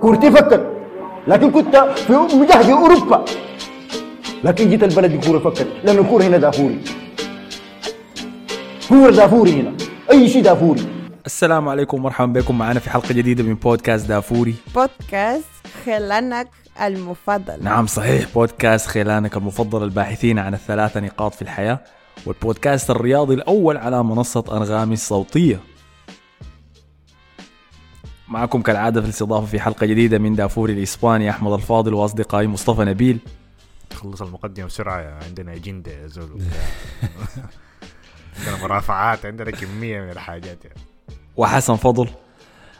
كورتي فكت لكن كنت في مجهد أوروبا. لكن جيت البلد الكوره فكت لأن الكورة هنا دافوري. كوره دافوري هنا. أي شيء دافوري. السلام عليكم ومرحبا بكم. معنا في حلقة جديدة من بودكاست دافوري. بودكاست خلانك المفضل. نعم صحيح. بودكاست خيلانك المفضل الباحثين عن الثلاثة نقاط في الحياة. والبودكاست الرياضي الأول على منصة أنغامي الصوتية. معكم كالعادة في الاستضافة في حلقة جديدة من دافوري الإسباني أحمد الفاضل وأصدقائي مصطفى نبيل. خلص المقدمة بسرعة عندنا أجندة يا زول. عندنا مرافعات عندنا كمية من الحاجات يعني. وحسن فضل.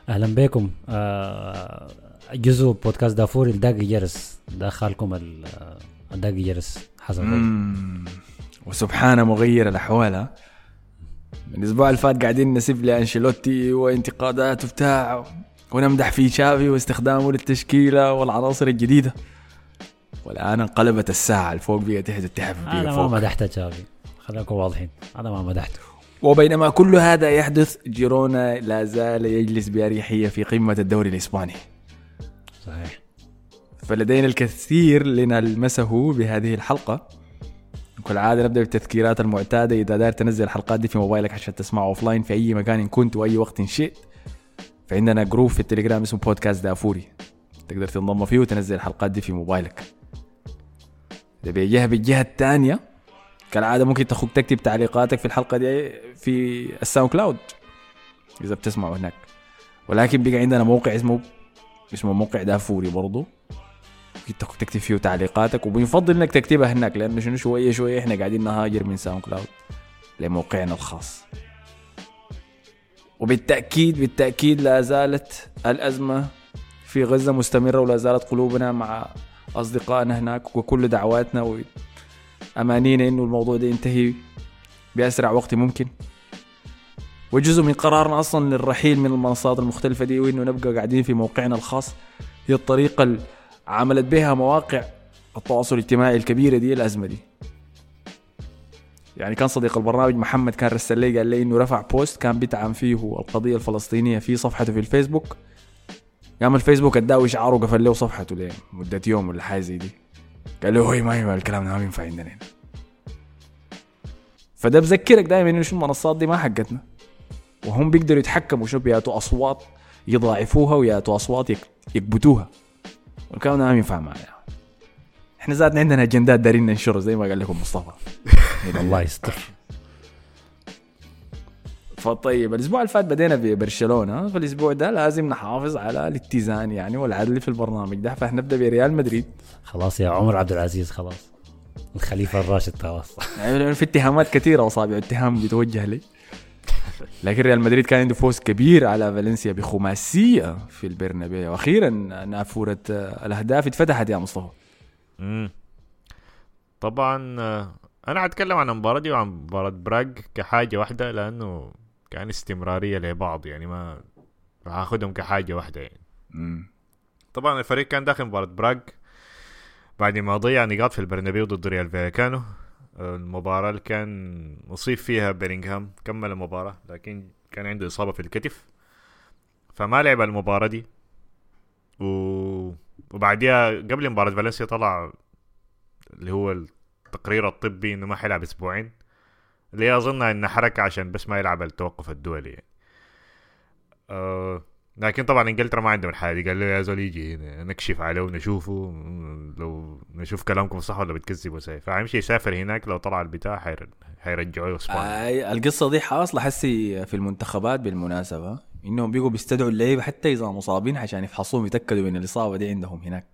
أهلا بكم. آه، جزء بودكاست دافوري الداقي جرس. دخلكم آه، الداقي جرس. حسن فضل. مم. وسبحان مغير الأحوال ها؟ من الأسبوع اللي فات قاعدين نسب لأنشيلوتي وانتقاداته بتاعه ونمدح في شافي واستخدامه للتشكيلة والعناصر الجديدة. والآن انقلبت الساعة الفوق بقى تحت التحف أنا بقى ما فوق. مدحت تشافي. خليكم واضحين. أنا ما مدحته وبينما كل هذا يحدث جيرونا لا زال يجلس بأريحية في قمة الدوري الإسباني. صحيح. فلدينا الكثير لنلمسه بهذه الحلقة. كالعادة نبدأ بالتذكيرات المعتادة. إذا داير تنزل الحلقات دي في موبايلك عشان تسمعه offline في أي مكان إن كنت وأي وقت شئت. فعندنا group في التليجرام اسمه بودكاست دافوري تقدر تنضم فيه وتنزل الحلقات دي في موبايلك. إذا بالجهة الثانية كالعادة ممكن تخوك تكتب تعليقاتك في الحلقة دي في ال SoundCloud إذا بتسمعوا هناك. ولكن بقى عندنا موقع اسمه اسمه موقع دافوري تك- تكتب فيه تعليقاتك وبنفضل إنك تكتبها هناك لأنه شنو شوية شوية إحنا قاعدين نهاجر من SoundCloud لموقعنا الخاص. وبالتاكيد بالتأكيد لا زالت الأزمة في غزة مستمرة ولا زالت قلوبنا مع أصدقائنا هناك وكل دعواتنا وأمانينا إنه الموضوع ده ينتهي بأسرع وقت ممكن. وجزء من قرارنا أصلا للرحيل من المنصات المختلفة دي وإنه نبقى قاعدين في موقعنا الخاص. هي الطريقة عملت بها مواقع التواصل الاجتماعي الكبيرة دي الأزمة دي. يعني كان صديق البرنامج محمد كان رسل لي قال لي إنه رفع بوست كان بيدعم فيه القضية الفلسطينية في صفحته في الفيسبوك. قام الفيسبوك اداه اشعار وقفل له صفحته لمده يوم ولا حاجة زي دي. قال له ما ينفع الكلام ده ما ينفع عندنا هنا. فده بذكرك دائما إنه شو المنصات دي ما حقتنا. وهم بيقدروا يتحكموا شو بياتوا أصوات يضاعفوها وياتوا أصوات يك- يكبتوها. والكلام ده ما ينفع معنا إحنا ذاتنا عندنا أجندات دارين ننشرها زي ما قال لكم مصطفى. الله يستر. فطيب الأسبوع اللي فات بدينا ببرشلونه فالاسبوع ده لازم نحافظ على الاتزان يعني والعدل في البرنامج ده. فهنبدا بريال مدريد. خلاص يا عمر عبد العزيز خلاص. الخليفة الراشد خلاص. يعني في اتهامات كثيرة وأصابع اتهام بتوجه لي. لكن ريال مدريد كان عنده فوز كبير على فالنسيا بخماسية في البرنابيو. وأخيرا نافورة آه، الأهداف اتفتحت يا مصطفى. مم. طبعا آه، أنا هتكلم عن المباراة دي وعن مباراة براغ كحاجة واحدة لأنه كان استمرارية لبعض يعني ما هاخدهم كحاجة واحدة يعني. طبعا الفريق كان داخل مباراة براغ بعد ما ضيع نقاط في البرنابيو ضد ريال فيكانو المباراة اللي كان مصيب فيها بيلينغهام كمل المباراة لكن كان عنده إصابة في الكتف فما لعب المباراة دي و... وبعديها قبل مباراة فالنسيا طلع اللي هو التقرير الطبي إنه ما حيلعب أسبوعين اللي أظن انها حركة عشان بس ما يلعب التوقف الدولي يعني. أه لكن طبعا إنجلترا ما عندهم الحاجة دي. قال له يا زول يجي هنا نكشف عليه ونشوفه. لو نشوف كلامكم صح ولا بتكذبوا ساي. فهيمشي يسافر هناك لو طلع البتاع حير... حيرجعوه إسبانيا. آي القصة دي حاصلة حسي في المنتخبات بالمناسبة. إنهم بيجوا بيستدعوا اللعيبة حتى إذا مصابين عشان يفحصوهم يتأكدوا من الإصابة دي عندهم هناك.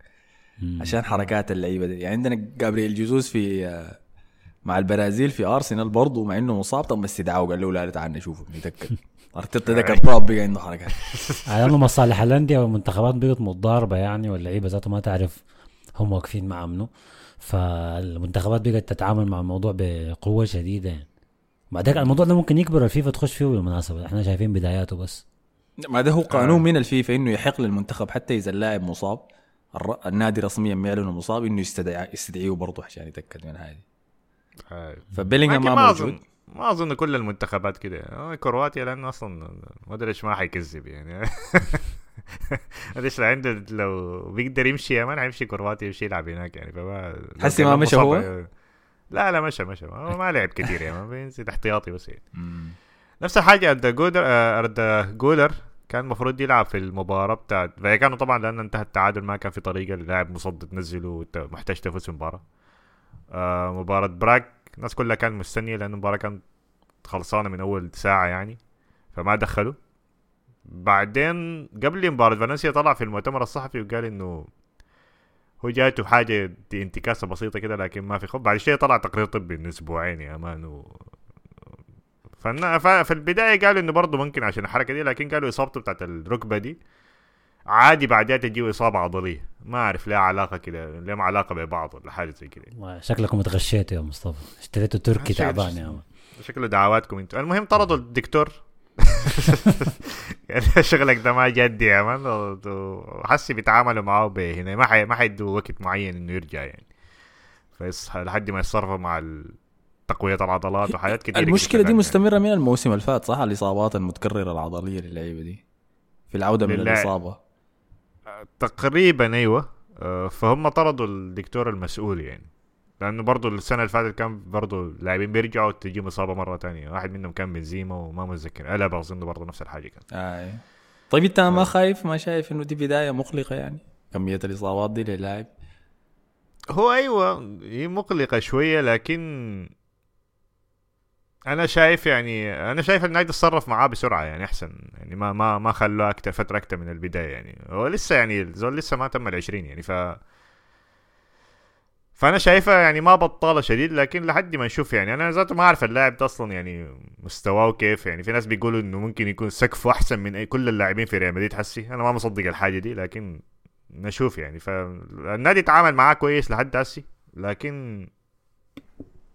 عشان حركات اللعيبة دي. يعني عندنا جابرييل جيزوس في آه، مع البرازيل في أرسنال برضه مع إنه مصاب. تم استدعائه قال له لا لا تعال نشوفه نتأكد. أرتيتا ده كذاب بقى عنده حركات على انه مصالح الانديه والمنتخبات بقت متضاربة يعني واللعيبه ذاتها ما تعرف هم واقفين مع منو. فالمنتخبات بقت تتعامل مع الموضوع بقوة شديدة يعني. بعدك الموضوع ده ممكن يكبر الفيفا تخش فيه بالمناسبة. إحنا شايفين بداياته بس. ما ده هو قانون من الفيفا إنه يحق للمنتخب حتى إذا اللاعب مصاب. الر- النادي رسميا ما يعلن مصاب إنه يستدعي يستدعيه برضه عشان يتأكد من هذه. آه. فبيلينغهام ما موجود. ما أظن كل المنتخبات كده. آه، كرواتيا لأنه أصلا ما ادري إيش ما حيكذب يعني. ليش عنده لو بيقدر يمشي يا مان حيمشي كرواتيا يمشي يلعب هناك يعني. فما حسي ما مشى هو؟ لا لا مشى مشى. ما, ما لعب كثير يعني. بينزل احتياطي بس يعني. نفس الحاجة أردا جولر آه، أردا جولر كان المفروض يلعب في المباراة بتاعت فهي كانوا طبعا لأن انتهى التعادل ما كان في طريقة اللاعب مصد تنزله محتاج تفوز في المباراة آه مباراة براك الناس كلها كانت مستنية لأن المباراة كانت خلصانة من أول ساعة يعني فما دخلوا. بعدين قبل مباراة فالنسيا طلع في المؤتمر الصحفي وقال إنه هو جاته حاجة دي انتكاسة بسيطة كده لكن ما في خوف. بعد شوية طلع تقرير طبي من أسبوعين يا مان و... فالنا- ف- في البداية قالوا إنه برضه ممكن عشان الحركة دي لكن قالوا إصابته بتاعت الركبة دي عادي بعدها تجيه اصابه عضلية. ما أعرف لها علاقة كده لهم علاقة ببعض ولا حاجة زي كده. شكلكم اتغشيتوا يا مصطفى. اشتريتوا تركي تعبان يا مان شكله دعواتكم أنتوا. المهم طردوا الدكتور. يعني شغلك ده ما جدي يا مان. وحسي بيتعاملوا معاه بهنا ما حي... ما حيدوا وقت معين إنه يرجع يعني. فيصحى لحد ما يتصرفوا مع ال- تقوية العضلات وحاجات كتير المشكلة دي كده. مستمرة من الموسم اللي فات صح؟ الإصابات المتكررة العضلية للعيبة دي. في العودة من. الإصابة. تقريبا أيوه. آه، فهم طردوا الدكتور المسؤول يعني. لأنه برضه السنة اللي فاتت كان برضه اللاعبين بيرجعوا تجيهم اصابه مرة تانية. واحد منهم كان بنزيما وما متذكر. ألب اظن برضه نفس الحاجة كان. آه. طيب أنت ما خايف؟ ما شايف إنه دي بداية مقلقة يعني؟ كمية الإصابات دي للاعب؟ هو أيوه هي مقلقة شوية لكن أنا شايف يعني أنا شايف النادي تصرف معاه بسرعة يعني أحسن. يعني ما ما ما خلوه أكتر فترة أكتر من البداية يعني. هو لسه يعني الزول لسه ما تم العشرين يعني ف فأنا شايفها يعني ما بطالة شديد لكن لحد ما نشوف يعني. أنا ذاته ما أعرف اللاعب ده أصلا يعني مستواه كيف يعني. في ناس بيقولوا إنه ممكن يكون سقفه أحسن من كل اللاعبين في ريال مدريد حسي. أنا ما مصدق الحاجة دي لكن نشوف يعني. فالنادي تعامل معاه كويس لحد هسي لكن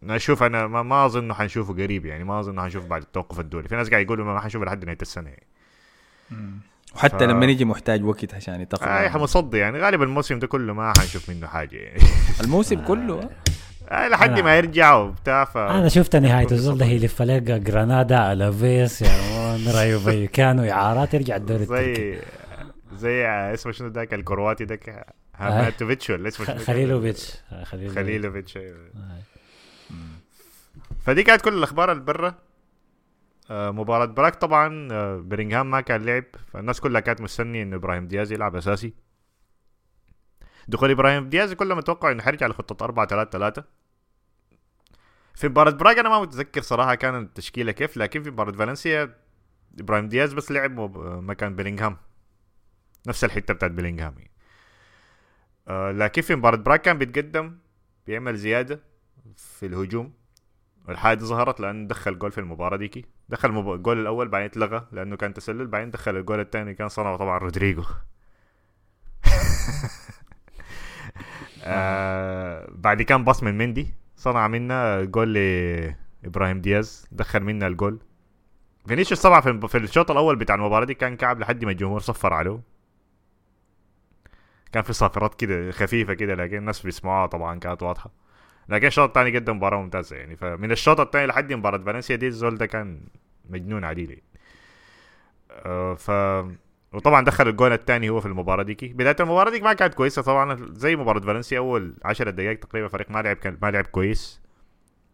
نشوف أنا ما, ما أظن إنه حنشوفه قريب يعني ما أظن إنه حنشوفه بعد التوقف الدولي. في ناس قاعد يقولوا ما حنشوفه لحد نهاية السنة يعني. وحتى ف- لما يجي محتاج وقت عشان يتقبل آه حمصدي يعني. غالبا الموسم ده كله ما حنشوف منه حاجة يعني. الموسم كله؟ آه لحد ما يرجع وبتاع ف أنا شفت نهاية الزول ده يلف لك جرانادا على فيس يا مان رايو فايكانو اعارات يرجع الدوري زي زي آه، اسمه شنو ذاك الكرواتي ذاك هاماتوفيتش ولا اسمه شنو خليلوفيتش. خليلوفيتش. آه. فدي كانت كل الأخبار اللي برا آه، مباراة براك طبعا آه، بيرينغهام ما كان لعب فالناس كلها كانت مستنية انه إبراهيم دياز يلعب أساسي. دخول إبراهيم دياز كلهم متوقع إنه حيرجع لخطة 4 3 3 في مباراة براك أنا ما متذكر صراحة كان التشكيلة كيف لكن في مباراة فالنسيا إبراهيم دياز بس لعب مكان بيلينغهام نفس الحتة بتاعت بيلينغهام يعني. آه لكن في مباراة براك كان بيتقدم بيعمل زيادة في الهجوم. دي ظهرت لأنه دخل جول في المباراة ديكي. دخل المب- الجول الأول بعدين اتلغى لأنه كان تسلل بعدين دخل الجول الثاني كان صنعه طبعا رودريجو. آه بعد كان pass من مندي صنع منا جول لإبراهيم دياز دخل منا الجول. فينيسيوس طبعا في في الشوط الأول بتاع المباراة دي كان كعب لحد ما الجمهور صفر عليه. كان في صافرات كده خفيفة كده لكن الناس بيسمعوها طبعا كانت واضحة. لكن الشوط الثاني قدم مباراة ممتازة يعني. فمن الشوط الثاني لحد مباراة فالنسيا دي الزول ده كان مجنون عديل يعني. آه، ف وطبعا دخل الجول الثاني هو في المباراة ديكي. بداية المباراة ديك ما كانت كويسة طبعا. زي مباراة فالنسيا أول 10 دقائق تقريبا فريق ما لعب كان ما لعب كويس.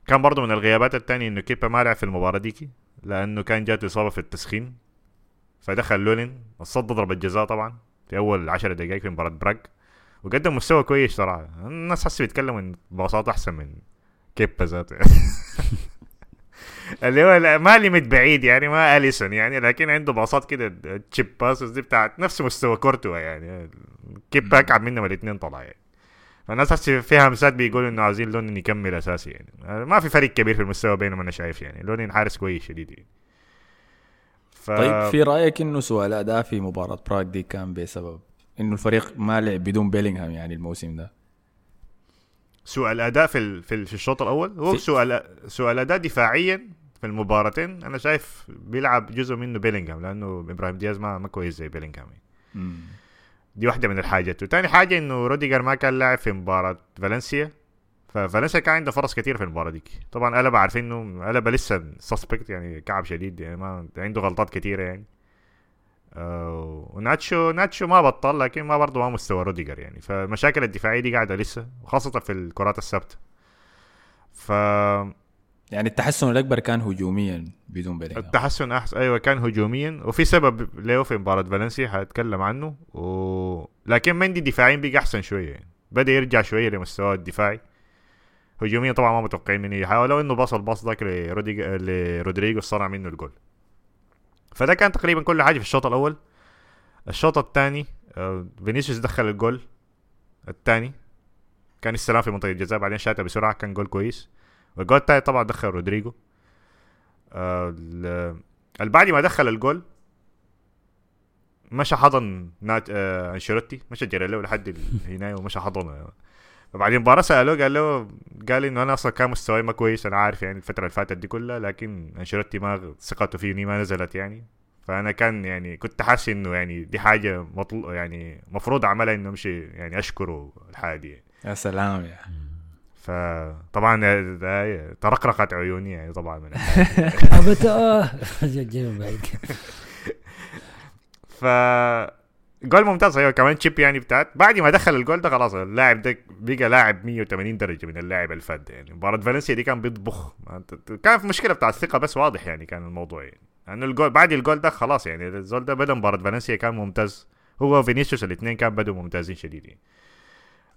كان برضه من الغيابات الثانية إنه كيبا ما لعب في المباراة ديكي لأنه كان جاته إصابة في التسخين. فدخل لونين صد ضربة جزاء طبعا في أول 10 دقائق في مباراة براغ. وقدم مستوى كويس صراحة الناس حس بيتكلموا إن باصات أحسن من كيبا ذاته. اللي هو ما limit بعيد يعني ما اليسون يعني لكن عنده باصات كده chip passes دي بتاعت نفس مستوى كورتوا يعني. كيبا أكعب منهم الاثنين طلع يعني. فالناس حس فيها همسات بيقولوا إنه عايزين لونين يكمل أساسي يعني. ما في فرق كبير في المستوى بينهم أنا شايف يعني. لونين حارس كويس شديد يعني. ف... طيب في رأيك إنه سوء الاداء في مباراة براغ دي كان بسبب إنه الفريق ما لعب بدون بيلينغهام يعني الموسم ده. سوء الأداء في في ال- في الشوط الأول. هو سوء سوء الأداء دفاعيا في المباراتين. أنا شايف بيلعب جزء منه بيلينغهام لأنه إبراهيم دياز ما ما كويس زي بيلينغهام. دي واحدة من الحاجات. وتاني حاجة إنه روديجر ما كان لاعب في مباراة فالنسيا. ففالنسيا كان عنده فرص كثير في المباراة ديك. طبعا ألابا عارفين إنه ألابا لسه suspect يعني كعب شديد يعني ما عنده غلطات كثيره يعني. وناتشو ناتشو ما بطل لكن ما برضه ما مستوى روديجر يعني. فالمشاكل الدفاعية دي قاعدة لسه وخاصة في الكرات الثابتة. ف يعني التحسن الأكبر كان هجوميا بدون بيلينغهام. التحسن احسن أيوه كان هجوميا. وفي سبب له في مباراة فالنسيا حأتكلم عنه. و... لكن مندي دفاعيا بقى أحسن شوية يعني. بدأ يرجع شوية لمستواه الدفاعي. هجوميا طبعا ما متوقعين منه يحاول لو انه بص الباص ذاك. لرودريجو صنع منه الجول. فده كان تقريبا كل حاجة في الشوط الأول. الشوط الثاني فينيسيوس دخل الجول الثاني. كان استلام في منطقة الجزاء بعدين شاتها بسرعة كان جول كويس. والجول الثالث طبعا دخل رودريجو. آه بعد ما دخل الجول مشى حضن نات آه أنشيلوتي مشى جري له لحد هنا ومشى حضن فبعدين المباراه سألوه قال له قال إنه أنا أصلا كان مستواي ما كويس أنا عارف يعني الفترة اللي فاتت دي كلها لكن أنشيلوتي ما ثقته فيني ما نزلت يعني. فأنا كان يعني كنت حاسس إنه يعني دي حاجة مطلوب يعني مفروض أعملها إنه أمشي يعني أشكره الحاجة دي. يعني. يا سلام يا. فطبعا ترقرقت عيوني يعني طبعا من ف جول ممتاز أيوه كمان تشيب يعني بتاعت بعد ما دخل الجول ده خلاص اللاعب ده بقى لاعب 180 درجة من اللاعب الفد يعني. مباراة فالنسيا دي كان بيطبخ. كان في مشكلة بتاع الثقة بس واضح يعني كان الموضوع يعني. لأنه الجول بعد الجول ده خلاص يعني الزول ده بدأ مباراة فالنسيا كان ممتاز. هو وفينيسيوس الاثنين كان بدوا ممتازين شديد يعني.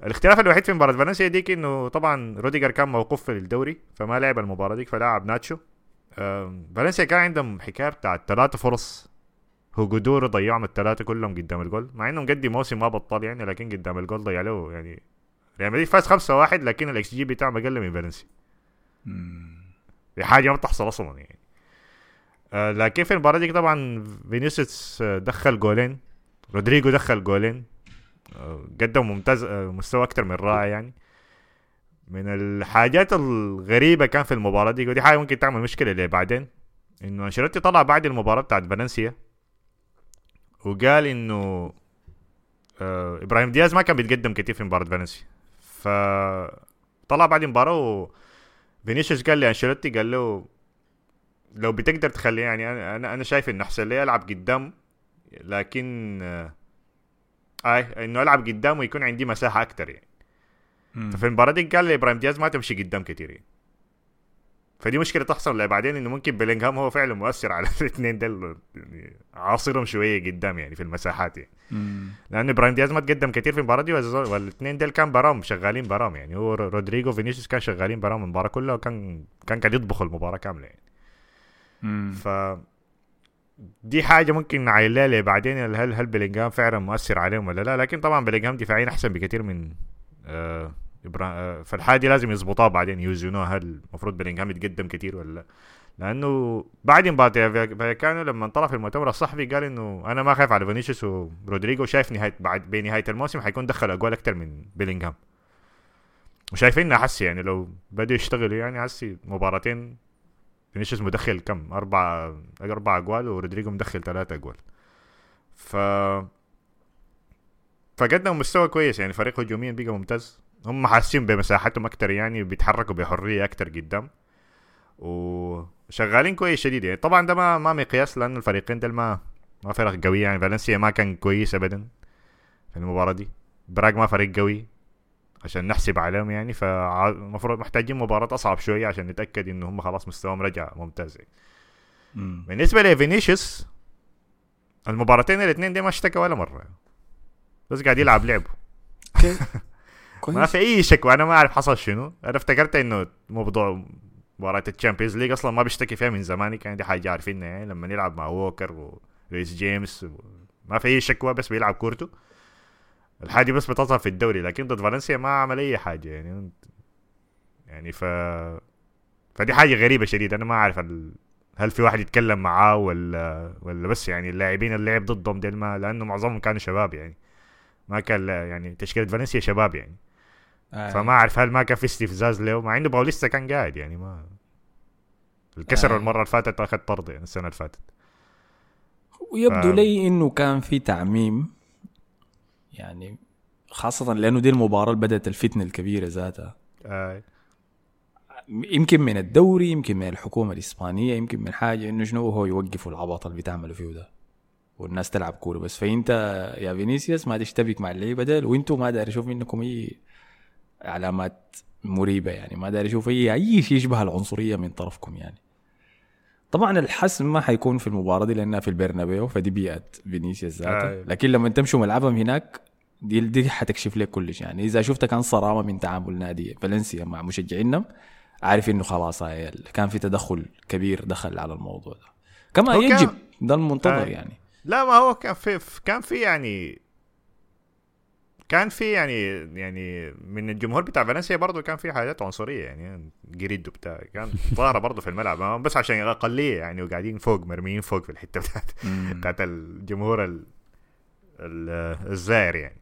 الاختلاف الوحيد في مباراة فالنسيا ديك إنه طبعا روديجر كان موقوف في الدوري فما لعب المباراة ديك فلاعب ناتشو. فالنسيا كان عندهم حكاية بتاعت ثلاثة فرص هوغو دورو ضيعهم الثلاثه كلهم قدام الجول مع انه مقدم موسم ما بطل يعني لكن قدام الجول ضيع له يعني. ريال مدريد فاز 5 1 لكن الاكس جي بتاعه أقل من فالنسيا. دي حاجة ما بتحصل أصلا يعني. آه لكن في المباراة دي طبعا فينيسيوس آه، دخل جولين. رودريجو دخل جولين. آه، قدم ممتاز آه، مستوى أكتر من رائع يعني. من الحاجات الغريبة كان في المباراة دي ودي حاجة ممكن تعمل مشكلة اللي بعدين؟ إنه أنشيلوتي طلع بعد المباراة بتاعت فالنسيا. وقال إنه آه إبراهيم دياز ما كان بيتقدم كتير في مباراة فالنسيا ف طلع بعد المباراة وفينيسيوس قال لأنشيلوتي قال له لو بتقدر تخلي يعني أنا أنا, شايف إنه أحسن لي ألعب قدام لكن آه اي إنه ألعب قدام ويكون عندي مساحة أكتر يعني. ففي المباراة دي قال لإبراهيم دياز ما تمشي قدام كتير يعني. فدي مشكلة تحصل. لا بعدين إنه ممكن بيلينغهام هو فعلا مؤثر على الاثنين دول يعني عاصرهم شوية قدام يعني في المساحات يعني. لأن إبراهيم دياز ما تقدم كتير في المباراة دي والاثنين دول كان برام شغالين برام يعني. هو رودريجو فينيسيوس كان شغالين برام المباراة كلها وكان كان قاعد يطبخ المباراة كاملة يعني. ف دي حاجة ممكن نعاين لها بعدين هل هل بيلينغهام فعلا مؤثر عليهم ولا لا؟ لكن طبعا بيلينغهام دفاعيا أحسن بكثير من آه آه فالحاجة دي لازم يظبطوها بعدين. يوزنوها هل المفروض بيلينغهام يتقدم كثير ولا لا. لأنه بعد مباراه فايكانو لما طلع في المؤتمر الصحفي قال إنه أنا ما خايف على فينيسيوس ورودريجو شايف نهايه بعد بنهاية الموسم حيكون دخل أجوال أكثر من بيلينغهام وشايفين حسي يعني لو بدوا يشتغلوا يعني حسي مباراتين فينيسيوس مدخل كم؟ أربعة أربع أجوال ورودريجو مدخل ثلاثة أجوال. ف فقدموا مستوى كويس يعني فريق هجوميا بقى ممتاز. هم حاسين بمساحتهم أكتر يعني بيتحركوا بحرية أكتر قدام وشغالين كويس شديد يعني. طبعا ده ما ما مقياس لأن الفريقين دول ما ما فرق قوية يعني. فالنسيا ما كان كويس أبدا في المباراة دي. براغ ما فريق قوي عشان نحسب عليهم يعني. فالمفروض محتاجين مباراة أصعب شوية عشان نتأكد إنه هم خلاص مستواهم رجع ممتاز يعني. بالنسبة لفينيسيوس المباراتين الاثنين دي ما اشتكى ولا مرة. بس قاعد يلعب لعبه. ما كويس في أي شكوى أنا ما أعرف حصل شنو. أنا افتكرت إنه موضوع مباراة ال Champions League أصلا ما بيشتكي فيها من زمان كان دي حاجة عارفينها يعني لما نلعب مع ووكر وريس جيمس و... ما في أي شكوى بس بيلعب كورته. الحاجة بس بتظهر في الدوري لكن ضد فالنسيا ما عمل أي حاجة يعني. يعني ف فدي حاجة غريبة شديد أنا ما أعرف ال... هل في واحد يتكلم معاه ولا ولا بس يعني اللاعبين اللي لعب ضدهم ديل ما لأنه معظمهم كانوا شباب يعني. ما كان يعني تشكيلة فالنسيا شباب يعني. آه. فما أعرف هل ما كان في استفزاز له مع إنه باوليستا كان قاعد يعني ما الكسر آه. المرة اللي فاتت أخذ طرد يعني السنة اللي فاتت ويبدو ف- لي إنه كان في تعميم يعني خاصة لأنه دي المباراة اللي بدأت الفتنة الكبيرة ذاتها آه. يمكن من الدوري يمكن من الحكومة الإسبانية يمكن من حاجة إنه شنو هو يوقفوا العبط اللي بتعملوا فيه ده والناس تلعب كورة بس فإنت يا فينيسيوس ما تشتبك مع اللعيبة ده وأنتم ما داري أشوف منكم أي علامات مريبة يعني ما داري أشوف اي أي شيء يشبه العنصرية من طرفكم يعني. طبعا الحسم ما حيكون في المباراة دي لأنها في البرنابيو فدي بيئة فينيسيوس ذاته آه. لكن لما تمشوا ملعبهم هناك دي دي حتكشف لك كل شيء يعني. إذا شفت كان صرامة من تعامل نادي فالنسيا مع مشجعينهم عارف إنه خلاص كان في تدخل كبير دخل على الموضوع ده. كما يجب ده المنتظر آه. يعني. لا ما هو كان في كان في يعني كان في يعني يعني من الجمهور بتاع فالنسيا برضه كان في حاجات عنصرية يعني جريدو بتاع كان ظاهرة برضه في الملعب. هو بس عشان أقلية يعني وقاعدين فوق مرميين فوق في الحتة بتاعت بتاعت الجمهور ال ال- الزائر يعني.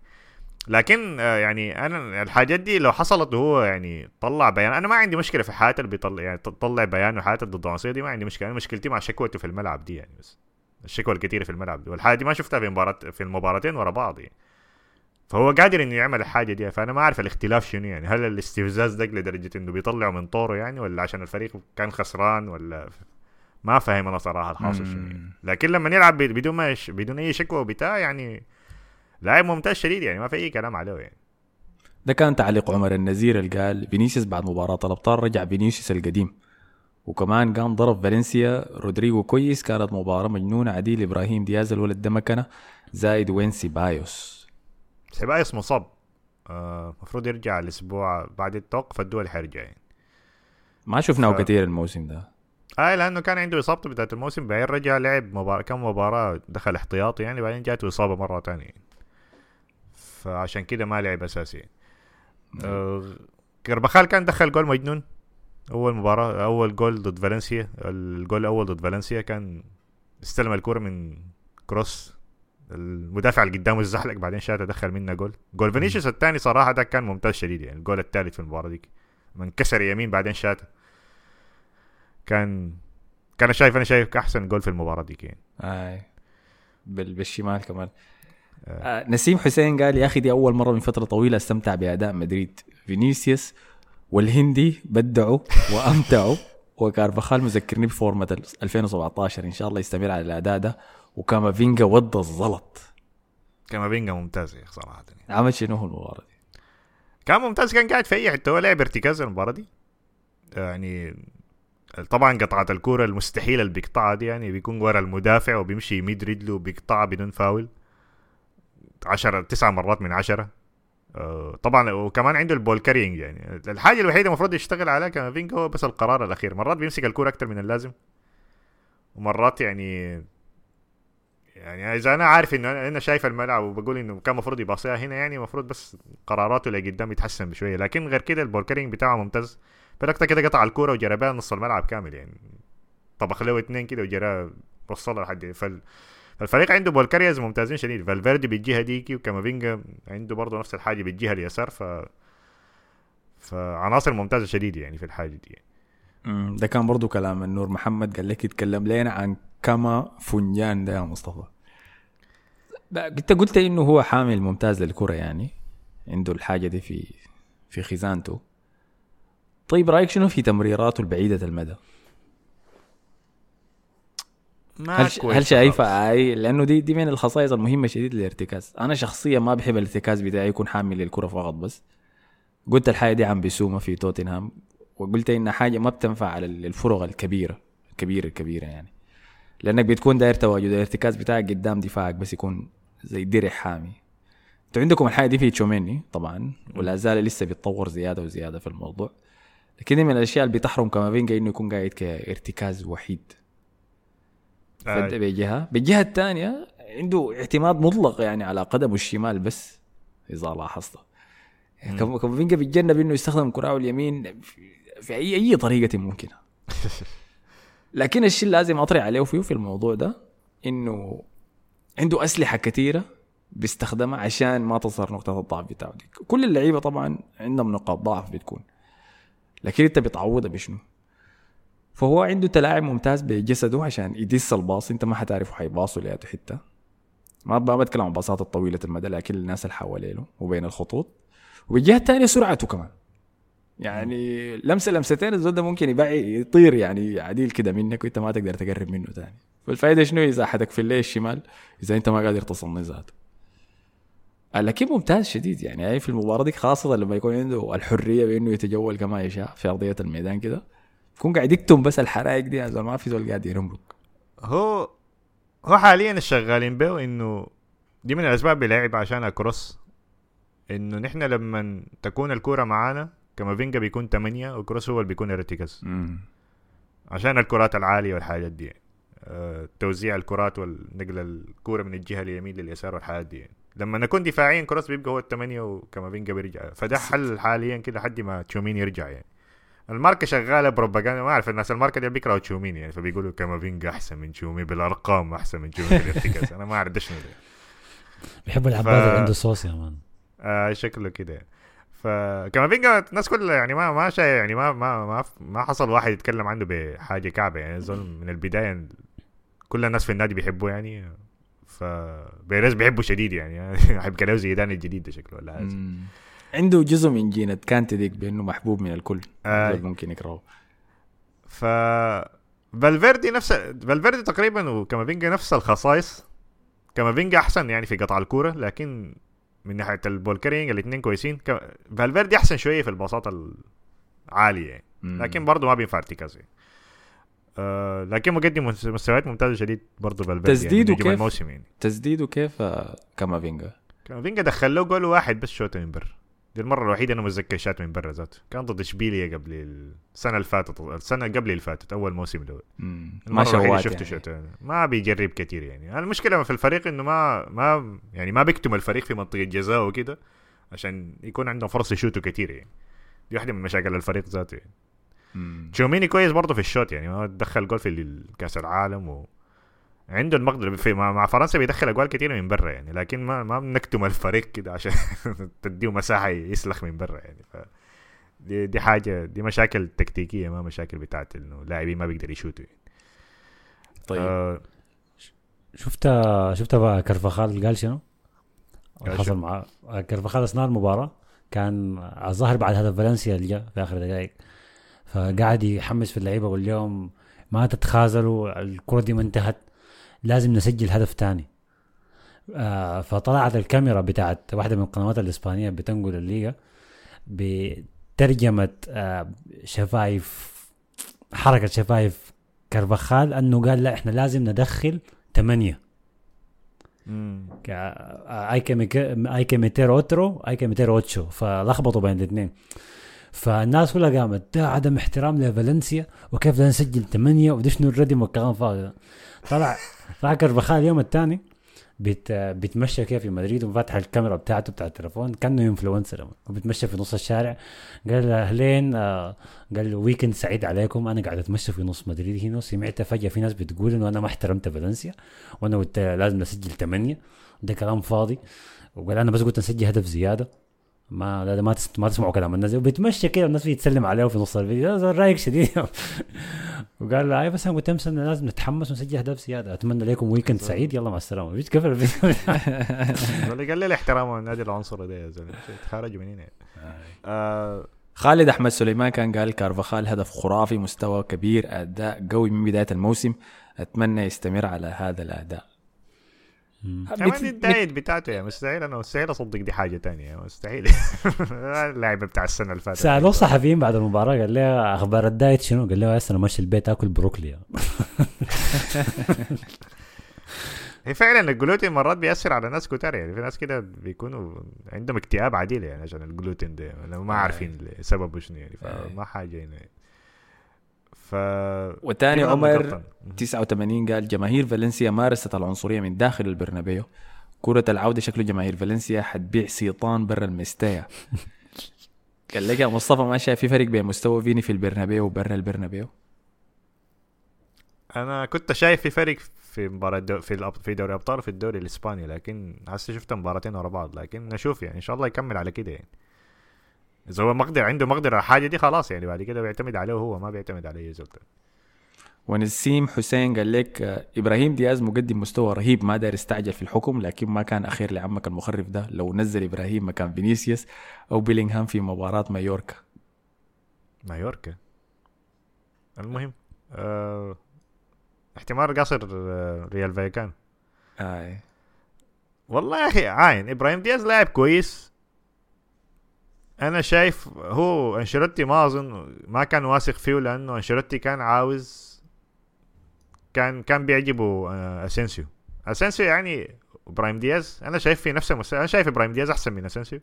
لكن آه، يعني أنا الحاجات دي لو حصلت وهو يعني طلع بيان أنا ما عندي مشكلة في حياته اللي بيطلع يعني تطلع بيان وحياته ضد العنصريه دي ما عندي مشكلة. أنا مشكلتي مع شكوته في الملعب دي يعني بس الشكوى الكثيره في الملعب دي. والحاجة دي ما شفتها في مباراة في المباراتين ورا بعض يعني. فهو قادر إنه يعمل الحاجة دي فأنا ما أعرف الاختلاف شنو يعني. هل الاستفزاز ده لدرجه إنه بيطلعه من طوره يعني ولا عشان الفريق كان خسران ولا ما فاهم أنا صراحة الحاصل شنو يعني. لكن لما يلعب بدون ما يش... بدون أي شكوى وبتاع يعني لاعب ممتاز شديد يعني ما في أي كلام عليه يعني. ده كان تعليق عمر النزير اللي قال فينيسيوس بعد مباراة الأبطال رجع فينيسيوس القديم. وكمان قام ضرب فالنسيا رودريجو كويس كانت مباراة مجنونة عديل إبراهيم دياز الولد ده مكنه زايد وين سيبايوس. سيبايوس مصاب المفروض آه يرجع الأسبوع بعد التوقف الدولي حيرجع يعني ما شفناه ف- كثير الموسم ده. اي لأنه كان عنده اصابته بتاعت الموسم بعدين رجع لعب مباراة كم مباراة دخل احتياطي يعني بعدين جاته إصابة مرة تانية. يعني. فعشان كده ما لعب أساسي. يعني. آه كربخال كان دخل جول مجنون. أول مباراة أول جول ضد فالنسيا الجول الأول ضد فالنسيا كان استلم الكرة من كروس. المدافع اللي قدامه الزحلق بعدين شاته دخل منه جول. جول فينيسيوس الثاني صراحة ده كان ممتاز شديد يعني الجول الثالث في المباراة ديك. من كسر يمين بعدين شاته كان كان شايف أنا شايف أحسن جول في المباراة ديك يعني. آي. بال... بالشمال كمان. آه. نسيم حسين قال يا أخي دي أول مرة من فترة طويلة أستمتع بأداء مدريد. فينيسيوس والهندي بدعوا وأمتعوا. وكارفخال مذكرني بفورمة ال 2017 إن شاء الله يستمر على الأداء ده. وكامافينجا ود الزلط. كامافينجا ممتاز يا أخي صراحة. يعني. عمل شنو هو المباراة دي؟ كان ممتاز كان قاعد في أي حتة. هو لعب ارتكاز المباراة دي. يعني طبعا قطعة الكورة المستحيلة اللي بيقطعها دي يعني بيكون ورا المدافع وبيمشي يميد رجله وبيقطعها بدون فاول. عشرة تسعة مرات من عشرة. آه، طبعا وكمان عنده ال ball carrying يعني الحاجة الوحيدة المفروض يشتغل عليها كامافينجا هو بس القرار الأخير. مرات بيمسك الكورة أكتر من اللازم. ومرات يعني يعني إذا أنا عارف إنه أنا شايف الملعب وبقول إنه كان المفروض يباصيها هنا يعني المفروض بس قراراته اللي قدام يتحسن بشوية. لكن غير كده ال ball carrying بتاعه ممتاز. بلقطه كده قطع الكورة وجرى بها نص الملعب كامل يعني. طبخ له اثنين كده وجرى وصلها لحد فال فالفريق عنده ball carriers ممتازين شديد. فالفيردي بالجهة ديكي وكامافينجا عنده برضه نفس الحاجة بالجهة اليسار. ف فعناصر ممتازة شديد يعني في الحاجة دي يعني. ده كان برضو كلام النور محمد. قال لك يتكلم لنا عن كامافينجا ده يا مصطفى. أنت قلت إنه هو حامل ممتاز للكرة يعني عنده الحاجة دي في في خزانته. طيب رأيك شنو في تمريراته البعيدة المدى؟ ما هل كويس هل شايفها أي؟ لأنه دي دي من الخصائص المهمة شديد للارتكاز. أنا شخصيا ما بحب الارتكاز بتاعي يكون حامل للكرة فقط بس. قلت الحاجة دي عن بيسوما في توتنهام وقلت إنها حاجة ما بتنفع على الفرق الكبيرة الكبيرة الكبيرة يعني. لأنك بتكون داير تواجد الارتكاز بتاعك قدام دفاعك بس يكون زي درع حامي. أنتوا عندكم الحاجة دي في تشوميني طبعا ولا زال لسه بيتطور زيادة وزيادة في الموضوع. لكن دي من الأشياء اللي بتحرم كامافينجا إنه يكون قاعد كارتكاز وحيد. آه. فده بجهه بالجهه الثانية عنده اعتماد مطلق يعني على قدمه الشمال بس إذا لاحظت. كامافينجا بيتجنب إنه يستخدم كراعه اليمين في اي أي طريقة ممكنة. لكن الشيء اللي لازم اطرح عليه فيه في الموضوع ده إنه عنده أسلحة كثيرة بيستخدمها عشان ما تظهر نقطة الضعف بتاعه. دي كل اللعيبة طبعا عندهم نقاط ضعف بتكون لكن أنت بتعوضها بشنو؟ فهو عنده تلاعب ممتاز بجسده عشان يدس الباص. أنت ما حتعرفه حيباصوا لأي حتة. ما بتكلم عن الباصات الطويلة المدى لكن الناس اللي حواليه وبين الخطوط. والجهه الثانية سرعته كمان. يعني لمسه لمستين الزول ده ممكن يبقى يطير يعني عديل كده منك وانت ما تقدر تقرب منه تاني. فالفائده شنو؟ إذا حدك في الليل الشمال إذا أنت ما قادر تصني ذاته. لكن ممتاز شديد يعني. هي في المباراة دي خاصة لما يكون عنده الحرية بإنه يتجول كما يشاء في أرضية الميدان كده يكون قاعد يكتم بس الحرائق دي ما في زول قاعد يرمرك هو هو حاليا الشغالين به إنه دي من الأسباب اللي لعب عشانها كروس إنه نحن لما تكون الكورة معانا كامافينجا بيكون 8 وكروس هو اللي بيكون ارتكاز عشان الكرات العالية والحاجات دي. آه، توزيع الكرات والنقل الكورة من الجهة اليمين لليسار والحاجات دي. لما نكون دفاعيا كروس بيبقى هو الثمانية وكامافينجا بيرجع. فده حل حاليا كده لحد ما تشومين يرجع يعني. الماركة شغالة بروباغندا ما أعرف الناس الماركة دي بيكرهوا تشوميني يعني. فبيقولوا كامافينجا أحسن من تشومي بالأرقام أحسن من تشومي بالارتكاز أنا ما أعرف ده شنو ده؟ بيحب اللعاب اللي عنده صوص يا man. آه شكله كده فكامافينجا الناس كلها يعني ما ما شيء يعني ما ما ما ما حصل واحد يتكلم عنه بحاجة كعبة. يعني زول من البداية كل الناس في النادي بيحبوه يعني. ف بيريز بيحبه شديد يعني. يحب كلام زيدان الجديد ده شكله ولا حاجة. عنده جزء من جينة كانتي ديك بأنه محبوب من الكل. آه. ممكن يكرهه. ف فالفيردي نفس فالفيردي تقريبا وكامافينجا نفس الخصائص. كامافينجا أحسن يعني في قطع الكورة لكن من ناحية ال ball carrying الاثنين كويسين ك... فالفيردي أحسن شوية في الباصات العالية يعني. لكن برضه ما بينفع ارتكاز يعني. آه لكن مقدم مس- مستويات ممتازة شديد برضه فالفيردي تسديده يعني كيف؟ الموسم يعني تسديده كيف آه، كامافينجا كامافينجا دخل له جول واحد بس شوطه من برا دي المرة الوحيدة أنا متذكر شات من برا ذاته. كان ضد اشبيليا قبل السنة اللي فاتت السنة قبل اللي فاتت أول موسم له. ما شوات شفته يعني. شوت. ما بيجرب كتير يعني. المشكلة في الفريق إنه ما ما يعني ما بيكتم الفريق في منطقة جزاء وكده عشان يكون عندهم فرصة يشوتوا كتير يعني. دي واحدة من مشاكل الفريق ذاته يعني. تشوميني كويس برضه في الشوت يعني. هو دخل جول في كأس العالم و عنده المقدرة في مع, فرنسا بيدخل أجوال كتير من برا يعني لكن ما ما بنكتم الفريق كده عشان تديه مساحة يسلخ من برا يعني ف دي, دي حاجة دي مشاكل تكتيكية ما مشاكل بتاعت إنه لاعبين ما بيقدر يشوتوا يعني. طيب آه شفت شفت بقى كرفخال قال شنو؟ حصل؟ معاه كرفخال أثناء المباراة كان الظاهر بعد هدف فالنسيا اللي جاء في آخر دقائق فقاعد يحمس في اللعيبة لهم ما تتخاذلوا الكرة دي ما انتهت لازم نسجل هدف تاني آه فطلعت الكاميرا بتاعت واحدة من القنوات الإسبانية بتنقل الليغا بترجمة آه شفايف حركة شفايف كرفخال أنه قال لا إحنا لازم ندخل ثمانيه مم. ك- hay que me- hay que meter otro hay que meter ocho فلخبطوا بين الاثنين فالناس كلها قامت ده عدم احترام لفالنسيا وكيف لا نسجل ثمانية وده شنو الردم والكلام فاضي. طلع طلع كرفخال اليوم الثاني. بيت بيتمشى كيف في مدريد وفاتح الكاميرا بتاعته بتاع التليفون كأنه influencer وبيتمشى في نص الشارع. قال أهلين آه قال له weekend سعيد عليكم. أنا قاعد أتمشى في نص مدريد هنا. وسمعت فجأة في ناس بتقول إنه أنا ما احترمت فالنسيا. وأنا قلت لازم نسجل ثمانية ده كلام فاضي. وقال أنا بس قلت نسجل هدف زيادة. ما لا ما. ما تسمعوا كلام. الناس وبيتمشى كده الناس بيتسلم عليه في نص الفيديو. ده رايق شديد. وقال له أي بس أنا قلت لازم نتحمس ونسجل أهداف زيادة. أتمنى لكم ويكند سعيد. يلا مع السلامة. بيت قفل الفيديو؟ قال لي احترام النادي العنصري ده يا زلمة. تخرجوا من هنا آه. خالد أحمد سليمان كان قال كارفخال هدف خرافي مستوى كبير أداء قوي من بداية الموسم. أتمنى يستمر على هذا الأداء. كمان دي ال diet بتاعته يا مستحيل أنا مستحيل أصدق دي حاجة تانية مستحيل. اللعبة بتاع السنة اللي فاتت. سألوه الصحفيين بعد المباراة قال له أخبار ال diet شنو؟ قال له أنا ماشي البيت آكل بروكلي هي فعلا الجلوتين مرات بيأثر على ناس كتار يعني في ناس كده بيكونوا عندهم اكتئاب عديل يعني عشان الجلوتين ده ما عارفين سببه شنو يعني فما حاجة هنا ف كده عمر مقطن. 89 قال جماهير فالنسيا مارست العنصرية من داخل البرنابيو. كرة العودة شكله جماهير فالنسيا حتبيع سيطان برا المستيا قال لك يا مصطفى ما شايف في فرق بين مستوى فيني في البرنابيو وبرا البرنابيو؟ أنا كنت شايف في فرق في مباراة دو في في دوري ابطال وفي الدوري الإسباني لكن هسه شفت مباراتين ورا بعض لكن نشوف يعني إن شاء الله يكمل على كده يعني. إذا هو مقدر عنده مقدرة على الحاجة دي خلاص يعني بعد كده بيعتمد عليه هو ما بيعتمد على أي زلطه ونسيم حسين قال لك آه، إبراهيم دياز مقدم مستوى رهيب ما داير يستعجل في الحكم لكن ما كان أخير لعمك المخرف ده لو نزل إبراهيم مكان فينيسيوس أو بيلينغهام في مباراة مايوركا. مايوركا؟ المهم آه احتمال قصر آه رايو فاييكانو. آي. والله يا أخي عاين إبراهيم دياز لاعب كويس أنا شايف هو أنشيلوتي ما أظن ما كان واثق فيه لأنه أنشيلوتي كان عاوز كان كان بيعجبه آه، أسينسيو. أسينسيو يعني إبراهيم دياز. أنا شايف في نفس المستوى أنا شايف إبراهيم دياز أحسن من أسينسيو.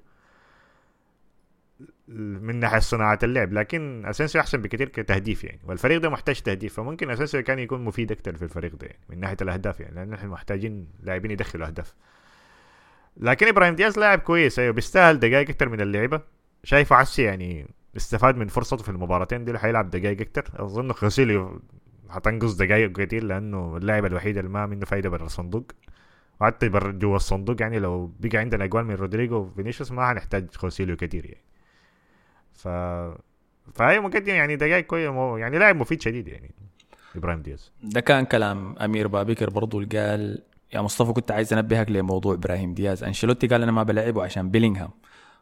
من ناحية صناعة اللعب لكن أسينسيو أحسن بكثير كتهديف يعني. والفريق ده محتاج تهديف فممكن أسينسيو كان يكون مفيد أكثر في الفريق ده يعني من ناحية الأهداف يعني لأن إحنا محتاجين لاعبين يدخلوا أهداف. لكن إبراهيم دياز لاعب كويس أيوه بيستاهل دقائق أكثر من اللعيبة. شايفه عسي يعني استفاد من فرصته في المباراتين دي حيلعب دقائق أكثر أظن خوسيليو حتنقص دقائق كثير لأنه اللاعب الوحيد اللي ما منه فايدة برا الصندوق. وحتى برا جوا الصندوق يعني لو بقى عندنا أجوال من رودريجو وفينيسيوس ما هنحتاج خوسيليو كثير يعني. ف فهو مقدم يعني دقائق كويس مو- يعني لاعب مفيد شديد يعني. إبراهيم دياز. ده كان كلام أمير بابكر برضو اللي قال يا مصطفى كنت عايز أنبهك لموضوع إبراهيم دياز. أنشيلوتي قال أنا ما بلعبه عشان بيلينغهام.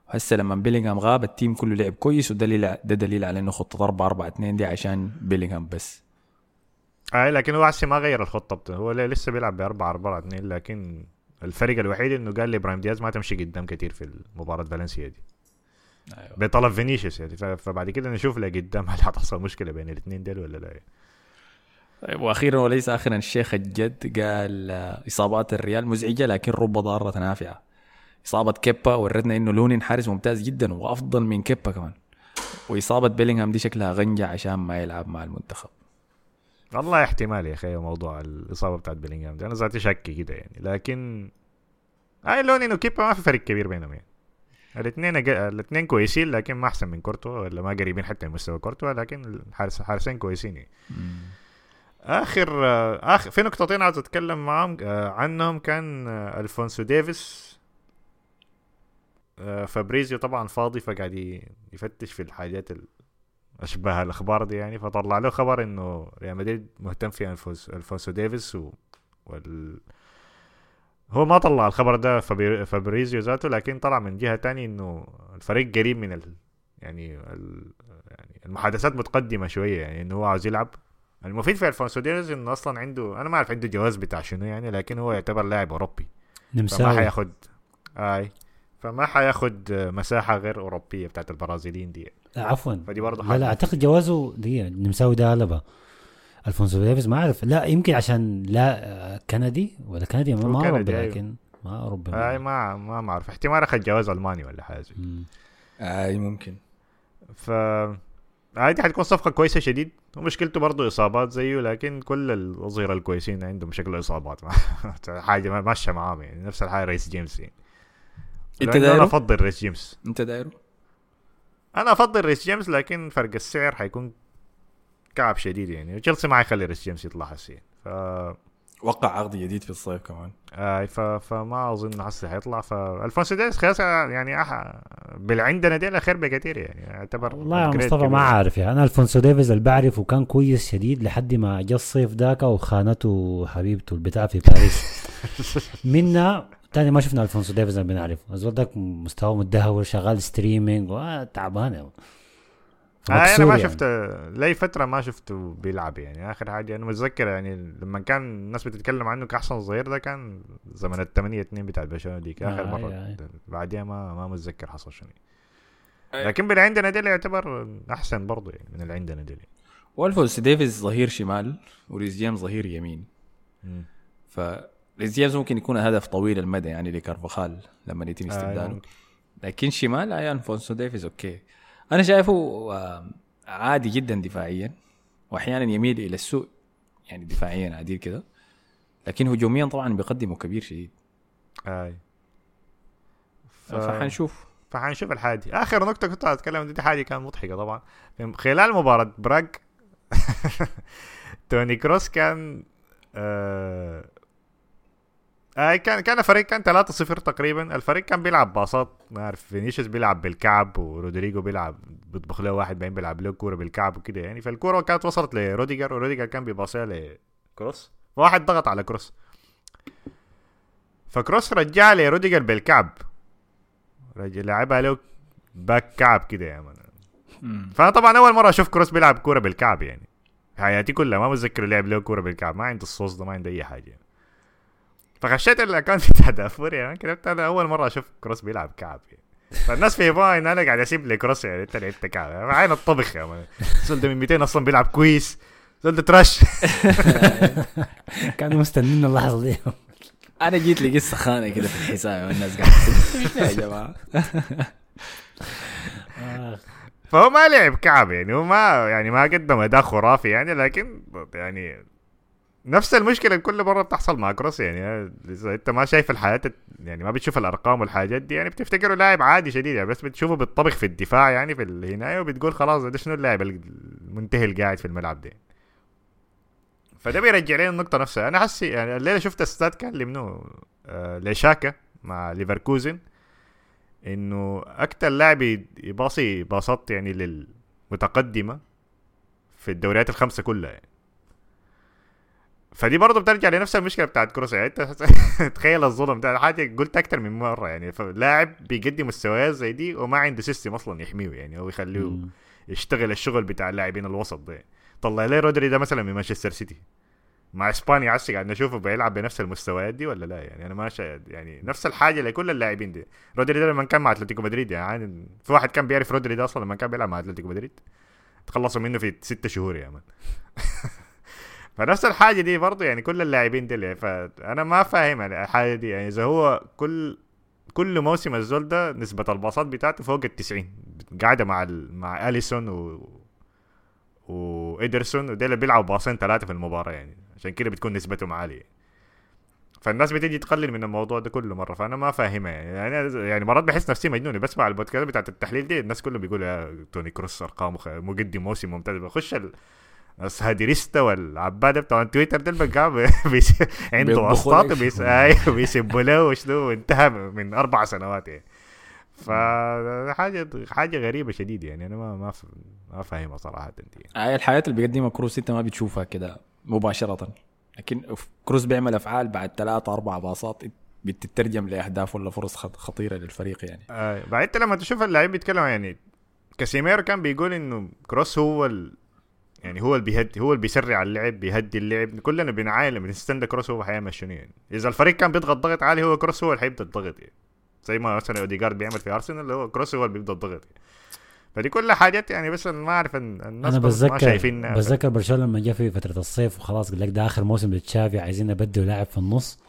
وهسه لما بيلينغهام غاب التيم كله لعب كويس ودليل ده دليل على إنه خطة 4 4 2 دي عشان بيلينغهام بس. أي لكن هو عسي ما غير الخطة. بتاعته هو لسه بيلعب ب 4 4 2 لكن الفرق الوحيد إنه قال لي إبراهيم دياز ما تمشي قدام كثير في مباراه فالنسيا دي. أيوة. بطلب فينيسيوس يعني. فبعد كده نشوف لقدام هل حتحصل مشكلة بين الاثنين دول ولا لا طيب وأخيرا وليس اخرا الشيخ الجد قال آه، إصابات الريال مزعجة لكن رب ضارة نافعة. إصابة كيبا ورتنا إنه لونين حارس ممتاز جدا وأفضل من كيبا كمان. وإصابة بيلينغهام دي شكلها غنجة عشان ما يلعب مع المنتخب. والله احتمال يا أخي موضوع الإصابة بتاعت بيلينغهام دي. أنا ذاتي شك كده يعني لكن اي لونين وكيبا ما في فرق كبير بينهم يعني. الاثنين الاثنين كويسين لكن ما أحسن من كورتوا ولا ما قريبين حتى من مستوى كورتوا لكن الحارس حارسين كويسين يعني. آخر آخر في نقطتين عاوز أتكلم معاهم آه، عنهم كان آه، ألفونسو ديفيس فابريزيو طبعا فاضي فقاعد يفتش في الحاجات ال- اشباه الأخبار دي يعني. فطلع له خبر إنه ريال مدريد مهتم في الفونسو, ألفونسو ديفيس و... وال هو ما طلع الخبر ده فابريزيو ذاته لكن طلع من جهة تانية إنه الفريق قريب من ال... يعني ال... يعني المحادثات متقدمة شوية يعني إنه هو عاوز يلعب. المفيد في ألفونسو ديفيز إنه أصلا عنده أنا ما أعرف عنده جواز بتاع شنو يعني لكن هو يعتبر لاعب أوروبي. نمساوي. حياخد آي. فما حياخد مساحة غير أوروبية بتاعت البرازيليين دي. عفوا. فدي برضه لا حاجة. لا أعتقد جوازه دي نمساوي ده قلبه ألفونسو ديفيز ما أعرف. لا يمكن عشان لا آه، كندي ولا كندي ما, أوروبي أيوه. لكن ما أوروبي. أي ما ما ما اعرف احتمال أخذ جواز ألماني ولا حاجة زي مم. أي ممكن. ف عادي حتكون صفقة كويسة شديد. ومشكلته برضه إصابات زيه لكن كل الأظهرة الكويسين عندهم شكل إصابات. حاجة ما ماشية معاهم يعني. نفس الحاجة ريس جيمس يعني. انت دايره؟ أفضل ريس جيمس. انت دايره؟ أنا أفضل ريس جيمس لكن فرق السعر حيكون كعب شديد يعني. وتشيلسي ما حيخلي ريس جيمس يطلع هسه يعني. ف وقع عقد جديد في الصيف كمان. آه ف... فما أظن هسه حيطلع. فالفونسو ديفيس خلاص يعني أح... بالعندنا دي خير بكثير يعني. يعتبر والله يا مصطفى. ما عارف يعني. أنا ألفونسو ديفيز اللي بعرفه كان كويس شديد لحد ما جا الصيف ذاك وخانته حبيبته البتاع في باريس. منا تاني ما شفنا ألفونسو ديفيز اللي بنعرفه الزول ذاك مستواه متدهور شغال streaming وتعبان يعني. آه أنا ما يعني. شفت لي فترة ما شفته بيلعب يعني آخر حاجة أنا متذكر يعني لما كان الناس بتتكلم عنه كأحسن ظهير ده كان زمن الثمانية اتنين بتاع برشلونه ديك آخر آه، مرة آه، آه. بعديها ما ما متذكر حصل شنو آه. لكن باللي عندنا ديل يعتبر أحسن برضه يعني من اللي عندنا ديل والفونسو ديفيز ظهير شمال وريس جيمس ظهير يمين مم. جيمس ممكن يكون هدف طويل المدى يعني لكارفاخال لما يتم آه، استبداله. ممكن. لكن شمال الفونسو ديفيز okay أنا شايفه آه، عادي جدا دفاعيا واحيانا يميل إلى السوء يعني دفاعيا عديل كده. لكن هجوميا طبعا بيقدمه كبير شديد. آي. ف... فحنشوف. فحنشوف الحاجة دي آخر نقطة كنت أتكلم دي, دي حاجة كانت مضحكة طبعا. خلال مباراة براغ توني كروس كان آه آه كان كان فريق كان 3-0 تقريبا. الفريق كان بيلعب باصات. ما أعرف فينيسيوس بيلعب بالكعب ورودريجو بيلعب بيطبخ له واحد بعدين بيلعب له كوره بالكعب وكده يعني. فالكورة كانت وصلت لروديجر وروديجر كان بيباصيها لكروس واحد ضغط على كروس. فكروس رجع لروديجر بالكعب. رجع لعبها له back كعب كده يا man. فأنا طبعا أول مرة أشوف كروس بيلعب كورة بالكعب يعني. حياتي كلها ما بتذكر لعب له كورة بالكعب. ما عنده الصوص ده ما عنده أي حاجة. يعني. فخشيت ال account بتاع دافور يعني. كتبت أنا أول مرة أشوف كروس بيلعب كعب يعني. فالناس في ان أنا قاعد أسيب لي كروس يعني. أنت لعبت كعب يعني. عين الطبخ يا مان. ده من 200 أصلا بيلعب كويس. زول ده ترش. كانوا مستنين اللحظة دي. أنا جيت لقيت سخانه كده في الحساب والناس قاعدة يا جماعة. فهو ما لعب كعب يعني. هو ما يعني ما قدم اداء خرافي يعني. لكن يعني نفس المشكلة كل مرة بتحصل مع كروس يعني إذا أنت ما شايف الحياة يعني ما بتشوف الأرقام والحاجات دي يعني بتفتكره لاعب عادي شديد يعني بس بتشوفه بالطبخ في الدفاع يعني في الهناية وبتقول خلاص ده شنو اللاعب المنتهي القاعد في الملعب ده فده بيرجع لنا النقطة نفسها أنا حسي يعني الليلة شفت استاد كان لمنو آه لشاكا مع ليفركوزن إنه أكتر لاعب يباصي باصات يعني للمتقدمة في الدوريات الخمسة كلها يعني. فدي برضه بترجع لنفس المشكلة بتاعت كروس يعني انت تخيل الظلم ده. حاجة قلت أكتر من مرة يعني. لاعب بيقدم مستويات زي دي وما عنده system أصلا يحميه يعني. أو يخليه. يشتغل الشغل بتاع اللاعبين الوسط ده. طلع لي رودري ده مثلا من مانشستر سيتي. مع إسبانيا عسى قاعد نشوفه بيلعب بنفس المستويات دي ولا لا؟ يعني أنا ما شا... يعني نفس الحاجة لكل اللاعبين دي. رودري ده لما كان مع أتلتيكو مدريد يعني. في واحد كان بيعرف رودري ده أصلا لما كان بيلعب مع أتلتيكو مدريد. تخلصوا منه في ستة شهور يا مان. فنفس الحاجة دي برضه يعني كل اللاعبين دي فانا ما فاهم يعني الحاجة دي. يعني إذا هو كل كل موسم الزول ده نسبة الباصات بتاعته فوق ال 90 قاعدة مع ال... مع أليسون و وإيدرسون وديل بيلعبوا باصين ثلاثة في المباراة يعني. عشان كده بتكون نسبتهم عالية. فالناس بتيجي تقلل من الموضوع ده كل مرة. فأنا ما فاهمها يعني. يعني, يعني مرات بحس نفسي مجنون. بسمع البودكاست بتاعت التحليل دي الناس كلهم بيقولوا يا توني كروس أرقامه مقدم موسم ممتاز. بخش ال... السهادريستا والعباده بتوع تويتر دول بقى. عنده واسطات بيسبوا له وشنو انتهى من أربع سنوات يعني فحاجه حاجة غريبة شديد يعني أنا ما ما. ما فاهمها صراحة دي هاي الحياة اللي بيقدمها كروس أنت ما بتشوفها كده مباشرة لكن كروس بيعمل أفعال بعد ثلاثة أربع باصات بتترجم لأهداف ولا فرص خط- خطيرة للفريق يعني آه بعد أنت لما تشوف اللعيب بيتكلم يعني كاسيميرو كان بيقول إنه كروس هو ال... يعني هو اللي بيهدي هو اللي بيسرع اللعب بيهدي اللعب. كلنا بنعاين لما نستنى كروس هو حيعمل شنو يعني. إذا الفريق كان بيضغط ضغط عالي هو كروس هو اللي حيبدأ الضغط يعني. زي ما مثلا أوديجارد بيعمل في أرسنال هو كروس هو اللي بيبدأ الضغط يعني. فدي كلها حاجات يعني بس ما أعرف ان الناس أنا بتذكر بتذكر برشلونة لما جاء في فترة الصيف وخلاص قال لك ده آخر موسم لتشافي عايزين نبدل لاعب في النص.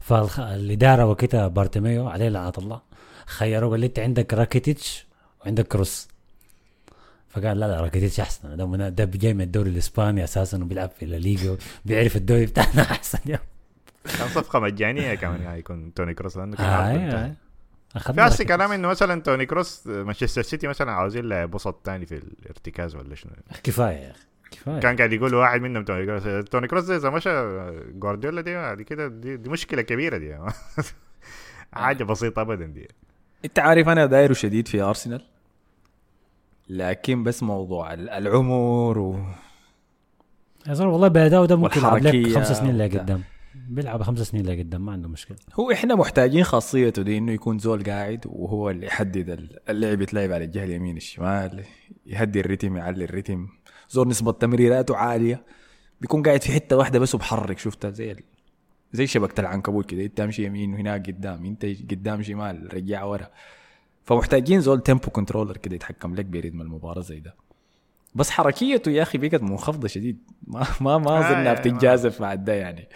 فالاداره وكتها بارتوميو عليه لعنه الله خيروه قال لي أنت عندك راكيتيتش وعندك كروس. فقال لا لا راكيتيتش أحسن. ده منا- ده جاي من الدوري الإسباني أساسا وبيلعب في الليغا بيعرف الدوري بتاعنا أحسن يا كان صفقة مجانية كمان يعني يكون توني كروس لأنه كان آه آه. آه. أخذنا في. كلام إنه مثلا توني كروس مانشستر سيتي مثلا عاوزين لاعب وسط تاني في الارتكاز ولا شنو. كفاية يا أخي كفاية. كان قاعد يقول واحد منهم توني كروس توني كروس اذا مشى جوارديولا دي دي كده دي, دي مشكلة كبيرة دي. حاجة بسيطة ابدا دي. أنت عارف أنا دايره شديد في أرسنال؟ لكن بس موضوع ال- العمر و يا زلمة والله بأداؤه ده ممكن يلعب لك خمس سنين. لقدام بيلعب خمس سنين لقدام ما عنده مشكلة. هو إحنا محتاجين خاصيته دي إنه يكون زول قاعد وهو اللي يحدد ال- اللعب يتلعب على الجهة اليمين الشمال يهدي الريتم يعلي الريتم. زول نسبة تمريراته عالية بيكون قاعد في حتة واحدة بس وبحرك شفتها زي ال... زي شبكة العنكبوت كده انت تمشي يمين وهناك قدام انت قدام شمال رجع ورا. فمحتاجين زول tempo controller كده يتحكم لك برتم المباراة زي ده. بس حركيته يا أخي بقت منخفضة شديد. ما ما ما آه، اظن انها يعني بتنجازف مع ده يعني.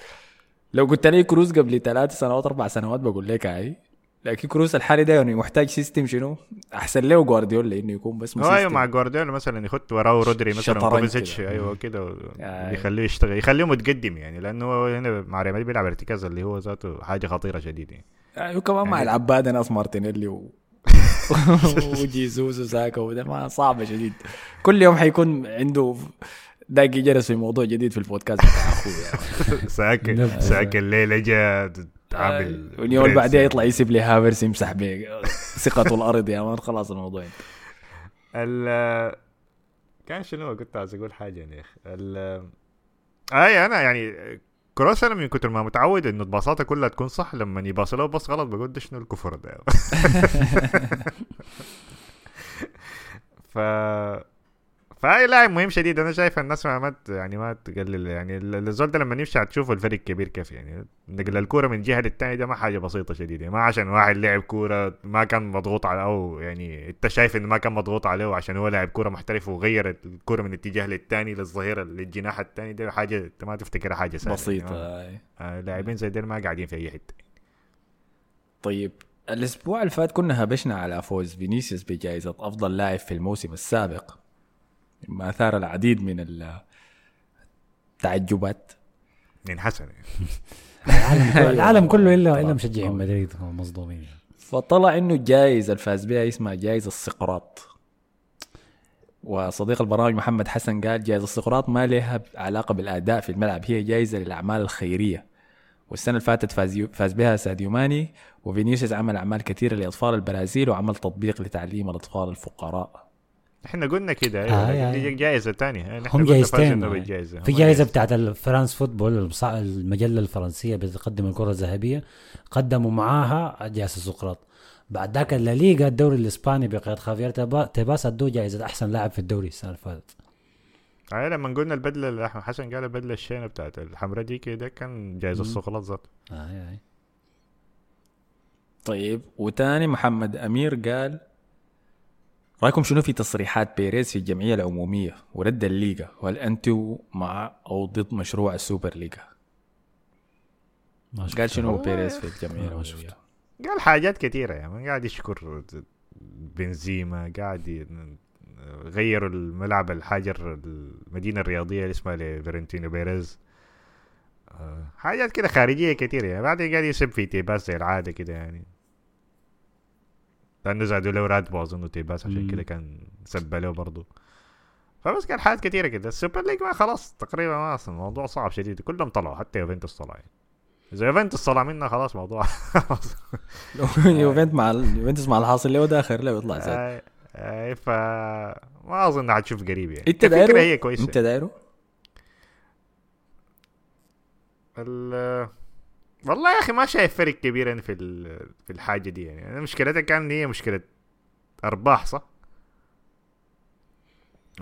لو قلت لي كروس قبل ثلاث سنوات أربع سنوات بقول لك هاي. لكن كروس الحالي ده يعني محتاج system شنو؟ أحسن له جوارديولا إنه يكون بس أيوه. مع جوارديولا مثلا يحط وراه رودري مثلا كوفاسيتش كده. أيوه كده و- آه. يخليه يشتغل يخليه متقدم يعني لأنه هو هنا مع ريال مدريد بيلعب ارتكاز اللي هو ذاته حاجة خطيرة شديد يعني. يعني وكمان مع يعني- العباد ناس مارتينيلي و... وجيسوس وساكا وده ما صعبه شديد كل يوم حيكون عنده داقي جرس في موضوع جديد في البودكاست بتاع أخوي ساك نعم. ساك الليلة جاء عامل واليوم اللي بعدها يعني. يطلع يسيب لي هافرس يمسح بيه ثقته الأرض يا مان خلاص الموضوع. ال كان شنو كنت عايز أقول حاجة يعني يا أخي ال أي أنا يعني كروس أنا من كتر ما متعود إنه الباصات كلها تكون صح لما يباص له بس غلط بقول ده شنو الكفر ده. ف فهاي لاعب مهم شديد أنا شايف الناس ما ما ت- يعني ما تقلل يعني ال- الزول ده لما يمشي هتشوفوا الفرق كبير كيف يعني نقل الكورة من جهة للتاني ده ما حاجة بسيطة شديد يعني ما عشان واحد لعب كورة ما كان مضغوط على أو يعني أنت شايف إنه ما كان مضغوط عليه عشان هو لاعب كورة محترف وغير الكورة من اتجاه للتاني للظهيره للجناح التاني ده حاجة أنت ما تفتكرها حاجة سهلة بسيطة يعني آه، لاعبين زي دول ما قاعدين في أي حتة. طيب الأسبوع اللي فات كنا هبشنا على فوز فينيسيوس بجائزة أفضل لاعب في الموسم السابق. مما أثار العديد من ال- التعجبات. ينحسن يعني. العالم كله العالم كله الا إلا مشجعين مدريد مصدومين. يعني. فطلع إنه الجائزه اللي فاز بها اسمها جائزه السقراط. وصديق البرامج محمد حسن قال جائزه السقراط ما لها علاقة بالأداء في الملعب هي جائزه للأعمال الخيرية. والسنة اللي فاتت فاز فاز بها ساديو ماني وفينيسيوس عمل أعمال كثيرة لأطفال البرازيل وعمل تطبيق لتعليم الأطفال الفقراء. إحنا قلنا كده آه، أيوه آه. دي جائزه ثانية هم بالجائزه في جائزه بتاعت الفرانس فوتبول المجلة الفرنسية بتقدم الكرة الذهبية. قدموا معاها جائزه سقراط. بعد ذاك الليغا الدوري الإسباني بقيادة خافيير تيباس ادوه جائزه أحسن لاعب في الدوري السنة اللي فاتت. آه لما قلنا البدلة اللي حسن قال البدله الشينة بتاعت الحمراء دي كده كان جايز السقراط ذاته. آه آه. طيب وتاني محمد أمير قال رأيكم شنو في تصريحات بيريز في الجمعية العمومية؟ ورد الليغا وهل أنتم مع أو ضد مشروع السوبر ليغا؟ قال شنو بيريز في الجمعية ما العمومية؟ قال حاجات كثيرة يعني قاعد يشكر بنزيما قاعد غيروا الملعب الحجر المدينة الرياضية اللي اسمها فلورنتينو بيريز. آه، حاجات كده خارجية كثيرة يعني. بعدين قاعد يسب في تيباس زي العادة كده يعني. لأنه زادوا له راتبه اظن تيباس عشان مم. كده كان سب له برضه. فبس كان حاجات كثيره كده السوبر ليج ما خلاص تقريبا ما أصلا الموضوع صعب شديد. كلهم طلعوا حتى يوفنتوس طلع. يعني إذا يوفنتوس طلع منها خلاص موضوع خلاص يوفنتوس مع يوفنتوس مع الحاصل له داخل له يطلع زاد. اي ف ما أظن حتشوف قريب يعني. إنت دايره هي كويسة. إنت دايره ال- والله يا أخي ما شايف فرق كبير أنا في ال- في الحاجة دي يعني مشكلتها كان هي مشكلة أرباح صح؟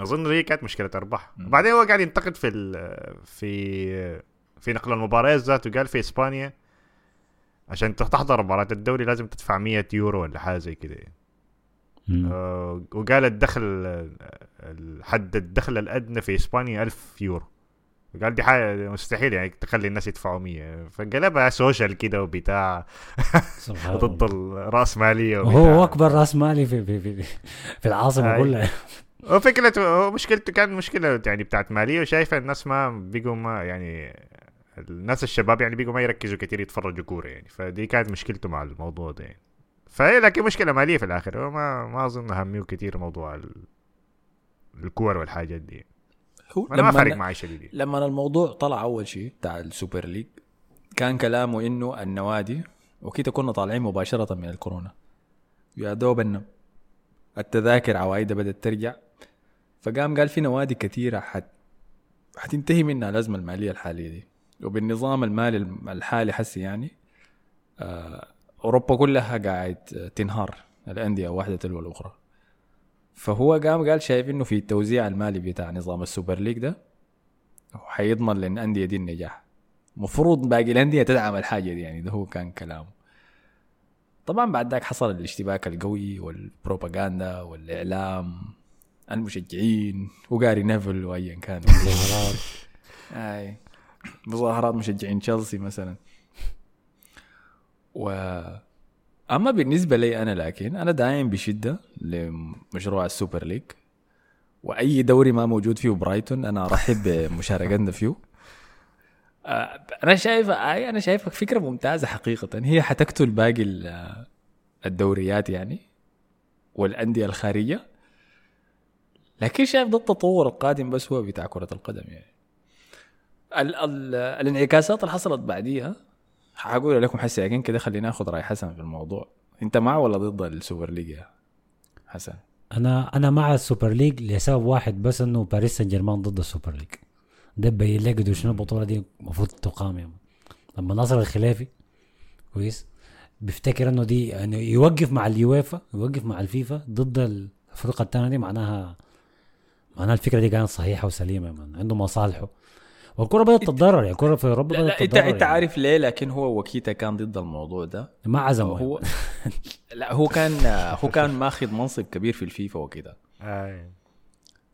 أظن هي كانت مشكلة أرباح. وبعدين هو قاعد ينتقد في ال- في في نقل المباريات ذاته قال في إسبانيا عشان تحضر مباراة الدوري لازم تدفع 100 يورو ولا حاجة زي كده يعني. آه، وقال الدخل الحد الدخل الأدنى في إسبانيا 1000 يورو قال دي حاجة مستحيل يعني تخلي الناس يدفعوا 100 فقلبها سوشيال كده وبتاع. ضد. الراسماليه وهو أكبر رأس مالي في في في, في العاصمة. كلها. وفكرته هو مشكلته كان مشكلة يعني بتاعت ماليه وشايفة الناس ما بيقوا ما يعني الناس الشباب يعني بيقوا ما يركزوا كثير يتفرجوا كورة يعني. فدي كانت مشكلته مع الموضوع ده يعني. فهي لكن مشكلة مالية في الآخر. هو ما ما أظن هميه كثير موضوع ال- الكور والحاجات دي. هو أنا ما فارق لما معي شديد يعني. لما الموضوع طلع أول شيء بتاع السوبر ليج كان كلامه إنه النوادي وكده كنا طالعين مباشرة من الكورونا. يا دوب التذاكر عوايدها بدأت ترجع. فقام قال في نوادي كثيرة حت حتنتهي منها الأزمة المالية الحالية دي. وبالنظام المالي الم- الحالي حسي يعني آه أوروبا كلها قاعد تنهار الأندية واحدة تلو الأخرى. فهو قام قال شايف إنه في التوزيع المالي بتاع نظام السوبر ليج ده حيضمن للانديه دي النجاح. مفروض باقي الأندية تدعم الحاجة دي يعني ده هو كان كلامه. طبعا بعد ذاك حصل الاشتباك القوي والبروباغندا والإعلام المشجعين وجاري نيفل وايا كان. مظاهرات. أي. مظاهرات مشجعين تشيلسي مثلا. و أما بالنسبة لي أنا لكن أنا داعم بشدة لمشروع السوبر ليج وأي دوري ما موجود فيه برايتون أنا ارحب بمشاركتنا فيه. أنا شايف أي أنا شايف فكرة ممتازة حقيقة. هي حتقتل باقي ال- الدوريات يعني والأندية الخارجية. لكن شايف ده التطور القادم بس هو بتاع كرة القدم يعني. ال ال الانعكاسات اللي حصلت بعديها حقول لكم حسي لكن كده خلينا ناخذ رأي حسن في الموضوع. أنت مع ولا ضد السوبر ليج يا حسن؟ أنا أنا مع السوبر ليج لسبب واحد بس إنه باريس سان جيرمان ضد السوبر ليج. ده بين لك شنو البطولة دي المفروض تقام يوم لما ناصر الخلافي كويس بيفتكر إنه دي يعني يوقف مع اليويفا يوقف مع الفيفا ضد ال- الفرقة الثانية دي معناها معناها الفكرة دي كانت صحيحة وسليمة من عنده مصالحه. والكرة بدات تتضرر يعني الكره في أوروبا بدات انت تتضرر أنت يعني. عارف ليه؟ لكن هو وكيتا كان ضد الموضوع ده. ما عزمه هو لا هو كان هو كان ماخذ منصب كبير في الفيفا وكده. آه.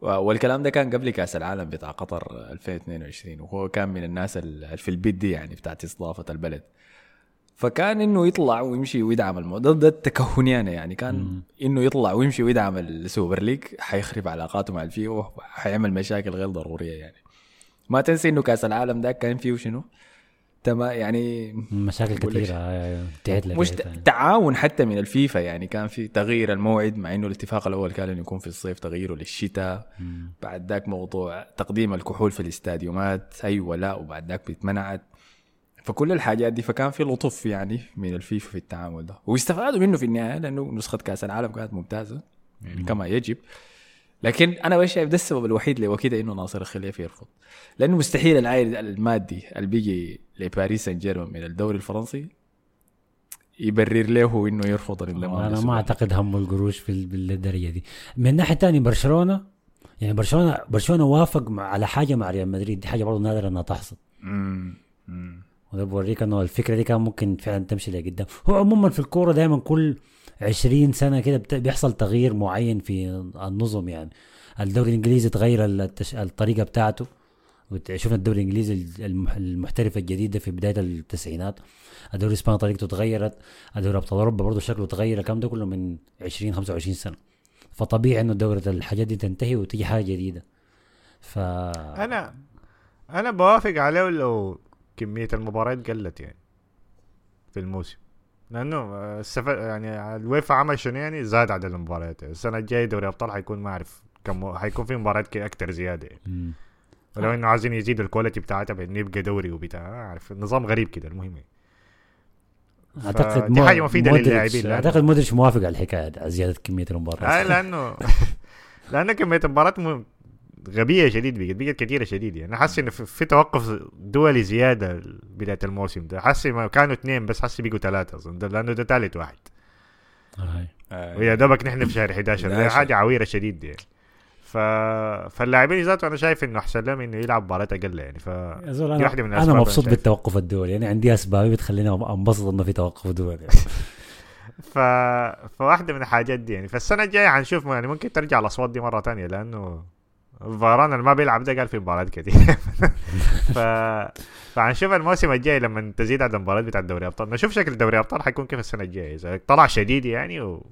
والكلام ده كان قبل كأس العالم بتاع قطر 2022 وهو كان من الناس اللي في البيت دي يعني بتاعت استضافه البلد. فكان إنه يطلع ويمشي ويدعم الموضوع ده التكهني أنا يعني. كان إنه يطلع ويمشي ويدعم السوبر ليج حيخرب علاقاته مع الفيفا وحيعمل مشاكل غير ضرورية يعني. ما تنسي إنه كأس العالم ده كان فيه شنو تمام يعني مشاكل كثيره آه، مش تعاون حتى من الفيفا يعني كان في تغيير الموعد مع إنه الاتفاق الأول كان إنه يكون في الصيف تغييره للشتاء. بعد ذاك موضوع تقديم الكحول في الاستاديومات أيوه لا وبعد ذاك بيتمنعت. فكل الحاجات دي فكان في لطف يعني من الفيفا في التعامل ده. واستفادوا منه في النهاية لأنه نسخة كأس العالم كانت ممتازة يعني كما يجب. لكن أنا بس شايف ده السبب الوحيد اللي وكده إنه ناصر الخليفي يرفض لأنه مستحيل العائد المادي اللي بيجي لباريس سان جيرمان من الدوري الفرنسي يبرر له إنه يرفض أنا ما أعتقد هم القروش في بالدرجه دي. من الناحيه الثانية برشلونة يعني برشلونة برشلونة وافق مع على حاجة مع ريال مدريد دي حاجة برضه نادرة إنها تحصل. وده بوريك إنه الفكرة دي كان ممكن فعلا تمشي لقدام. هو عموما في الكورة دائما كل 20 سنة كده بيحصل تغيير معين في النظم يعني. الدوري الإنجليزي تغير التش... الطريقة بتاعته. شفنا الدوري الإنجليزي المح- المحترف الجديد في بداية التسعينات. الدوري الإسباني طريقته تغيرت. الدوري أبطال أوروبا برضه شكله تغير الكلام ده كله من 20 25 سنة. فطبيعي إنه دورة الحاجات دي تنتهي وتيجي حاجة جديدة. ف أنا أنا بوافق عليه لو كمية المباريات قلت يعني في الموسم. لأنه آه، السفر يعني اليويفا عمل شنو يعني؟ زاد عدد المباريات. السنة الجاية دوري أبطال حيكون ما أعرف كم حيكون في مباريات أكثر زيادة يعني. ولو إنه عايزين يزيدوا ال quality بتاعتها بانه يبقى دوري وبتاع ما أعرف. النظام غريب كده المهم يعني. أعتقد دي مفيدة مودريتش- للاعبين، أعتقد مودريتش موافق على الحكاية دي زيادة كمية المباريات آه لأنه لأنه كمية المباريات غبية شديد بقت بقت كثيره شديد يعني. حاسس انه في, توقف دولي زيادة بداية الموسم ده. حاسس ما كانوا اثنين بس حاسس بقوا ثلاثة اظن لأنه ده ثالث واحد. آه. ويا دوبك نحن في شهر 11 ده 11. حاجة عويرة شديد يعني. ف... فاللاعبين ذاته أنا شايف إنه أحسن لهم إنه يلعب مباريات أقل يعني. ف أنا, واحدة من أنا الأسباب أنا مبسوط شايف. بالتوقف الدولي. يعني عندي اسباب بتخليني أنبسط إنه في توقف دولي. ف... فواحدة من الحاجات دي يعني. فالسنة الجاية حنشوف يعني ممكن ترجع الأصوات دي مرة تانية لأنه فاران اللي ما بيلعب ده قال في مباريات كتير. ف... فحنشوف الموسم الجاي لما تزيد عدد المباريات بتاع دوري ابطال نشوف شكل دوري ابطال حيكون كيف السنة الجاية. إذا طلع شديد يعني و...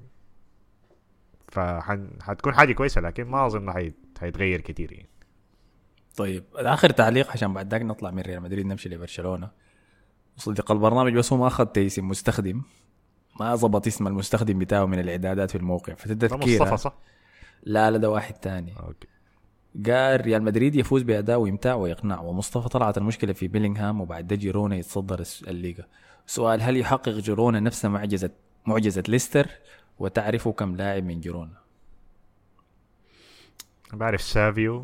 فحتكون حاجة كويسة لكن ما أظن حي... حيتغير كتير يعني. طيب اخر تعليق عشان بعد ذاك نطلع من ريال مدريد نمشي لبرشلونة. صديق البرنامج بس هو ما اخذ اسم مستخدم. ما ظبط اسم المستخدم بتاعه من الإعدادات في الموقع. ده فتتذكير مصطفى صح؟ لا لا ده واحد تاني. okay. قال ريال مدريد يفوز بأداء وامتاع واقناع ومصطفى طلعت المشكلة في بيلينغهام وبعد ده جيرونا يتصدر الليغا. سؤال هل يحقق جيرونا نفس معجزه معجزة ليستر؟ وتعرفوا كم لاعب من جيرونا؟ بعرف سافيو.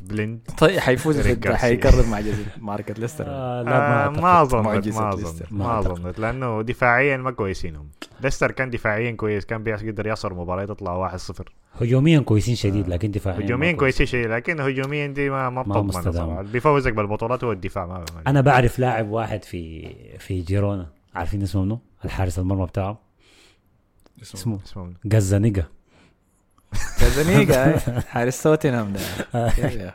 بليند. طيب حيفوز. حيكرر معجزه ماركه ليستر. آه لا آه ما. أظن معجزة ما أظن ليستر. ما. أظن. لأنه دفاعيا ما كويسين هم ليستر كان دفاعيا كويس كان بيقدر يصر مباراة تطلع 1-0 هجوميا كويسين شديد لكن دفاعيا هجوميا كويسين. شيء لكن هجوميا دي ما ما بتضمن بيفوزك بالبطولات هو الدفاع ما أنا بعرف لاعب واحد في في جيرونا. عارفين اسمه منه الحارس المرمى بتاعه؟ اسمه اسمه جازانيجا كازانيجا حارس توتنهام ده.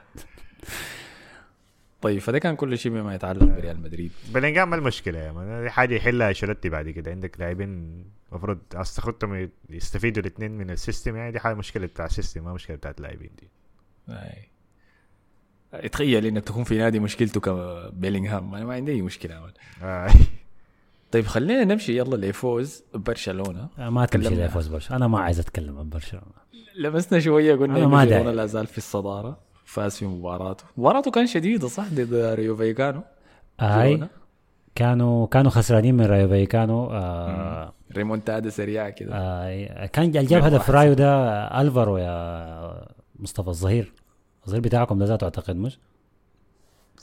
طيب فده كان كل شيء بما يتعلق بريال مدريد. بلينجهام ما المشكلة يا man. دي حاجة يحلها أنشيلوتي بعد كده. عندك لاعبين المفروض استخدمتهم يستفيدوا الاثنين من ال system. يعني دي حاجة مشكلة بتاع ال system ما مشكلة بتاعت اللاعبين دي. أي. تخيل إنك تكون في نادي مشكلته كبيلينغهام أنا ما عندي أي مشكلة عمل. آه. طيب خلينا نمشي. يلا لفوز برشلونة. ما تمشي. ليفوز برشلونة. أنا ما عايز أتكلم عن برشلونة. لمسنا شوية قلنا ما برشلونه. لا زال في الصدارة. فاز في مباراته. مباراته كان شديدة صح؟ ضد ريو فايكانو. هاي. كانوا كانوا خسرانين من رايو فايكانو. آه ريمونتادا سريعة كده. آه كان اللي جاب هدف رايو ده ألفارو يا مصطفى الظهير. الظهير بتاعكم ده ذاته أعتقد مش؟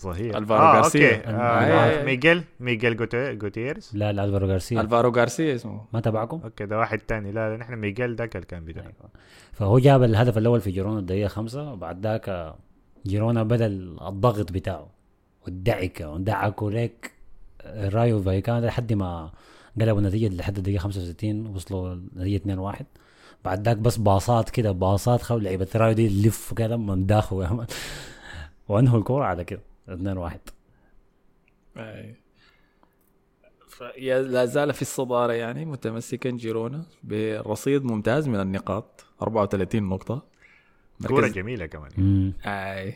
ظهير ألفارو آه غارسيا. okay. آه، آه آه. ميغيل ميغيل جوتي- جوتيرز لا لا الفارو غارسيا الفارو غارسيا اسمه. ما تبعكم؟ okay ده واحد تاني. لا لا، نحن ميغيل ذاك اللي كان بدأ فهو جاب الهدف الأول في جيرونا الدقيقة خمسة وبعد ذاك جيرونا بدا الضغط بتاعه والدعكة ودعكوا لك رايو فايكان لحد ما قلبوا النتيجه لحد الدقيقة 65 وصلوا النتيجه 2 1 بعد ذاك بس باصات كده باصات خلوا لعيبة رايو دي تلف كده من داخل. وانهوا الكورة على كده. 2 1 أي. ف- يا- لا زال في الصدارة يعني متمسكا جيرونا برصيد ممتاز من النقاط 34 نقطة. كورة مركز جميلة كمان. مم. أي.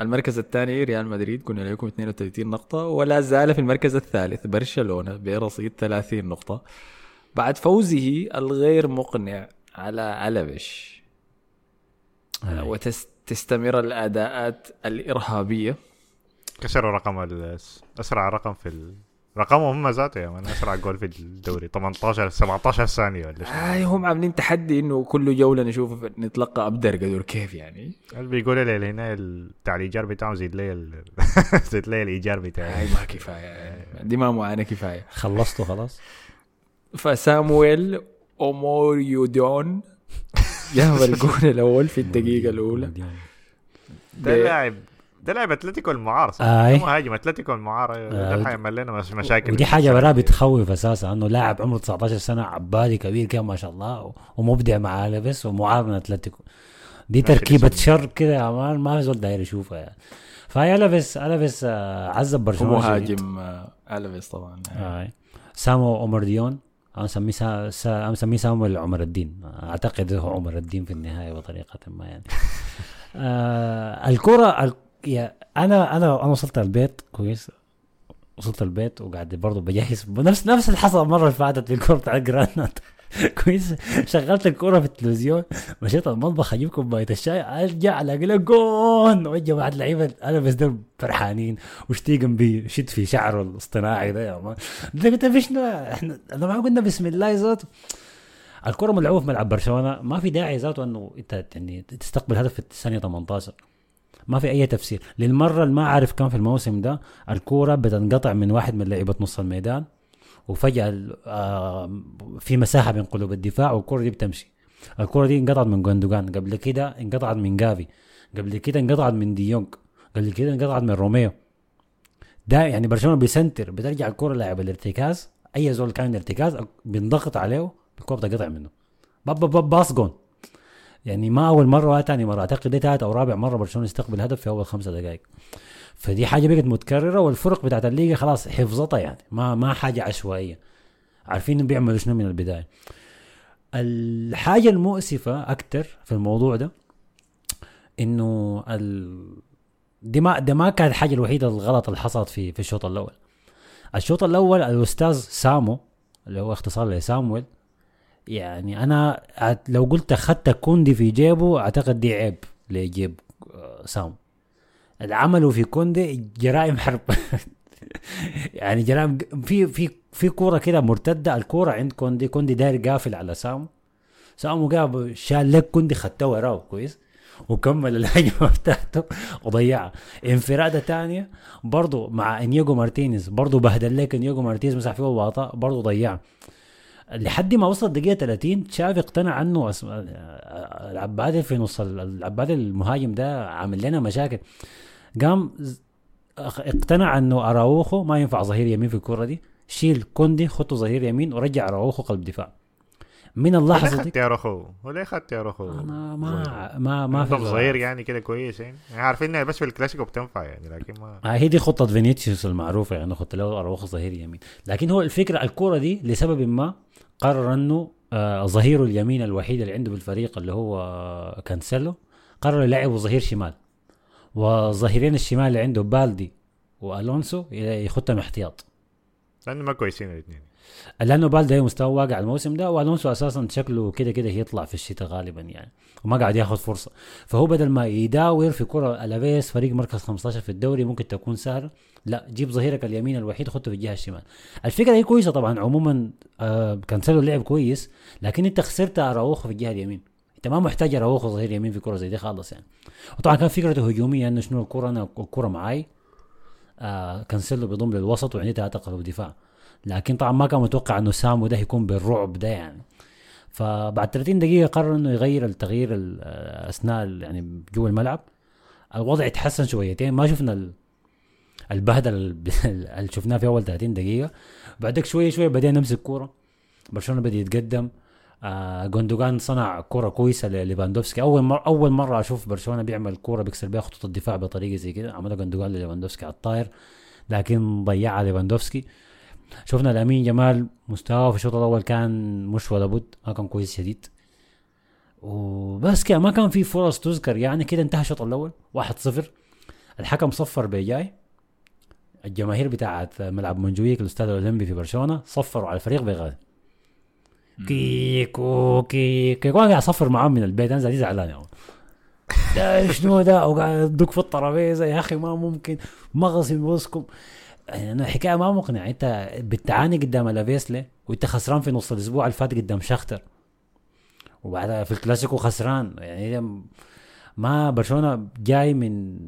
المركز الثاني ريال مدريد قلنا لكم 32 نقطة ولا زال في المركز الثالث برشلونة برصيد 30 نقطة. بعد فوزه الغير مقنع على ألفش أي. وتستمر الأداءات الإرهابية. كسروا رقم ال- أسرع رقم في ال... رقمهم هم ذاته يا من أسرع جول في الدوري 18 17 ثانية ولا شيء. آي هم عاملين تحدي إنه كل جولة نشوف نتلقى أبدر قدر كيف يعني. اللي بيقولوا لي هنا بتاع الايجار بتاعهم زيد لي ال... زيد لي الإيجار بتاعي هاي ما كفاية. يعني. دي ما معانا كفاية. خلصتوا خلاص؟ فسامويل اوموريودون جاب الجول الأول في الدقيقة الأولى. ده لاعب ده لاعب أتلتيكو المعار صح؟ آي. ده مهاجم أتلتيكو المعار آه، ده حيعمل لنا مش- مشاكل ودي حاجة برا بتخوف أساسا إنه لاعب عمره 19 سنة عبالي كبير كده ما شاء الله ومبدع مع لبس ومعار من أتلتيكو دي تركيبة. شر كده يا man ما في زول داير يشوفها يعني فهي لبس لبس آه، عذب برشلونة شديد. ومهاجم آه، الفيس طبعا آه. سامو أوموروديون أنا مسميه سا... مسميه سامويل عمر الدين أعتقد هو عمر الدين في النهاية بطريقة ما يعني آه الكره ال... يا أنا أنا أنا وصلت البيت كويس. وصلت البيت وقاعد برضه بجهز. نفس نفس اللي حصل المرة اللي فاتت في الكوره بتاعت جرانات كويس. شغلت الكورة في التلفزيون. مشيت المطبخ أجيب كوباية الشاي أرجع ألاقي له جون. وجه واحد لعيبة أنا بس دول فرحانين. وشتيجن بيشد في شعره الاصطناعي ده يا مان قلت شنو إحنا ما قلنا بسم الله ذاته. الكره ملعوبة في ملعب برشلونة. ما في داعي ذاته إنه أنت يعني تستقبل هدف في الثانية 18 ما في أي تفسير. للمرة اللي ما عارف كم في الموسم ده الكورة بتنقطع من واحد من لعيبة نص الميدان وفجأة آه، في مساحة بين قلوب الدفاع والكره دي بتمشي. الكره دي انقطعت من جوندوجان قبل كده انقطعت من جافي قبل كده انقطعت من ديونج قبل كده انقطعت من روميو. ده يعني برشلونة بيسنتر بترجع الكره لاعب الارتكاز أي زول كان ارتكاز بينضغط عليه الكره بتقطع منه. باب باب باص جون يعني ما أول مرة ولا ثاني مرة. أعتقد دي ثالث أو رابع مرة برشلونة يستقبل هدف في أول خمسة دقائق. فدي حاجة بقت متكررة والفرق بتاعت الليغا خلاص حفظتها يعني. ما ما حاجة عشوائية. عارفين بيعملوا شنو من البداية. الحاجة المؤسفة أكتر في الموضوع ده إنه ال... دي ما ده ما كانت الحاجة الوحيدة الغلط اللي حصلت في في الشوط الأول. الشوط الأول الأستاذ سامو اللي هو اختصار لسامويل يعني أنا لو قلت أخذت كوندي في جيبه أعتقد دي عيب لجيب آه، سام. اللي عملوا في كوندي جرائم حرب. يعني جرائم في في في كورة كده مرتدة الكورة عند كوندي كوندي داير قافل على سامو سامو جاب شال لك كوندي خدته وراه كويس؟ وكمل الهجمة بتاعته وضيعها انفرادة تانية برضو مع انيجو مارتينيز برضو بهدل لك انيجو مارتينيز مسح فيه وواطا برضو ضيعها لحد ما وصل الدقيقه 30 تشافي اقتنع عنه أسم... العبادي في نص ال- العبادي المهاجم ده عامل لنا مشاكل. قام اقتنع إنه أراوخو ما ينفع ظهير يمين في الكرة دي. شيل كوندي خطه ظهير يمين ورجع أراوخو قلب دفاع. من اللحظة دي يا روخو وليه خدت يا روخو أنا ما ما ما في في صغير يعني كده كويس يعني. يعني عارفين انها بس في الكلاسيكو بتنفع يعني لكن ما آه، هي دي خطة فينيسيوس المعروفة يعني خت له أراوخو ظهير يمين. لكن هو الفكرة الكرة دي لسبب ما قرر أنه آه، ظهيره اليمين الوحيد اللي عنده بالفريق اللي هو كانسيلو قرر يلعبه ظهير شمال. وظهيرين الشمال اللي عنده بالدي وألونسو يخطهم احتياط. لأنه ما كويسين الاثنين. لأنه بالدي مستوى واقع الموسم ده وألونسو أساسا شكله كده كده هيطلع في الشتاء غالبا يعني وما قاعد ياخذ فرصة. فهو بدل ما يداور في كرة ألافيس فريق مركز 15 في الدوري ممكن تكون سهلة. لا جيب ظهيرك اليمين الوحيد خطه في الجهة الشمال. الفكرة هي كويسة طبعا عموما آه كانسلو لعب كويس لكن انت خسرت اراوخو في الجهة اليمين. انت ما محتاج اراوخو ظهير يمين في كرة زي دي خالص يعني. وطبعا كان فكرته هجومية إنه شنو الكرة أنا الكرة معاي. آه كانسيلو بيضم للوسط وعندي ثلاثة قلب دفاع لكن طبعا ما كان متوقع إنه سامو ده يكون بالرعب ده يعني. فبعد 30 دقيقة قرر إنه يغير التغيير ال- آه، أثناء يعني جوا الملعب. الوضع اتحسن شويتين ما شفنا البهدلة ال- اللي شفناه في أول 30 دقيقة. بعدك شوية شوية بدينا نمسك كورة. برشلونة بدأ يتقدم. آه جوندوجان صنع كورة كويسة لليفاندوفسكي. أول مره أول مرة أشوف برشلونة بيعمل كورة بيكسر بيها خطوط الدفاع بطريقة زي كده. عملها جوندوجان لليفاندوفسكي على الطاير لكن ضيعها ليفاندوفسكي. شفنا الامين جمال مستواه في الشوط الأول كان مش ولا بد ما كان كويس شديد. وبس كده ما كان في فرص تذكر. يعني كده انتهى الشوط الأول 1-0 الحكم صفر بيجاي الجماهير بتاعت ملعب منجويك الاستاد الاولمبي في برشلونة صفروا على الفريق بغاز. كيكو كيكو. وأنا قاعد اصفر معاهم من البيت. أنا زعلان زعلان يا. ده شنو ده؟ وقاعد ادق في الترابيزة. يا أخي ما ممكن. مغصي بوسكم يعني أنا حكاية ما مقنعة. أنت بتعاني قدام ألافيسلي وأنت خسران في نص الأسبوع اللي فات قدام شختر. وبعدها في الكلاسيكو خسران. يعني ما برشلونة جاي من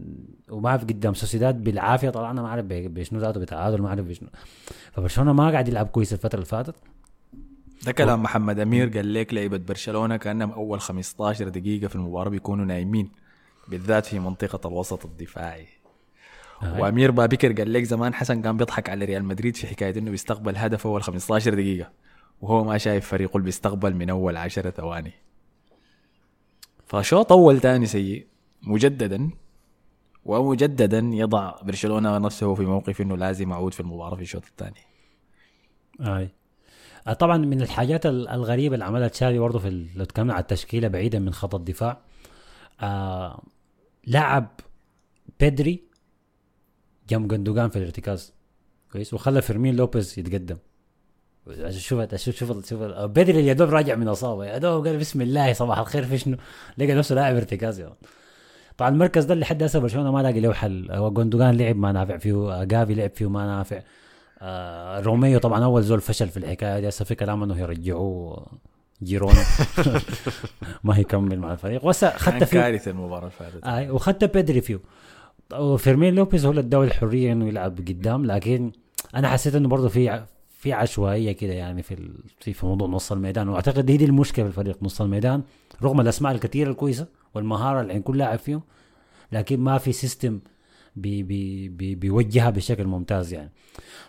وما اعرف قدام سوسيداد بالعافية طلعنا ما أعرف بشنو ذاته بتعادل ما أعرف بشنو. فبرشلونة ما قاعد يلعب كويس الفترة اللي فاتت. ده كلام محمد أمير قال لك لعيبة برشلونة كأنهم أول 15 دقيقة في المباراة بيكونوا نايمين بالذات في منطقة الوسط الدفاعي. آه. وأمير بابكر قال لك زمان حسن كان بيضحك على ريال مدريد في حكاية إنه بيستقبل هدف أول 15 دقيقة وهو ما شايف فريقه اللي بيستقبل من أول 10 ثواني. فشوط اول تاني سيء؟ مجددا ومجددا يضع برشلونة نفسه في موقف إنه لازم يعود في المباراة في الشوط الثاني. أي. آه، طبعا من الحاجات ال- الغريبة اللي عملها تشافي برضه في لو تكلمنا على التشكيلة بعيدا من خط الدفاع. آه لعب بيدري جنب جندوجان في الارتكاز. كويس؟ وخلى فيرمين لوبيز يتقدم. شوف شوف شوف شوف بيدري يا دوب راجع من إصابة. يا دوب قال بسم الله صباح الخير في شنو لقى نفسه لاعب ارتكاز يعني. طبعا المركز ده اللي حد هسه برشلونة ما لاقي له حل. هو جوندوجان لعب ما نافع فيه آه، جافي لعب فيه ما نافع آه روميو طبعا أول زول فشل في الحكاية دي. هسه في كلام إنه يرجعوه جيرونا. ما هيكمل مع الفريق. وهسه خدت فيه كارثة المباراة اللي فاتت. اي وخدت بيدري فيه. وفيرمين لوبيز هو اللي اداه الحرية إنه يلعب قدام. لكن أنا حسيت إنه برضه في في عشوائية كده يعني في في موضوع نص الميدان. وأعتقد دي دي المشكلة في الفريق نص الميدان. رغم الأسماء الكثيرة الكويسة والمهارة اللي عند كل لاعب فيهم لكن ما في system بي بي بي بيوجهها بشكل ممتاز يعني.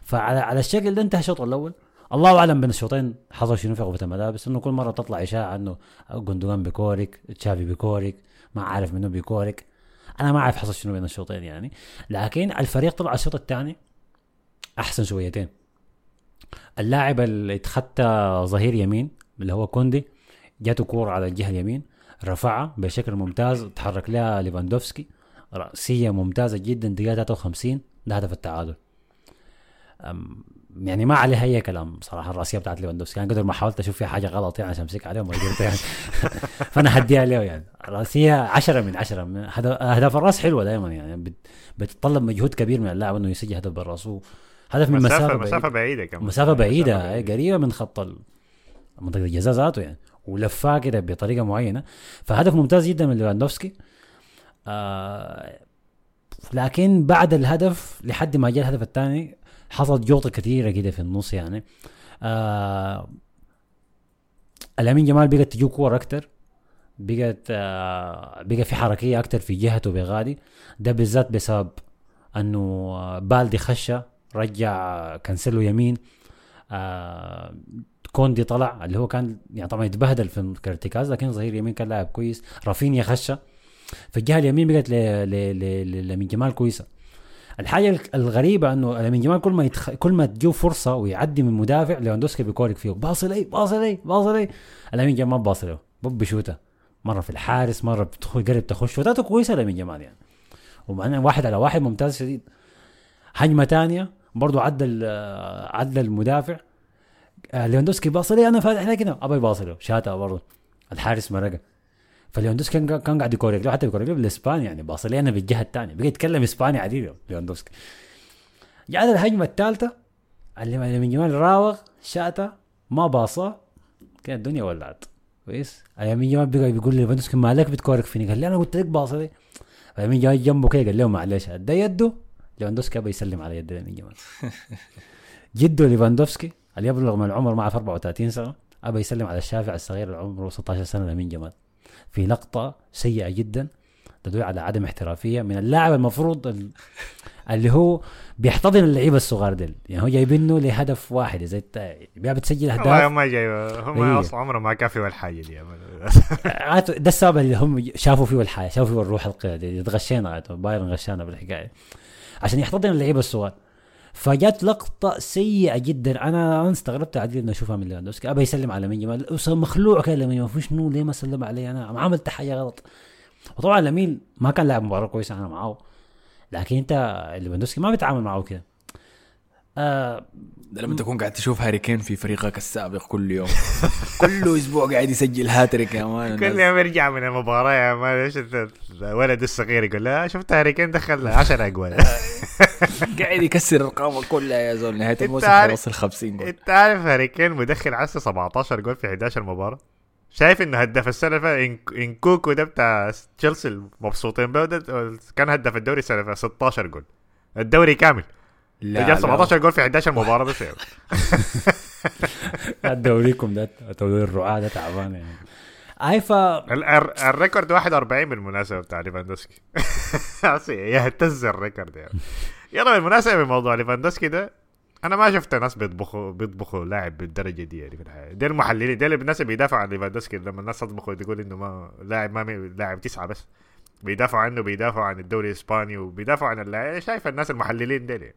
فعلى على الشكل ده انتهى الشوط الأول. الله أعلم بين الشوطين حصل شنو في غرفه الملابس إنه كل مرة تطلع إشاعة إنه جوندوجان بيكورك تشافي بيكورك ما عارف منو بيكورك أنا ما أعرف حصل شنو بين الشوطين يعني. لكن الفريق طلع الشوط الثاني أحسن شويتين. اللاعب اللي اتخطى ظهير يمين اللي هو كوندي جاته كورة على الجهة اليمين. رفعها بشكل ممتاز تحرك لها ليفاندوفسكي. رأسية ممتازة جدا دقيقة 53 ده هدف التعادل. يعني ما عليها أي كلام صراحة الرأسية بتاعت ليفاندوفسكي. يعني قدر ما حاولت أشوف فيها حاجة غلط يعني عشان أمسك عليهم ما قدرت يعني. فأنا هديها له يعني. رأسية 10 من 10 من هدف اهداف الرأس حلوة دائما يعني. بت- بتتطلب مجهود كبير من اللاعب إنه يسجل هدف بالرأس. هدف من مسافه مسافة بعيدة. مسافة بعيدة. كمان. مسافة بعيدة. أي قريبة من خط منطقة الجزاء ذاته يعني. ولفاه كده بطريقة معينة. فهدف ممتاز جدا من ليفاندوفسكي. آه لكن بعد الهدف لحد ما جاء الهدف الثاني حصلت جوطة كثيرة كده في النص يعني. آه لامين جمال بقت تجيب كور أكتر. بقت آه بقى في حركية أكتر في جهته بغادي. ده بالذات بسبب إنه آه، بالدي خش رجع كانسيلو يمين. آه كوندي طلع اللي هو كان يعني طبعا يتبهدل في الارتكاز لكن ظهير يمين كان لاعب كويس. رافينيا خشه في الجهة اليمين بقت ل- ل- ل- ل- لامين جمال كويسة. الحاجة الغريبة إنه لامين جمال كل ما يتخ... كل ما تجيه فرصة ويعدي من مدافع ليفاندوسكي بيكورك فيه. باصي لي باصي لي باصي لي لامين جمال ما باصي له بشوته. مرة في الحارس مرة بتدخل قرب تخش. شوتاته كويسة لامين جمال يعني. ومعنى واحد على واحد ممتاز شديد. هجمة تانية برضو عدى ال- عدى المدافع. آه، ليفاندوسكي باصي لي أنا فاتح لك كده ابى يباصي له شاتها برضه الحارس مرقها. فليفاندوسكي كان كان قاعد يكوريك له حتى يكوريك له بالإسباني يعني باصي لي أنا بالجهة الثانية. بقى يتكلم إسباني عديل ليفاندوسكي جاء الهجمة الثالثة اللي لامين جمال راوغ شاتها ما باصه كانت الدنيا ولعت. كويس؟ لامين جمال بقى بيقول لي ليفاندوسكي مالك بتكورك فيني؟ قال لي أنا قلت لك باصي لي فلامين جاي جنبه كده قال له معلش ده يده. ليفاندوفسكي ابى يسلم على يد لامين جمال. جده ليفاندوفسكي اللي يبلغ من العمر معه في 34 سنة؟ ابى يسلم على الشافع الصغير اللي عمره 16 سنة لامين جمال. في لقطة سيئة جدا تدل على عدم احترافية من اللاعب المفروض ال- اللي هو بيحتضن اللعيبه الصغار ديل. يعني هو جايبينه لهدف واحد. زي بيها بتسجل والله اهداف هم ما جاي هم إيه. أصلا عمرهم ما كافي ولا حاجة دي. ده السبب اللي هم شافوا فيه الحياة شافوا فيه الروح القيادية. اتغشينا عاد بايرن غشانا بالحكاية. عشان يحتضن اللعيبه الصغار. فجت لقطة سيئة جدا. أنا أنا استغربت عادي إني أشوفها من ليفاندوفسكي ابى يسلم على مين مخلوع كده لمين فيش شنو ليه ما سلم علي أنا ما عملت حاجة غلط. وطبعا لمين ما كان لاعب مباراة كويسة أنا معاه لكن أنت ليفاندوفسكي ما بيتعامل معه كده. آه لما تكون قاعد تشوف هاري كين في فريقك السابق كل يوم. كل أسبوع قاعد يسجل هاتريك يا man. كل يوم يرجع من المباراة يا man. إيش الولد الصغير يقول لا شفت هاري كين دخل 10 أجوال. قاعد يكسر ارقامه كلها يا زول. نهاية الموسم عارف- حيوصل 50 جول. أنت عارف هاري كين مدخل عسى 17 جول في 11 مباراة؟ شايف إنه هداف السنة اللي فاتت إن- إنكوكو ده بتاع تشيلسي مبسوطين به كان هداف الدوري السنة اللي فاتت 16 جول. الدوري كامل. لا جاب لا. 17 جول في 11 مباراة بس يعني. دوريكم ده دوري الرعاة ده تعبان يعني اي ف ال- ال- ال record 41 بالمناسبة بتاع ليفاندوسكي يهتز ال record يعني يلا بالمناسبة بموضوع ليفاندوسكي ده أنا ما شفت ناس بيطبخوا بيطبخوا لاعب بالدرجة دي يعني في الحياة دي المحللين دي الناس اللي بيدافعوا عن ليفاندوسكي لما الناس تطبخوا تقول إنه ما لاعب ما مي- لاعب تسعة بس بيدافعوا عنه بيدافعوا عن الدوري الإسباني وبيدافعوا عن اللاعب شايف الناس المحللين دي يعني.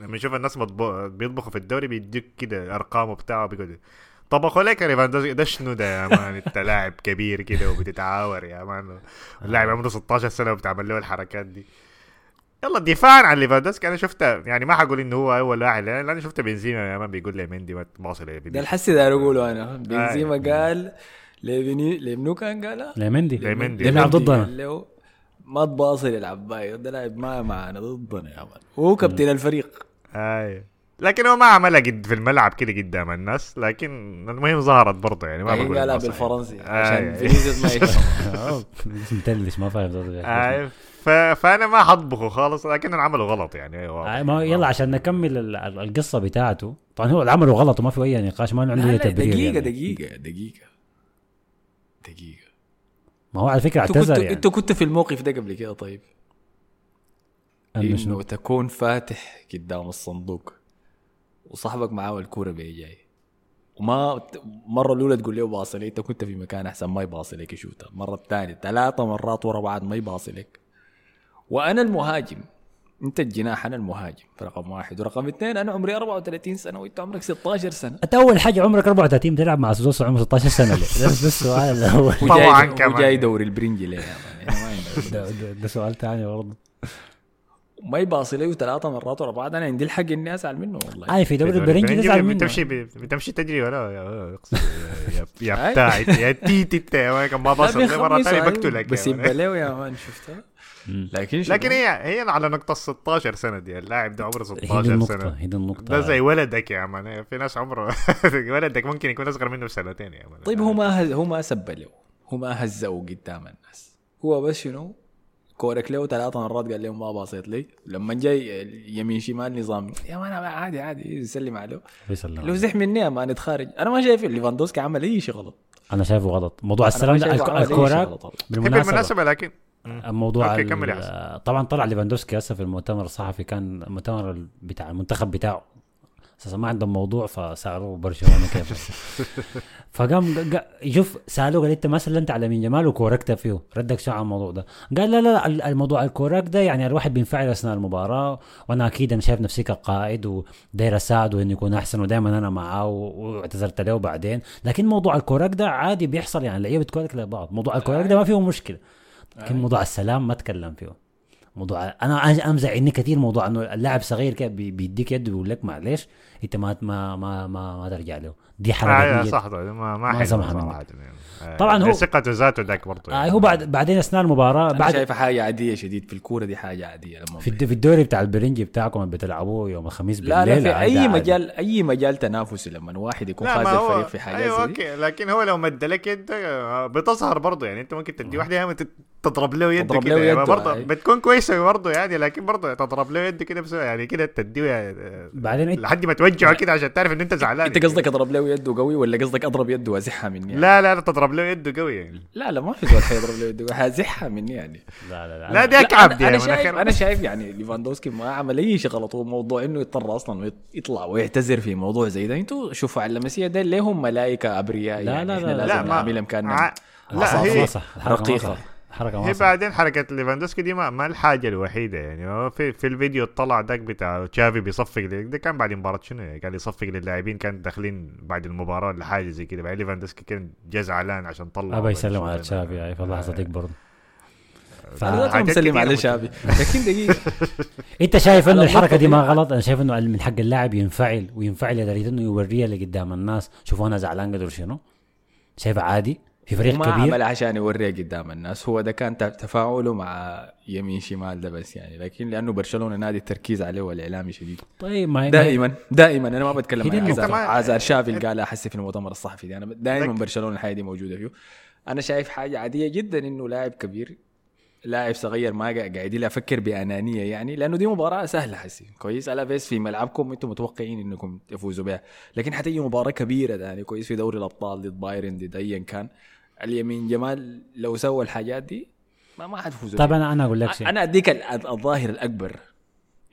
لما يشوف الناس مطبو... بيطبخوا في الدوري بيديك كده أرقام وبتاع بيقول طبخوا لك يا ليفاندوسكي ده شنو ده يا man؟ أنت لاعب كبير كده وبتتعاور يا man. اللاعب عمره 16 سنة وبتعمل له الحركات دي. يلا دفاعا عن ليفاندوسكي. أنا شفته يعني ما حقول إنه هو أول لاعب لأن شفت بنزيما يا man بيقول لي مندي ما تباصي لي ده الحس ده أقوله أنا. بنزيما قال ليفيني لمنو كان قال ليمندي ليمندي. بيلعب ضدنا. ما تباصي للعباية ده لاعب ما معنا ضدنا يا مان. وهو كابتن الفريق. أي. لكن هو ما عملها قد في الملعب كده قدام الناس. لكن المهم ظهرت برضه يعني ما بقول قالها. بالفرنسي. عشان فينيسيوس ما يفهم. متلش ما فاهم. فأنا ما حطبخه خالص لكن عملوا غلط يعني. آه، ما يلا عشان نكمل ال- ال- القصة بتاعته. طبعا هو عمله غلط وما في أي نقاش ما عنده أي تبرير يعني. دقيقة دقيقة. دقيقة. ما هو على فكرة انت كنت اعتذر يعني. انت كنت في الموقف ده قبل كده طيب؟ إنه تكون فاتح قدام الصندوق وصاحبك معاه الكوره بي جاي. وما مرة الأولى تقول له باصي أنت كنت في مكان أحسن ما يباصي لك يشوتها المره الثانية ثلاثة مرات ورا بعض ما يباصي لك وأنا المهاجم انت الجناح أنا المهاجم رقم واحد ورقم اثنين أنا عمري 34 سنة وأنت عمرك 16 سنة أنت أول حاجة عمرك 34 بتلعب مع سوسو عمره 16 سنة ليه؟ ده ده السؤال الأول طبعاً وجاي, كمان. وجاي دوري البرنجي ليه عندنا. ده, سؤال ثاني برضه ما يباصي لي ثلاثة مرات ورا بعض أنا عندي الحق إني ازعل منه والله أي في دوري البرنجي تزعل منه بتمشي بتمشي تجري ولا يا اقصد يا-. بتاع تيتي انت يا مان كان ما بيخمس ثانية أيوة، بقتلك بس. يبقى يا مان شفتها. لكن شنو؟ لكن هي هي على نقطة 16 سنة دي اللاعب ده عمره هي دي 16 النقطة سنه هي دي النقطة. ده زي ولدك يا man في ناس عمره ولدك ممكن يكون أصغر منه بسنتين يا man طيب هو ما. هو ما سب له هو ما هزه قدام الناس. هو بس شنو؟ كورك له ثلاث مرات قال لهم ما باصيت لي. لما جاي يمين شمال نظام يا man عادي عادي يسلم عليه. بيسلم لو زح مني يا man نتخارج أنا ما شايف ليفاندوسكي عمل أي شيء غلط. أنا شايفه غلط. موضوع السلام ده شايفه الك- عمل أي شيء الكورات غلط. والله. بالمناسبة بالمناسبة لكن موضوع okay، كمل يا. طبعا طلع ليفاندوسكي هسه في المؤتمر الصحفي كان المؤتمر ال- بتاع المنتخب بتاعه. أساسا ما عندهم موضوع فسألوه برشلونة كيف. فقام شوف سألوه قال أنت ما سلمت على لامين جمال وكوركت فيه. ردك شو على الموضوع ده؟ قال لا لا لا ال- الموضوع الكورك ده يعني الواحد بينفعل أثناء المباراة وأنا أكيد أنا شايف نفسي كقائد وداير أساعده إنه يكون أحسن ودائما أنا معاه واعتذرت له بعدين. لكن موضوع الكورك ده عادي بيحصل يعني اللعيبة بتكورك لبعض. موضوع الكورك ده ما فيه مشكلة. لكن موضوع السلام ما اتكلم فيه. موضوع أنا أنا مزعلني كثير موضوع إنه اللاعب صغير كده بي- بيديك يده بيقول لك معلش أنت ما ما ما ما, ما ترجع له. دي آه حركه صح ده ما ما ما سمح منك. يعني. آه، طبعاً هو- ثقته ذاته ذاك برضه آه هو بعد بعدين أثناء المباراة بعد شايفها حاجة عادية شديد في الكورة دي حاجة عادية لما في الد- في الدوري بتاع البرنجي بتاعكم اللي بتلعبوه يوم الخميس لا بالليل لا في عادي أي عادي. مجال أي مجال تنافسي لما واحد يكون لا فاز ما هو الفريق في حاجة أيوه زي دي okay لكن هو لو مد لك يد آه، بتظهر برضه يعني أنت ممكن تدي واحدة تضرب له تضرب كده يعني برضه. بتكون كويسة برضه يعني لكن برضه تضرب له يده كده بس يعني كده تديه يعني بعدين لحد ما توجعه كده عشان تعرف إن أنت زعلان إنت قصدك أضرب له يده قوي ولا قصدك أضرب يده وازحها مني يعني؟ لا لا لا تضرب له يده قوي يعني. لا لا ما في زول حيضرب له يده حازحها مني يعني. لا لا لا. لا دي لا، اكعب أنا, دي أنا يعني من شايف. أنا شايف يعني ليفاندوسكي ما عمل أي شيء غلط هو موضوع إنه يضطر أصلا يط- يطلع ويعتذر في موضوع زي ده. أنتوا شوفوا لاعبين لاماسيا ديل ليهم ملائكة أبرياء لا، يعني؟ لا، إحنا لا، لا، لازم لا ما نعملهم كاننا ع- لا لا هي هي ما صح الحركه ما هي بعدين حركة ليفاندوسكي دي ما, ما الحاجة الوحيدة يعني. في في الفيديو طلع داك بتاع تشافي بيصفق ده كان بعد مباراة شنو يعني؟ قال يصفق للاعبين كانوا داخلين بعد المباراة ولا حاجة زي كده. بعدين ليفاندوسكي كان جا زعلان عشان طلع ابى يسلم على تشافي هاي في اللحظة ديك برضه أنا ذاتهم حاجات ما سلم على تشافي لكن دقيقة. أنت شايف إنه الحركة دي ما غلط؟ أنا شايف إنه من حق اللاعب ينفعل وينفعل لدرجه إنه يوريها لقدام الناس. شوفوا أنا زعلان قدر شنو؟ شايف عادي؟ في فريق ما كبير. عمل عشان يوريه قدام الناس. هو ده كان تفاعله مع يمين شمال ده بس يعني. لكن لأنه برشلونة نادي التركيز عليه والإعلامي شديد. طيب ما دائما دائما. أنا ما بتكلم عن. عزار ما- عزار شافي اللي قالها حسي في المؤتمر الصحفي دي. أنا دائما برشلونة الحياة دي موجودة فيه. أنا شايف حاجة عادية جدا إنه لاعب كبير لاعب صغير ما قاعد لي أفكر بأنانية يعني لأنه دي مباراة سهلة حسي. كويس على بيس في ملعبكم أنتم متوقعين إنكم تفوزوا بها. لكن حتيجي مباراة كبيرة يعني كويس في دوري الأبطال ضد بايرن ضد ايا كان. اليمين جمال لو سوى الحاجات دي ما ما حتفوزوا طيب فيها. أنا أنا أقول لك شيء. أنا أديك ال- الظاهر الأكبر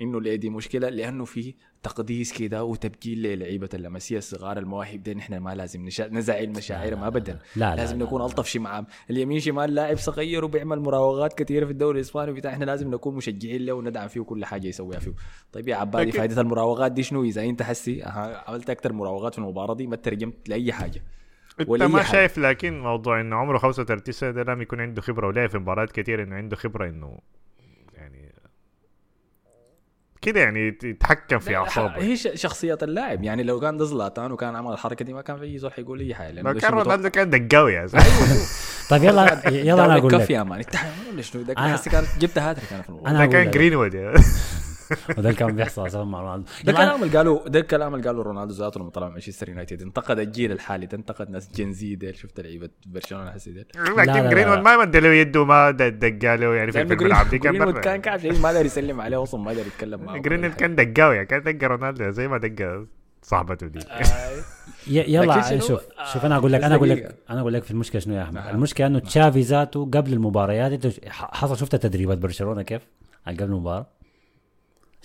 إنه ليه دي مشكلة؟ لأنه في تقديس كده وتبجيل للعيبة اللمسية الصغار المواهب دي. نحن ما لازم نشا... نزعل مشاعرهم ابدا. لا، لا، لازم لا، نكون لا. ألطف شيء معاهم اليمين شمال لاعب صغير وبيعمل مراوغات كثيرة في الدوري الإسباني بتاع إحنا لازم نكون مشجعين له وندعم فيه كل حاجة يسويها فيه. طيب يا عبادي فائده المراوغات دي شنو؟ إذا أنت حسي عملت أكثر مراوغات في المباراة دي ما ترجمت لأي حاجة. انت ما حاجة. شايف لكن موضوع إنه عمره 35 سنة ده لازم يكون عنده خبرة ولعب في مباريات كثير إنه عنده خبرة إنه يعني كده يعني يتحكم في أعصابه هي ش- شخصيه اللاعب. يعني لو كان ده زلاتان وكان عمل الحركة دي ما كان في أي زول حيقول أي حاجة لو كان. رونالدو كان دقاوي يا زلمة. طيب يلا يلا أنا أقول كفي لك. يا man. انت حيوان ولا شنو ده أنا- حسي كانت جبت هاتريك أنا في الموضوع. أنا كان جرينوود وده اللي كان بيحصل أساسا مع رونالدو. ده الكلام اللي قالوا ده الكلام اللي قالوا رونالدو ذاته لما طلع من مانشستر يونايتد. انتقد الجيل الحالي ده انتقد ناس Gen Z ديل. شفت لعيبة برشلونة حسي ديل؟ لكن. جرينوود ما مد له يده ما دق له يعني في الملعب دي كان برا. كان كعب شديد ما قدر يسلم عليه أصلا ما قدر يتكلم معه. جرينوود كان دقاوي كان دق رونالدو زي ما دق صاحبته دي. لكن يلا شنو؟ شوف آه، شوف أنا أقول لك بس أنا أقول. لك أنا أقول لك في المشكلة شنو يا أحمد؟ نعم. المشكلة إنه تشافي ذاته قبل المباريات حصل شفت تدريبات برشلونة كيف؟ قبل المباراة.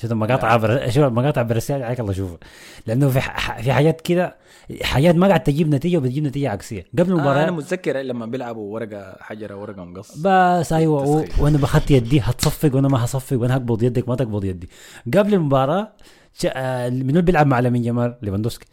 شفت مقاطع بر... شوف مقاطع برشلونة عليك الله شوفها لأنه في ح... في حاجات كده حاجات ما قاعد تجيب نتيجة وبتجيب نتيجة عكسية. قبل آه المباراة أنا متذكر لما بيلعبوا ورقة حجرة ورقة مقص. بس أيوه و... وأنا بخط يدي هتصفق وأنا ما هصفق وأنا هقبض يدك ما تقبض يدي. قبل المباراة ش... آه، منو بيلعب مع لامين يامال؟ ليفاندوسكي.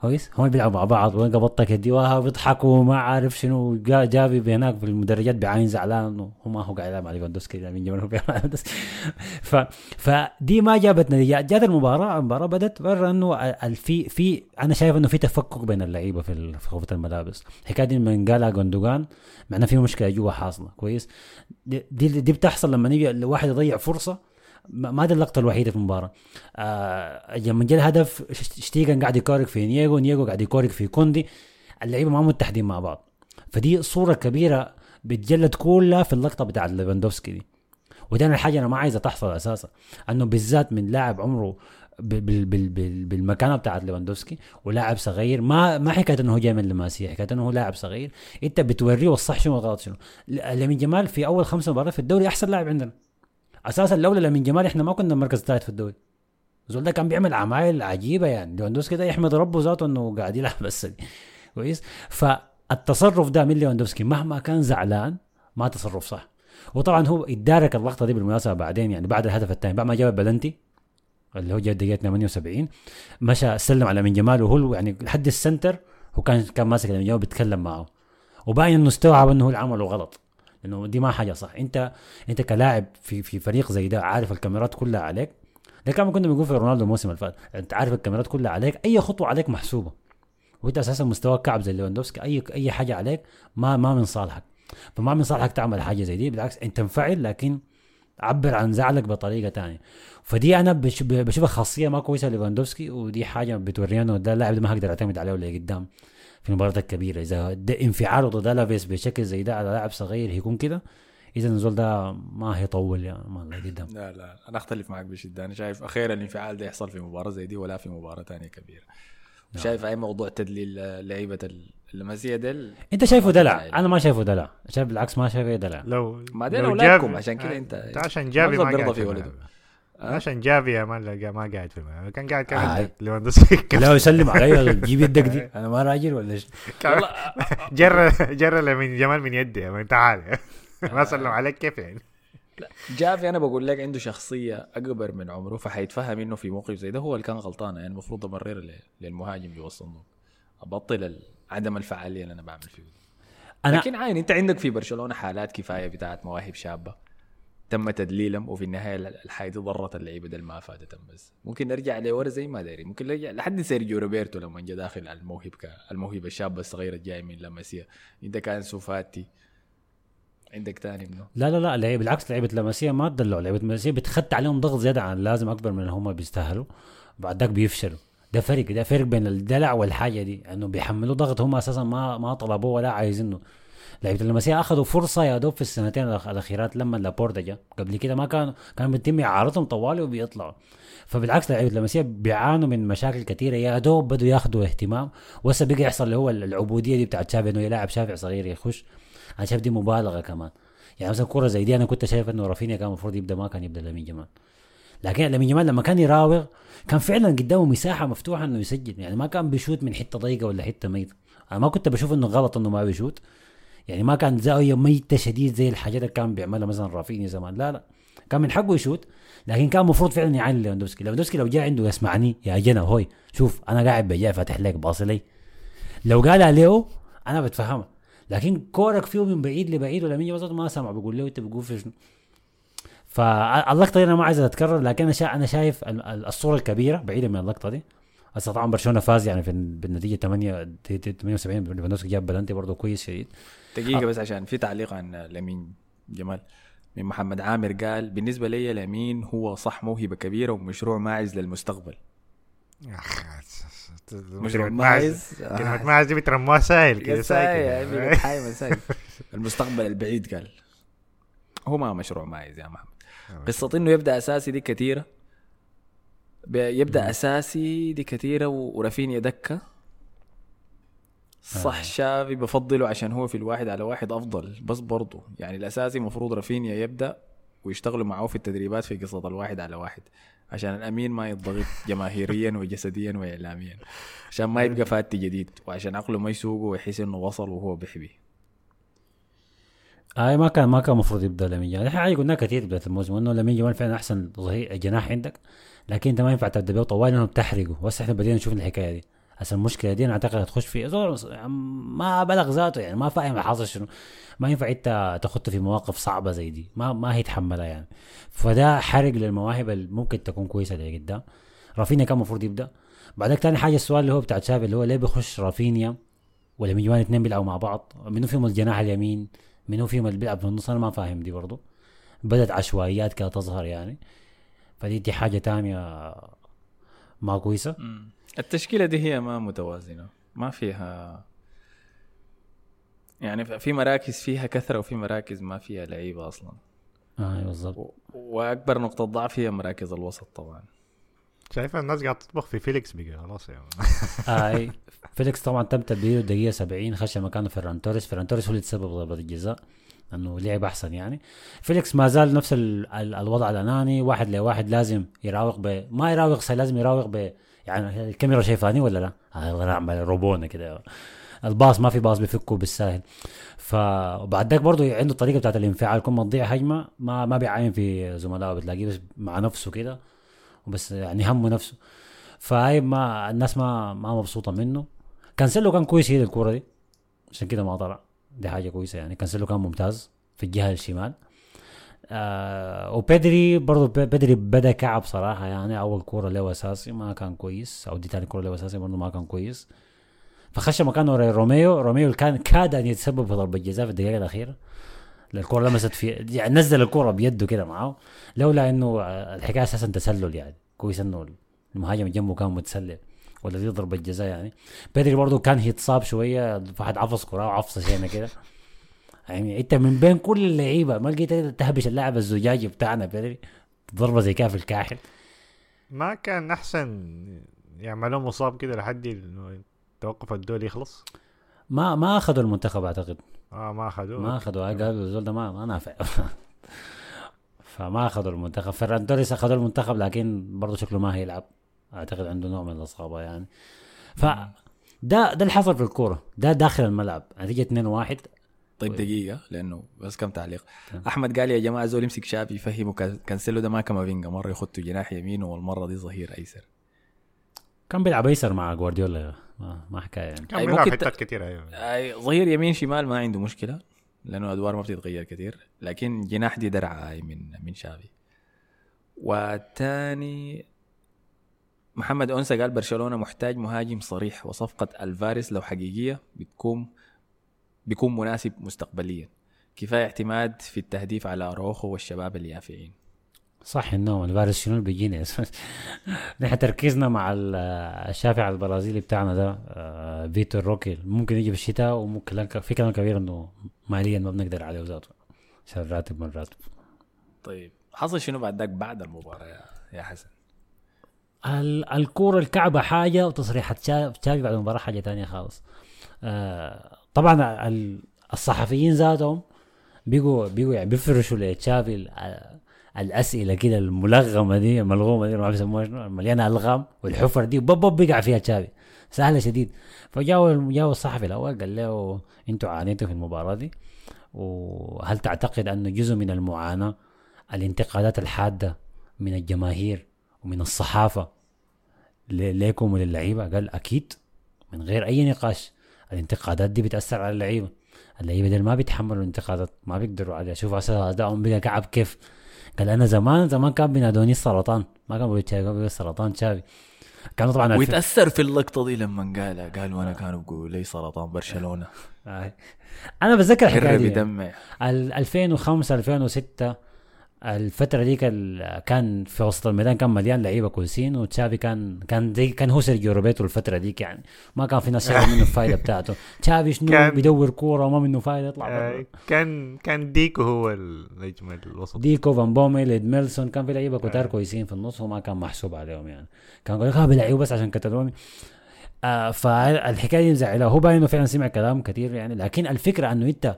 كويس؟ هم بيلعبوا مع بعض وأنا قبضتك يدي وها بيضحكوا ما عارف شنو. جا جابي هناك في المدرجات بعين زعلان وهو ما هو قاعد يلعب مع ليفاندوسكي ليفاندوسكي. ف... فدي ما جابت نتيجه جات المباراة المباراة بدت برا إنه في في أنا شايف إنه في تفكك بين اللعيبة في غرفه الملابس. الحكاية دي من قالها جوندوجان معناه في مشكلة جوا حاصلة. كويس؟ دي, دي, دي بتحصل لما يجي الواحد يضيع فرصة ما دي اللقطة الوحيدة في المباراة. آه لما جاء الهدف شتيجن قاعد يكورك في انيجو انيجو قاعد يكورك في كوندي. اللعيبة ما متحدين مع بعض. فدي صورة كبيرة بتجلد كلها في اللقطة بتاعت ليفاندوفسكي دي. وده أنا الحاجة أنا ما عايزه تحصل أساسا. أنه بالذات من لاعب عمره بال بال بال بال بالمكانة بتاعت ليفاندوفسكي ولاعب صغير. ما ما حكايه أنه هو جاي من لماسيا حكايه أنه هو لاعب صغير. أنت بتوريه الصح شنو والغلط شنو. لامين جمال في أول خمس مباريات في الدوري أحسن لاعب عندنا. أساسا لولا لامين جمال إحنا ما كنا المركز الثالث في الدوري. زول ده كان بيعمل اعمال عجيبة يعني. ليفاندوفسكي ده يحمد ربه ذاته إنه قاعد يلعب بس. كويس. فالتصرف ده من ليفاندوفسكي مهما كان زعلان ما تصرف صح. وطبعا هو اتدارك اللقطة دي بالمناسبة بعدين يعني بعد الهدف الثاني. بعد ما جاب البلنتي اللي هو جاب دقيقة 78 مشى سلم على لامين يامال وهو يعني لحد السنتر هو كان كان ماسك لامين يامال بيتكلم معه. وباين إنه استوعب إنه هو اللي عمله غلط. لأنه دي ما حاجة صح. أنت أنت كلاعب في في فريق زي ده عارف الكاميرات كلها عليك. ده كان كنا بنقول في رونالدو الموسم اللي فات. أنت عارف الكاميرات كلها عليك. أي خطوة عليك محسوبة. وأنت أساسا مستواك كعب زي ليفاندوفسكي أي أي حاجة عليك ما ما من صالحك. فما من صالحك تعمل حاجة زي دي. بالعكس أنت انفعل لكن عبر عن زعلك بطريقة تانية. فدي أنا بش- بشوفها خاصية ما كويسة ليفاندوفسكي ودي حاجة بتورينا انه ده اللاعب ده ما هقدر أعتمد عليه ولا قدام في المباريات الكبيرة. إذا انفعاله ضد ألافيس بشكل زي ده على لاعب صغير يكون كده إذا الزول ده ما هيطول يعني ما الله قدام. لا لا أنا أختلف معك بشدة. أنا شايف أخيرا الانفعال ده يحصل في مباراة زي دي ولا في مباراة ثانية كبيرة. شايف أي موضوع تدليل لعيبة اللمسيه ديل أنت شايفه دلع. أنا ما شايفه دلع. شايف بالعكس ما شايف إيه دلع. لو بعدين لو أولادكم، جافي- عشان كده أنت- أنت عشان جافي ما ما بيرضى في ولده. الملعب. عشان جافي يا مان لا ما قاعد في الملعب. كان قاعد آه. كمان ليفاندوسكي لا يسلم علي جيب يدك دي. أنا ما راجل ولا إيش جرى جرى من جمال من يدي يا مان تعال. ما سلم عليك كيف يعني؟ جافي أنا بقول لك عنده شخصية أكبر من عمره فحيتفهم إنه في موقف زي ده هو اللي كان غلطان. يعني المفروض امرر للمهاجم جوا الصندوق أبطل ال- عدم الفعالية اللي أنا بعمل فيه. أنا لكن عين أنت عندك في برشلونة حالات كفاية بتاعت مواهب شابة. تم تدليلهم وفي النهاية ال- الحاجة دي ضرت اللعيبة دي ما فادتهم بس. ممكن نرجع لورا زي ما داري. ممكن نرجع لحد سيرجيو روبرتو لما جا داخل الموهب الموهبة الشابه الصغيره الجايه من لاماسيا انت كان سوفاتي عندك تاني منه لا لا لا لعيب بالعكس لعيبة لاماسيا ما تدلعوا. لعيبة لاماسيا بتخت عليهم ضغط زيادة عن اللازم أكبر من هم بيستاهلوا. بعد ذاك بيفشلوا. ده فرق ده فرق بين الدلع والحاجة دي إنه بيحملوا ضغط. هم أساسا ما ما طلبوه ولا عايزينه. لعيبة اللمسيه أخذوا فرصة يا دوب في السنتين الأخيرات لما لابورتا جا قبل كده ما كان كان بيتم اعارتهم طوالي وبيطلعوا فبالعكس لعيبة اللمسيه بيعانوا من مشاكل كثيرة. يا دوب بدوا ياخذوا اهتمام. وهسه بقى يحصل اللي هو العبودية دي بتاعت شافي إنه يلاعب شافع صغير يخش. أنا شايف دي مبالغة كمان. يعني مثلا كرة زي دي أنا كنت شايف إنه رافينيا كان المفروض يبدأ ما كان يبدأ. لامين جمال. لكن لامين يامال لما كان يراوغ كان فعلا قدامه مساحة مفتوحة إنه يسجل. يعني ما كان بيشوت من حتة ضيقة ولا حتة ميتة. أنا ما كنت بشوف إنه غلط إنه ما بيشوت. يعني ما كان زاويه ميته شديد زي الحاجات اللي كان بيعملها مثلا رافينيا زمان. لا لا. كان من حقه يشوت لكن كان المفروض فعلا يعلي ليفاندوفسكي ليفاندوفسكي لو جاء عنده يسمعني يا جنا هوي شوف أنا قاعد بجاي فاتح لك باصي لي. لو قالها له أنا بتفهمها لكن كورك فيه من بعيد لبعيد يجي وسط ما سمع. بيقول له أنت بتقول في شنو؟ فاللقطه دي أنا ما عايز أتكرر لكن أنا. أنا شايف ال- ال- الصورة الكبيرة بعيدة من اللقطة دي. هسه طبعا برشلونة فاز يعني في بالنتيجة 8 78 ليفاندوفسكي جاب بلنتي برضه كويس شديد. دقيقة بس عشان في تعليق عن لامين جمال. من محمد عامر قال بالنسبة لي لامين هو صح موهبة كبيرة ومشروع ماعز للمستقبل. مشروع ماعز كلمة ماعز دي بترموها سايل كده سايل سايل المستقبل البعيد قال. هو ما مشروع ماعز يا محمد. قصة إنه يبدأ أساسي دي كثيرة يبدأ أساسي دي كثيرة و- ورافينيا دكة. صح شافي بفضله عشان هو في الواحد على واحد أفضل. بس برضه يعني الأساسي المفروض رافينيا يبدأ ويشتغلوا معاه في التدريبات في قصة الواحد على واحد. عشان الأمين ما يضغط جماهيريا وجسديا واعلاميا. عشان ما يبقى فاتي جديد وعشان عقله ما يسوقه ويحس إنه وصل وهو بيحبي. اي ما كان ما كان المفروض يبدأ لامين جمال. حاجة قلناها كثير بدايه الموسم إنه لامين جمال فعلا أحسن ظهير جناح عندك. لكن أنت ما ينفع تبدأ بيه طوال لأنه بتحرقه. وهسه إحنا بدينا نشوف الحكاية دي. هسه المشكلة دي أنا أعتقد هتخش في ما بلغ ذاته يعني ما فاهم حاصل شنو؟ ما ينفع أنت تخطه في مواقف صعبة زي دي ما ما هيتحملها يعني. فده حرق للمواهب اللي ممكن تكون كويسة لقدام. رافينيا كان المفروض يبدأ. بعدك تاني حاجة السؤال اللي هو بتاع تشافي اللي هو ليه بيخش رافينيا ولا من جوان اثنين بيلعبوا مع بعض؟ منو فيهم الجناح اليمين؟ منو فيهم اللي بيلعب في النص؟ أنا ما فاهم دي برضو. بدت عشوائيات كده تظهر يعني. فدي دي حاجة تانية ما كويسة. التشكيلة دي هي ما متوازنة ما فيها يعني في مراكز فيها كثرة وفي مراكز ما فيها لعيبة أصلا. آه بالظبط و- وأكبر نقطة ضعف هي مراكز الوسط طبعا. شايف الناس قاعد تطبخ في فيليكس بقى خلاص يا man. أي. فيليكس طبعا تم تبديله الدقيقه 70 خش مكانه فيران توريس. فيران توريس هو اللي تسبب ضربة الجزاء انه لعب أحسن يعني. فيليكس ما زال نفس ال ال الوضع الأناني واحد لواحد لازم يراوغ ب ما يراوغ لازم يراوغ ب يعني الكاميرا شايفاني ولا لا؟ آه نعمل رابونا كده. الباص ما في باص بيفكه بالساهل. فبعد ذاك برضه عنده الطريقة بتاعت الانفعال. كل ما تضيع هجمة ما ما بيعاين في زملائه. بتلاقيه بس مع نفسه كده وبس يعني همه نفسه. فهاي ما الناس ما ما مبسوطة منه. كانسيلو كان كويس هي الكورة دي. عشان كده ما طلع. دي حاجة كويسة يعني. كانسيلو كان ممتاز في الجهة الشمال. آه وبيدري برضه بيدري بدا كعب صراحة يعني. أول كورة له أساسي ما كان كويس. أو دي تاني كورة له أساسي برضه ما كان كويس. فخش مكانه روميو. روميو كان كاد أن يتسبب في ضربة جزاء في الدقيقة الأخيرة. الكورة لمست في يعني نزل الكورة بيده كده معاه لولا إنه آه، الحكاية أساسا تسلل يعني. كويس إنه المهاجم جنبه كان متسلل. ولا دي ضربة جزاء يعني. بيدري برضه كان يتصاب شوية. واحد عفص كرة وعفصة شينه كده. يعني انت من بين كل اللعيبة ما لقيت تهبش اللاعب الزجاجي بتاعنا ضربه زي في الكاحل. ما كان أحسن يعملوا مصاب كده لحد إنه التوقف الدولي يخلص؟ ما ما أخذوا المنتخب أعتقد. آه ما أخذوه. ما أخذوا. قالوا الزول ده ما ما نافع. فما أخذوا المنتخب. فيران توريس أخذوا المنتخب لكن برضه شكله ما هيلعب. أعتقد عنده نوع من الإصابة يعني. ف ده ده اللي حصل في الكورة. ده داخل الملعب. نتيجة 2 1 طيب دقيقة لأنه بس كم تعليق. أحمد قال يا جماعة زول يمسك شافي يفهمه كان- كانسيلو ده ما كامافينجا مرة يخطه جناح يمين والمرة دي ظهير أيسر. كان بيلعب أيسر مع جوارديولا. ما, ما حكاية يعني. كان بيلعب حتات كثيره أيوه. أي ظهير يمين شمال ما عنده مشكلة لأنه الأدوار ما بتتغير كثير لكن جناح دي درعة هاي من من شافي والتاني محمد أنسة قال برشلونة محتاج مهاجم صريح وصفقة ألفاريس لو حقيقية بتكون بيكون مناسب مستقبليا. كفاية اعتماد في التهديف على أروخو والشباب اليافعين. صح إنه الفارس شنو بيجينا نحن تركيزنا مع ال- الشافع البرازيلي بتاعنا ده آه، فيتور روكي ممكن يجي في الشتاء وممكن في كلام كبير إنه ماليا ما بنقدر عليه ذاته عشان الراتب من راتب طيب حصل شنو بعد ذاك بعد المباراة يا, يا حسن؟ ال- الكورة الكعبة حاجة وتصريحات شا- شافي بعد المباراة حاجة تانية خالص. آه، طبعا ال- الصحفيين ذاتهم بيجوا بيجوا يعني بيفرشوا لتشافي ال- ال- الأسئلة كده الملغمة دي الملغومة دي ما بعرف يسموها شنو مليانة ألغام والحفر دي بب بب بيقع فيها تشافي. سهلة شديد. فجاء جاء الصحفي الأول قال له أنتوا عانيتوا في المباراة دي وهل تعتقد انه جزء من المعاناة الانتقادات الحادة من الجماهير ومن الصحافة ل- لكم وللعيبة؟ قال أكيد من غير أي نقاش. الانتقادات دي بتأثر على اللعيبة. اللعيبة ما بيتحملوا الانتقادات ما بيقدروا عليها. شوف هسه ادائهم بقى كعب كيف؟ قال أنا زمان زمان كان بينادوني السرطان. ما كان بيقولوا تشافي، كان بيقولوا السرطان تشافي كانوا طبعا ويتأثر في اللقطة دي لما قالها. قال وأنا كانوا بيقولوا لي سرطان برشلونة. آه. أنا بتذكر الحكاية دي. ال 2005 2006 الفترة ديك ال- كان في وسط الميدان كان مليان لعيبة كويسين وتشافي كان كان زي كان هو سيرجيو روبرتو الفترة ديك يعني. ما كان في ناس شايفة منه الفايدة بتاعته. تشافي شنو بيدور كورة وما منه فايدة يطلع آه،. كان كان ديكو هو النجم الوسط. ديكو فان بوميل ادميلسون كان في لعيبة كتار كويسين في النص وما كان محسوب عليهم يعني. كان يقول لك ها بيلعبوا بس عشان كتالوني آه فالحكاية دي مزعلة. هو باين إنه فعلا سمع كلام كثير يعني لكن الفكرة إنه أنت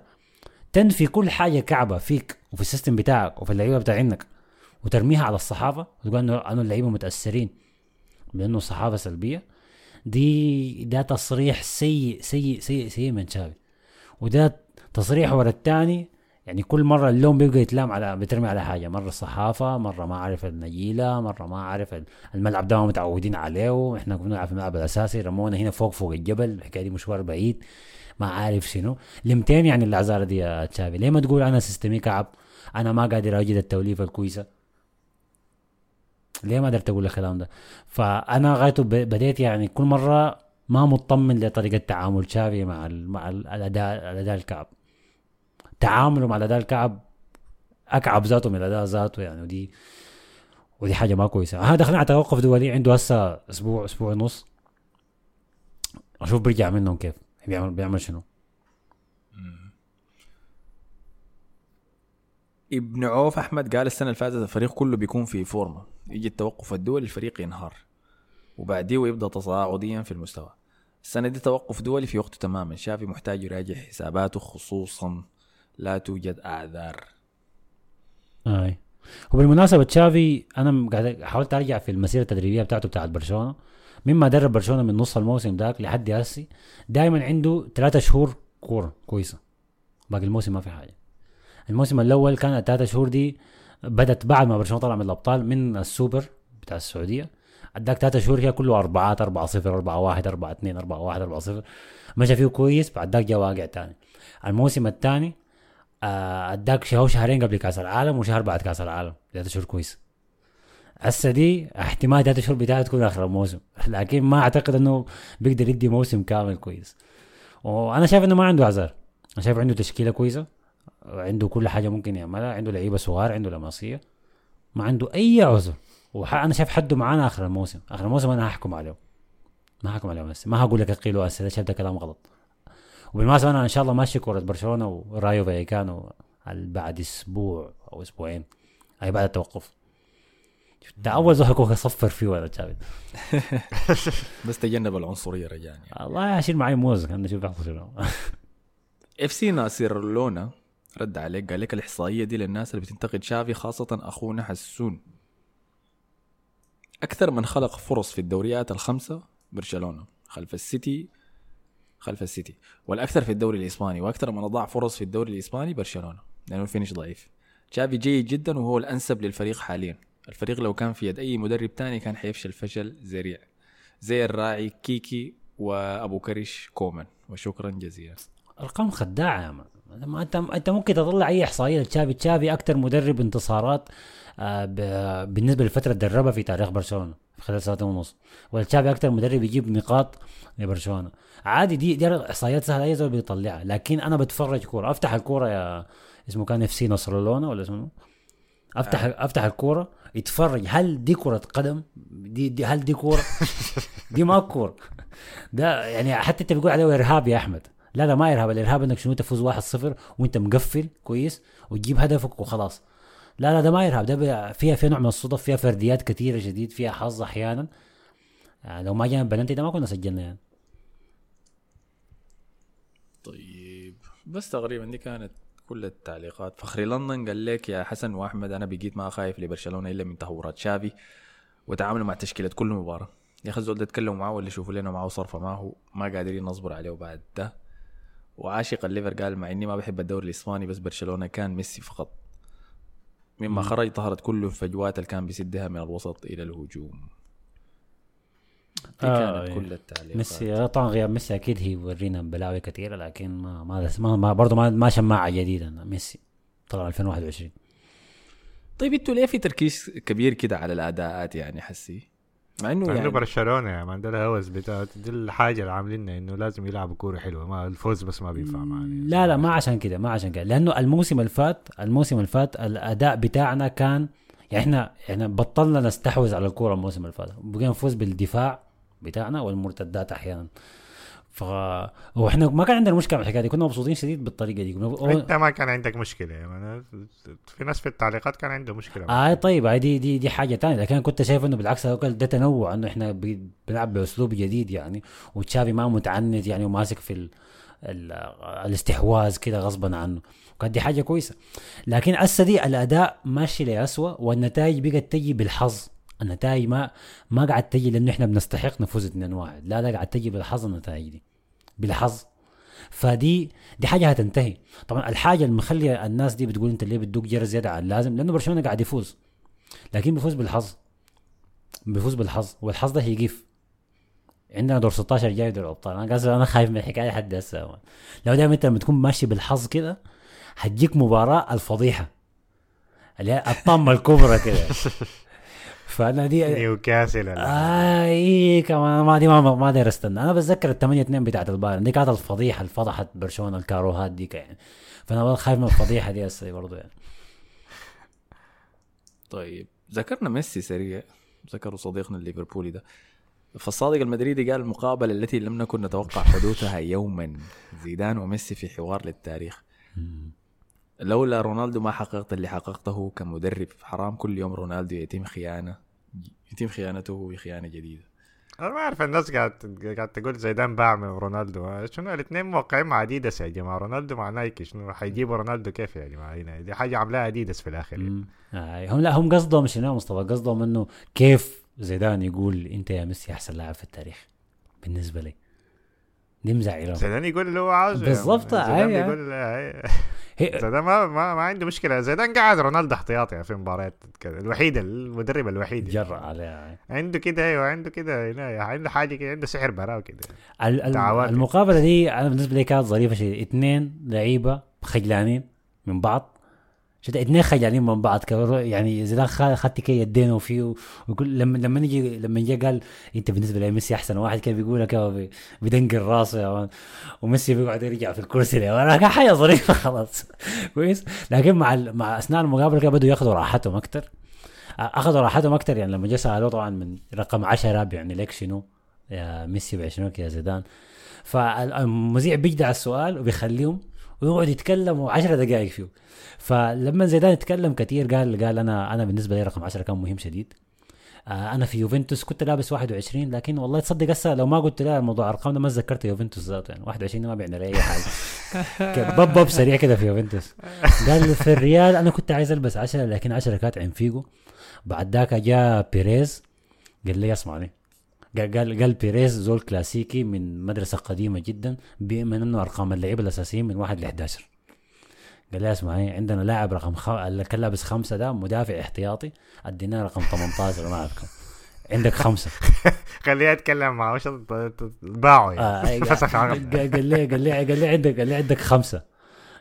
تنفي كل حاجة كعبة فيك وفي السيستم بتاعك وفي اللعيبة بتاعينك وترميها على الصحافة. وتقول انه إنه اللعيبة متأثرين بإنه الصحافة سلبية. دي ده تصريح سيء سيء سيء سيء من شافي وده تصريح ورا الثاني يعني كل مرة اللوم بيبقى يتلام على بترمي على حاجة. مرة الصحافة مرة ما عارف النجيلة مرة ما عارف الملعب ده ما متعودين عليه. إحنا كنا نلعب في الملعب الأساسي. رمونا هنا فوق فوق الجبل. الحكاية دي مشوار بعيد. ما عارف شنو. لمتين يعني الاعذار دي يا تشافي. ليه ما تقول أنا سيستمي كعب أنا ما قادر أجد التوليفة الكويسة. ليه ما قدرت أقول الكلام ده؟ فأنا غايته بديت يعني كل مرة ما مطمن لطريقة تعامل تشافي مع مع ال- الاداء الأداء الكعب. تعامله مع الأداء الكعب أكعب ذاته من الأداء ذاته يعني ودي ودي حاجة ما كويسة. ها دخلنا على توقف دولي عنده هسه أسبوع أسبوع ونص. أشوف بيرجع منهم كيف. بيعمل بيعمل شنو؟ ابن عوف أحمد قال السنة اللي فاتت الفريق كله بيكون في فورمة. يجي التوقف الدولي الفريق ينهار. وبعديه يبدا تصاعديا في المستوى. السنة دي توقف دولي في وقته تماما. شافي محتاج يراجع حساباته خصوصا لا توجد اعذار أي. وبالمناسبة تشافي أنا قاعد حاولت أرجع في المسيرة التدريبية بتاعته بتاعت برشلونة. مما درب برشلونة من نص الموسم داك لحد هسي دائما عنده ثلاثة شهور كورة كويسة. باقي الموسم ما في حاجة. الموسم الأول كان الثلاثة شهور دي بدت بعد ما برشلونة طلع من الأبطال من السوبر بتاع السعودية. أداك ثلاثة شهور فيها كله اربعات 4 0 4 1 4 2 4 1 4 0 مشى فيه كويس بعد ذاك جا واقع تاني. الموسم الثاني آه، أداك شهر شهرين قبل كأس العالم وشهر بعد كأس العالم. ثلاثة شهور كويس. هسه دي احتمال ثلاثة شهور بتاعها تكون آخر الموسم. لكن ما أعتقد إنه بيقدر يدي موسم كامل كويس. وأنا شايف إنه ما عنده اعذار أنا شايف عنده تشكيلة كويسة. عنده كل حاجة ممكن يعملها. عنده لعيبة صغار عنده لمسية. ما عنده أي عذر. وأنا شايف حده معانا آخر الموسم. آخر الموسم أنا هحكم عليه ما هحكم عليه بس ما هقول لك اقيله هسه. شايف ده كلام غلط. وبالمناسبة أنا إن شاء الله ماشي كره برشلونة ورايو فايكانو بعد أسبوع أو أسبوعين. أي بعد التوقف. ده أول حيكون صفر فيه ولا تشافي بس تجنب العنصرية رجعني الله اشيل معي موز أنا أشوف بيحصل شنو. FC ناصر لونا رد عليك قال لك الإحصائية دي للناس اللي بتنتقد شافي خاصة أخونا حسون. أكثر من خلق فرص في الدوريات الخمسة برشلونة خلف السيتي خلف السيتي والأكثر في الدوري الإسباني وأكثر من أضاع فرص في الدوري الإسباني برشلونة لأنه ال finish ضعيف. شافي جيد جدا وهو الأنسب للفريق حاليا. الفريق لو كان في يد أي مدرب تاني كان حيفشل فشل ذريع. زي الراعي كيكي وأبو كريش كومان وشكرا جزيلا. أرقام خداعة يا ما انت أنت ممكن تطلع أي إحصائية لتشافي. تشافي أكثر مدرب انتصارات آه، بالنسبة للفتره اللي دربها في تاريخ برشلونة في خلال سنتين ونص. وتشافي أكثر مدرب يجيب نقاط لبرشلونة. عادي دي دي إحصائيات سهلة أي زول بيطلعها. لكن أنا بتفرج كورة أفتح الكورة يا اسمه كان FC نصر ولا اسمه؟ افتح آه. أفتح الكورة يتفرج هل دي كرة قدم؟ دي, دي هل دي كورة؟ دي ما كورة. ده يعني حتى أنت بيقول عليه ارهاب يا أحمد. لا لا ما إرهاب. الإرهاب إنك شنو تفوز 1-0 وأنت مقفل كويس وتجيب هدفك وخلاص. لا لا ده ما إرهاب. ده فيها فيها نوع من الصدف فيها فرديات كثيرة شديد فيها حظ أحيانا. يعني لو ما جانا بلنتي ده ما كنا سجلنا يعني. طيب. بس تقريبا دي كانت كل التعليقات. فخري لندن قال لك يا حسن وأحمد أنا بقيت ما خايف لبرشلونة إلا من تهورات شافي وتعاملوا مع تشكيله كل مباراة. يا أخي الزول ده اتكلموا معاه ولا شوفوا لنا معاه صرفه معه ما قادرين نصبر عليه بعد ده. وعاشق الليفر قال مع إني ما بحب الدوري الإسباني بس برشلونة كان ميسي فقط. مما خرج ظهرت كل الفجوات اللي كان بيسدها من الوسط إلى الهجوم. دي آه، كانت إيه. كل التعليقات. ميسي آه، طبعا غياب ميسي أكيد هي يورينا بلاوي كثيره لكن ما ما, ما, ما برضه ما, ما شماعه جديده ميسي طلع 2021 طيب أنتوا ليه في تركيز كبير كده على الأداءات يعني حسي؟ مع إنه يعني برشلونة يا مان ده الهوس بتاع دي الحاجة اللي عاملينها إنه لازم يلعبوا كورة حلوة. ما الفوز بس ما بينفع معنا لا لا ما عشان كده ما عشان كده. لأنه الموسم اللي فات الموسم اللي فات الأداء بتاعنا كان يعني إحنا إحنا بطلنا نستحوذ على الكورة الموسم اللي فات. بقينا نفوز بالدفاع. بتاعنا والمرتدات أحيانا. ف وإحنا ما كان عندنا مشكلة مع الحكاية دي. كنا مبسوطين شديد بالطريقة دي. كنا أنت ما كان عندك مشكلة. مان في ناس في التعليقات كان عنده مشكلة. آه طيب دي دي دي حاجة تانية. لكن كنت شايف إنه بالعكس ده تنوع إنه إحنا بنلعب بأسلوب جديد يعني. وتشافي ما متعنت يعني وماسك في ال ال الاستحواذ كده غصبا عنه. كانت دي حاجة كويسة. لكن هسه دي الأداء ماشي لأسوأ والنتائج بقت تجي بالحظ. النتائج ما ما قاعد تجي لأنه إحنا بنستحق نفوز 2 1 لا لا قاعد تجي بالحظ النتائج دي. بالحظ. فدي دي حاجة هتنتهي. طبعا الحاجة اللي الناس دي بتقول أنت ليه بتدوق جرس زيادة عن اللازم؟ لأنه برشلونة قاعد يفوز. لكن بيفوز بالحظ. بيفوز بالحظ. والحظ ده هيجيف. عندنا دور 16 جاي دور الأبطال. أنا قصدي أنا خايف من الحكاية لحد هسه. لو دائما أنت لما تكون ماشي بالحظ كده هتجيك مباراة الفضيحة. اللي هي الطامه الكبرى كده. فأنا دي نيوكاسل آه إيه كمان ما دي ما ما أقدر استنى أنا بتذكر ال 8 2 بتاعت البايرن. دي كانت الفضيحة اللي فضحت برشلونة الكاروهات دي يعني فأنا والله خايف من الفضيحة دي هسه برضه يعني. طيب ذكرنا ميسي سريع. ذكروا صديقنا الليفربولي ده. فالصادق المدريدي قال المقابلة التي لم نكن نتوقع حدوثها يوما. زيدان وميسي في حوار للتاريخ. لولا رونالدو ما حققت اللي حققته كمدرب. حرام كل يوم رونالدو يتم خيانة. يتم خيانته بخيانة جديدة. أنا ما أعرف الناس قاعد قاعد تقول زيدان باع من رونالدو شنو الاثنين موقعين مع أديداس يا جماعة؟ رونالدو مع نايكي شنو حيجيبوا رونالدو كيف يا جماعة هنا. دي حاجة عاملاها أديداس في الآخر يعني. آه هم لا هم قصدهم شنو مصطفى؟ قصدهم إنه كيف زيدان يقول أنت يا ميسي أحسن لاعب في التاريخ بالنسبة لي. دي مزعله زيدان يقول اللي هو عاوزه بالضبط، زيدان أي- بيقول أي. هي زيدان ما, ما, ما عنده مشكلة. زيدان قاعد رونالدو احتياطي في مباريات كده الوحيد المدرب الوحيد. جرأ عليها عنده كده أيوه عنده كده عنده حاجة كده عنده سحر براو كده. المقابلة دي أنا بالنسبة لي كانت ظريفة شيء اثنين لعيبة خجلانين من بعض. شفت اثنين خجلانين من بعض يعني زيدان خ- خدت كده يدينه فيه ويقول لما لما نجي لما جه قال أنت بالنسبة لي ميسي أحسن. واحد كان بيقولها كده بي- بدنقل راسه يا مان وميسي بيقعد يرجع في الكرسي وأنا كان حاجة ظريفه خلاص. كويس. لكن مع مع أثناء المقابلة بدوا ياخذوا راحتهم أكثر أخذوا راحتهم أكثر يعني لما جه سألوه طبعا من رقم 10 يعني ليك شنو؟ يا ميسي بعشرينك يا زيدان. فالمذيع بيجدع السؤال وبيخليهم ويقعد يتكلموا 10 دقائق فيه. فلما زيدان يتكلم كثير قال قال أنا أنا بالنسبة لي رقم 10 كان مهم شديد. آه أنا في يوفنتوس كنت لابس 21 لكن والله تصدق هسه لو ما قلت لا موضوع ارقام ده ما تذكرت يوفنتوس ذاته. يعني 21 ما بيعني لي أي حاجة. بب بب سريع كده في يوفنتوس. قال في الريال أنا كنت عايز ألبس 10 لكن 10 كانت عين فيجو. بعد ذاك جاء بيريز قال لي اسمعني. قال قال قال بيريز زول كلاسيكي من مدرسة قديمة جدا بيؤمن انه أرقام اللعيبة الأساسيين من 1 ل 11 قال لي اسمعي عندنا لاعب رقم خ... اللي كان لابس خمسة ده مدافع احتياطي أديناه رقم 18 ما اعرف كم عندك خمسة. خليه يتكلم معه وش باعوا آه يعني فسخ قال لي قال لي قال لي عندك قال لي عندك خمسة.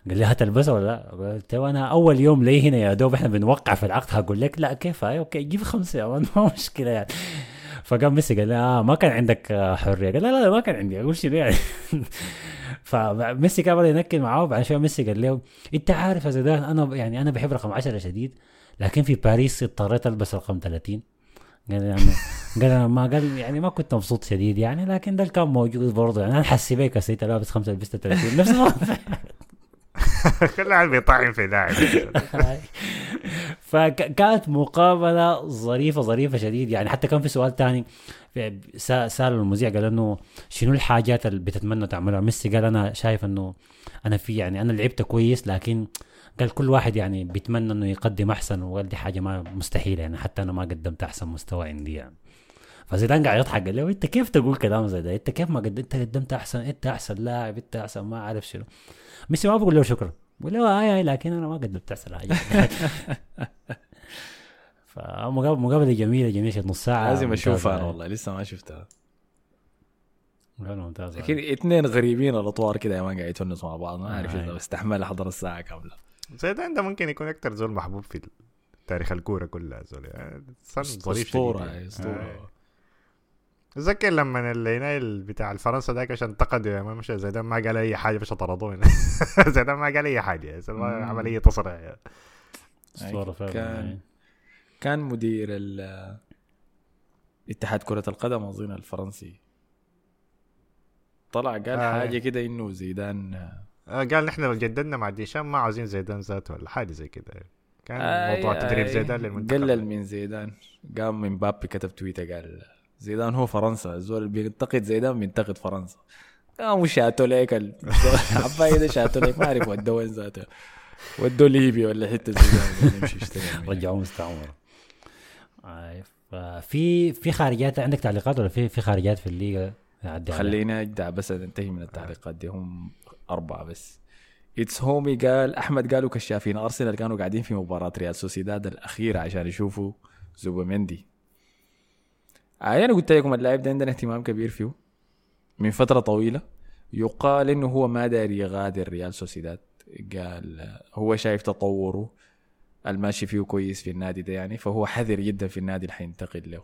قال لي هتلبسها ولا لا؟ قلت له أنا أول يوم لي هنا يا دوب إحنا بنوقع في العقد هقول لك لا كيف؟ هاي okay جيب خمسة ما مشكلة يعني. فقام ميسي قال آه ما كان عندك حرية. قال لا لا ما كان عندي. أقول شنو يعني؟ فميسي بدا ينكل معاه وبعدين شوية ميسي قال له أنت عارف يا زيدان أنا يعني أنا بحب رقم 10 شديد لكن في باريس اضطريت ألبس رقم 30 قال يعني قال أنا ما قال يعني ما كنت مبسوط شديد يعني لكن ده كان موجود برضه. يعني أنا حسي بيك سيدي لابس خمسة لبست 30 نفس كل واحد بيطعم في داعي. فكانت مقابلة ظريفة ظريفة شديد. يعني حتى كان في سؤال سا- سأل المذيع قال إنه شنو الحاجات اللي بتتمنى تعملها؟ ميسي قال أنا شايف إنه أنا في يعني أنا لعبت كويس لكن قال كل واحد يعني بيتمنى إنه يقدم أحسن وقال دي حاجة ما مستحيلة يعني حتى أنا ما قدمت أحسن مستوى عندي يعني. فزيدان قاعد يضحك قال له إنت كيف تقول كلام زي ده؟ إنت كيف ما قدمت إنت قدمت احسن إنت أحسن لاعب إنت أحسن ما عارف شنو. ميسي ما بقول له شكرا بقول له اي اي لكن أنا ما قدمت أحسن حاجة فمقابله جميلة جميلة نص ساعة لازم أشوفها. أنا والله لسه ما شفتها. ممتازة. لكن اثنين غريبين الاطوار كده يا man قاعد يتونسوا مع بعض ما أعرف آه. اذا استحمل احضر الساعة كاملة. زيدان ده ممكن يكون أكتر زول محبوب في تاريخ الكورة كلها زول يعني صار ظريف أسطورة. يعني. اسطوره اتذكر لما الليناي بتاع الفرنسا ذاك عشان انتقدوا يا ما مش زيدان ما قال أي حاجة مش طردوه زيدان ما قال أي حاجة زيدان ما مم. عمل اي تصريح اسطوره فعلا كان كان مدير ال- اتحاد كرة القدم اظن الفرنسي. طلع قال آه. حاجة كده إنه زيدان. آه، قال نحن لو جددنا مع ديشام ما عاوزين زيدان ذاته ولا حاجة زي كده. كان آي- موضوع تدريب آي. زيدان للمنتخب. قلل من زيدان. قام من بابي كتب تويتر قال زيدان هو فرنسا. الزول اللي بينتقد زيدان بينتقد فرنسا. قاموا شاتوا ليك ال- عباية ده شاتوا ليك. ما أعرف ودوه وين ذاته ودوه ليبيا ولا حتة زيدان. رجعوه مستعمره آي، ففي في خارجات عندك تعليقات ولا في في خارجات في الليغا؟ خلينا اجدع بس ننتهي من التعليقات دي. هم أربعة بس. اتس هومي قال أحمد قالوا كشافين أرسنال كانوا قاعدين في مباراة ريال سوسيداد الأخيرة عشان يشوفوا زوباميندي آه أنا قلت لكم اللاعب ده عندنا اهتمام كبير فيه. من فترة طويلة يقال إنه هو ما داري يغادر ريال سوسيداد. قال آه، هو شايف تطوره الماشي فيه كويس في النادي ده يعني فهو حذر جدا في النادي اللي حينتقل له.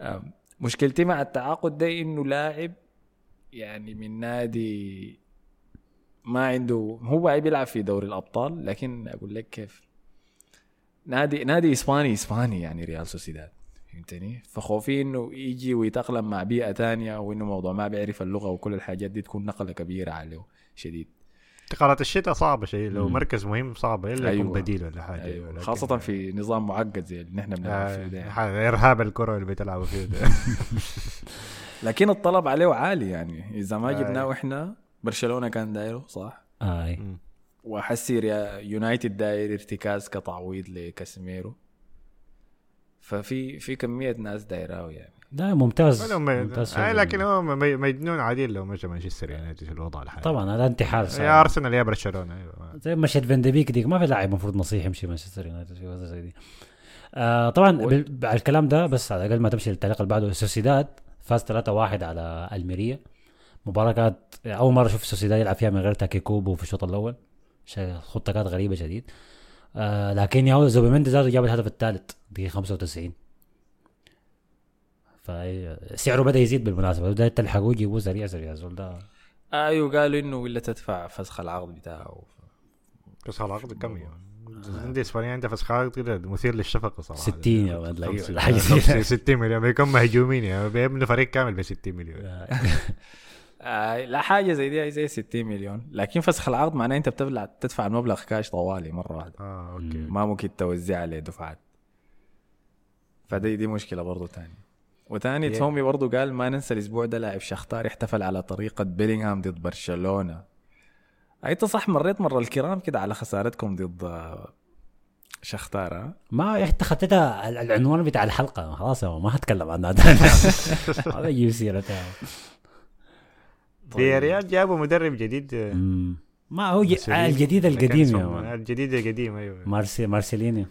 آم، مشكلتي مع التعاقد ده إنه لاعب يعني من نادي ما عنده هو بيلعب في دوري الأبطال لكن أقول لك كيف. نادي نادي إسباني إسباني يعني ريال سوسيداد. فهمتني فخوفي إنه يجي ويتأقلم مع بيئة تانية وانه موضوع ما بيعرف اللغة وكل الحاجات دي تكون نقلة كبيرة عليه شديد انتقالات الشتاء صعبة شيء لو مم. مركز مهم صعبه إلا يكون أيوة. بديل ولا حاجة أيوة. لكن- خاصة في نظام معقد زي اللي نحن بنلعب فيه آه، يعني. حاجة ارهاب الكرة اللي بتلعبوا فيه ده لكن الطلب عليه عالي يعني إذا ما آه. جبناه إحنا برشلونة كان دايره صح أي وحسي ريا- يونايتد داير ارتكاز كتعويض لكاسيميرو ففي في كمية ناس دايراه يعني. لا ممتاز. ممتاز آه،. لكن هو مجنون عديل لو مشى مانشستر يونايتد في الوضع الحالي. طبعا هذا انتحار يا. أرسنال يا برشلونة أيوة. زي شيت فان دي بيك ديك ما في لاعب المفروض نصيح يمشي مانشستر يونايتد في وضع زي دي. آه طبعا بال- على الكلام ده بس على الأقل ما تمشي للتعليق اللي بعده. سوسيداد فاز 3-1 على ألميريا. مباراة كانت أول مرة أشوف سوسيداد يلعب فيها من غير تاكي كوبو في الشوط الأول. خطة كانت غريبة شديد. آه لكن يا زوبيميندي ذاته جاب الهدف الثالث دقيقة 95 فسعره بدأ يزيد بالمناسبة. بدا تلحقوه يجيبوه سريع سريع. زول ده أيوه قالوا إنه ولا تدفع فسخ العقد بتاعه. بس العقد كم يوم؟ عندي إسبانيا عندها فسخات كده مثير للشفقه صراحة. 60 يا ولد لا، خمسة- حاجة زي خمسة- كده. 60 مليون. بيكون مهجومين يعني. بيبنوا فريق كامل ب 60 مليون. آه لا حاجة زي دي زي 60 مليون. لكن فسخ العقد معناه انت بتبلع تدفع المبلغ كاش طوالي مرة واحدة. آه okay. ما ممكن توزع عليه دفعات. فدي دي مشكلة برضو تاني وتاني Yeah. تومي برضو قال ما ننسى الأسبوع ده لاعب شختار احتفل على طريقة بيلينغهام ضد برشلونة. انت صح مريت مرة الكرام كده على خسارتكم ضد آه، شختار ها؟ ما أنت خطيتها ال- العنوان بتاع الحلقة. خلاص ما هتكلم عنها هذا يجيب سيرتها في ريال جابوا مدرب جديد مم. ما هو. الجديد القديم يا. الجديد القديم أيوه مارسي مارسيليني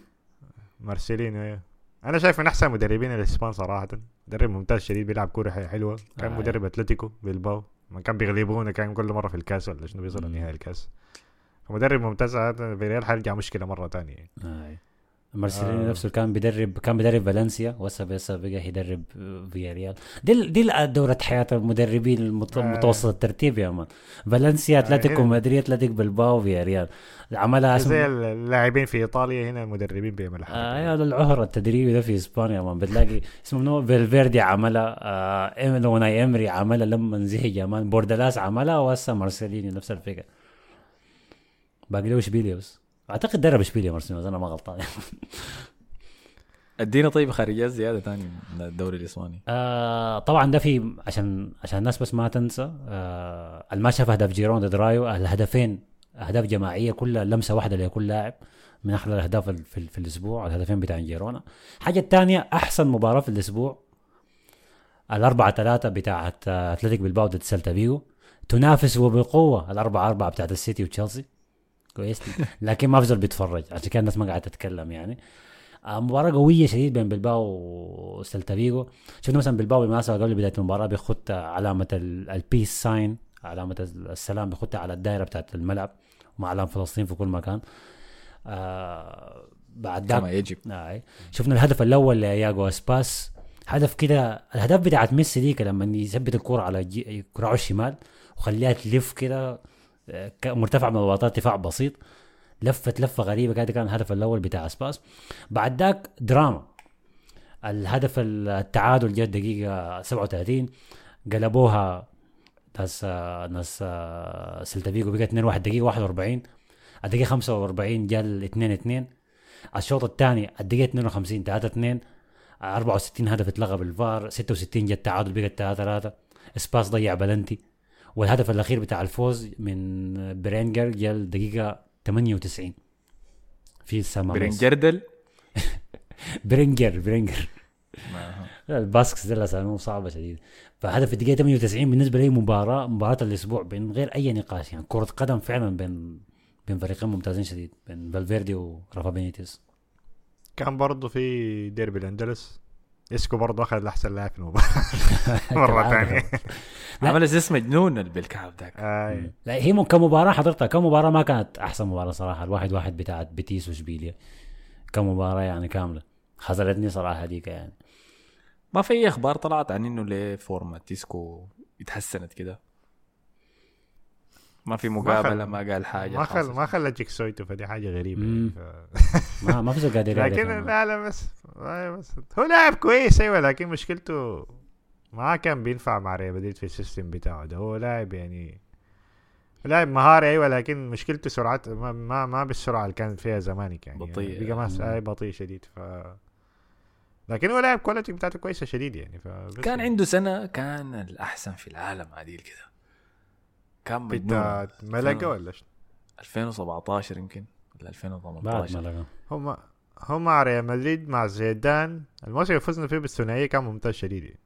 مارسيلينو أيوه أنا شايف من أحسن مدربين الإسبان صراحة مدرب ممتاز شديد بيلعب كورة حلوة كان آه. مدرب أتلتيكو بالباو ما كان بيغلبونا كان كل مرة في الكاس ولا شنو مم. نهائي الكاس مدرب ممتاز هذا في ريال حيرجع مشكلة مرة ثانية آه. مارسيليني آه. نفسه كان بيدرب كان بيدرب فالنسيا وهسه بس بقى يدرب فيا ريال دي دي دورة حياة المدربين المت- آه. المتوسط الترتيب يا man. فالنسيا أتلتيكو هنا- مدريد اتلتيك بالباو فيا ريال عملها زي اسم... اللاعبين في إيطاليا هنا المدربين بيعملوا حاجة. آه هذا العهر التدريبي ده في إسبانيا ما بتلاقي اسمه منو؟ فالفيردي عملها آه أوناي إمري عملها لما زهق يا man. بوردلاس عملها وهسه مارسيليني نفس الفكرة. باقي له اشبيليا بس؟ أعتقد درب إشبيليا مارسيليني أنا ما غلطان. أدينا طيب خارجيات زيادة تاني من الدوري الإسباني. آه طبعا ده في عشان عشان الناس بس ما تنسى آه ما شاف هدف جيرونا ضد رايو الهدفين أهداف جماعية كلها لمسة واحدة لكل لاعب من أحلى الأهداف ال- في, في الأسبوع الهدفين بتاع جيرونا. الحاجة الثانية أحسن مباراة في الأسبوع الأربعة ثلاثة بتاعت آه، أتلتيك بالباو ضد سيلتا فيجو تنافس وبقوة الأربعة أربعة بتاعت السيتي وتشيلسي. كويس. لكن ما في زول بيتفرج عشان كده الناس ما قاعدة تتكلم يعني. آه، مباراة قوية شديد بين بلباو وسيلتا فيجو. شفنا مثلا بلباو بالمناسبة قبل بداية المباراة بيخط علامة ال- ال peace sign علامة السلام بيخطها على الدائرة بتاعت الملعب مع علم فلسطين في كل مكان. آه بعد ذاك كما يجب. آه. شفنا الهدف الأول لياجو أسباس. هدف كده الهدف بتاعت ميسي ديك لما يثبت الكرة على جي- كراعه الشمال وخليها تلف كده مرتفع من الوطاء ارتفاع بسيط. لفت لفة غريبة كده كان الهدف الأول بتاع اسباس بعد ذاك دراما. الهدف التعادل جاء الدقيقه 37 قلبوها ناس ناس سيلتا فيجو بقت 2 1 دقيقة 41 الدقيقة 45 جاء ال 2 2 الشوط الثاني الدقيقة 52 3 2 64 هدف اتلغى بالفار. 66 جاء التعادل بقت 3 3 اسباس ضيع بلنتي. والهدف الأخير بتاع الفوز من برينجر جاء الدقيقه 98 في السما برنجردل برينجر برينجر الباسكس دي اساميهم صعبة شديد. فهدف الدقيقه 98 بالنسبة لي مباراة مباراة الأسبوع من غير أي نقاش يعني. كرة قدم فعلا بين بين فريقين ممتازين شديد بين فالفيردي ورافا بينيتيز كان برضه في ديربي الأندلس. إسكو برضه أخذ احسن لاعب في المباراه مره. ثانية لا. عمل أساس مجنون بالكعب ذاك. آه. لا هي كمباراة حضرتها كمباراة ما كانت أحسن مباراة صراحة. الواحد واحد بتاعت بيتيس وإشبيليا. كمباراة يعني كاملة. خذلتني صراحة هذيك يعني. ما في اي أخبار طلعت عن إنه ليه فورمة إيسكو اتحسنت كده؟ ما في مقابلة ما قال حاجة ما خل. ما خلى جيك سويتو فدي حاجة غريبة. يعني ف... ما ما في قادر لكن يعني. لا لا بس بس هو لاعب كويس أيوه لكن مشكلته ما كان بينفع مع ريال مدريد في ال system بتاعه ده هو لاعب يعني لاعب مهاري أيوه لكن مشكلته سرعات ما ما, ما بالسرعة اللي كانت فيها زمانك يعني بطيء. بقى ما آه بطيء شديد ف لكن هو لاعب quality بتاعته كويسة شديد يعني ف كان عنده سنة كان الأحسن في العالم عديل كده كان مجنون بتاعت ملقا. ولا شنو؟ 2017 يمكن ولا بعد 2018 ما لقى هم هم مع ريال مدريد مع زيدان الموسم اللي فزنا فيه بالثنائية كان ممتاز شديد يعني.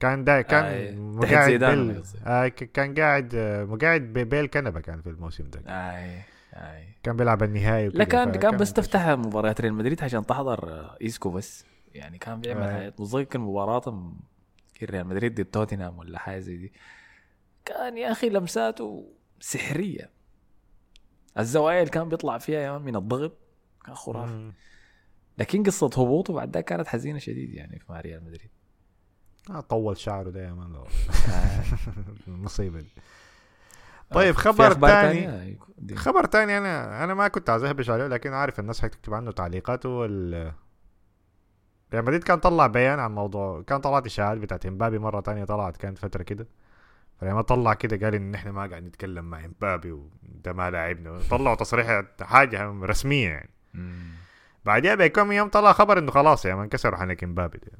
كان دا كان آي، مقاعد بيل. آه ك- كان قاعد آه، مقاعد ببيل كنبه كان في الموسم ده اي اي كان بيلعب النهائي لا كان كان بس. تفتح مباريات ريال مدريد عشان تحضر آه، إيسكو بس يعني كان بيعمل آه. حاجات متذكر مباراة ريال مدريد ضد توتنهام ولا حاجة زي دي كان يا أخي لمساته سحرية الزوايا اللي كان بيطلع فيها يا man من الضغط كان خرافي. لكن قصة هبوطه بعد ذاك كانت حزينة شديد يعني في مع ريال مدريد آه طول شعره ده يا man لو-. المصيبه دي طيب خبر تاني دي. خبر تاني أنا أنا ما كنت عايز اهبش عليه لكن عارف الناس حتكتب عنه تعليقات هو ال ريال مدريد كان طلع بيان عن موضوع كان طلعت إشاعات بتاعت إمبابي مرة تانية طلعت كانت فترة كده فلما طلع كده قال إن إحنا ما قاعد نتكلم مع إمبابي وده ما لاعبنا. طلعوا تصريح حاجة رسمية يعني. بعدها بكم يوم طلع خبر إنه خلاص يا من كسروا حنك إمبابي ده.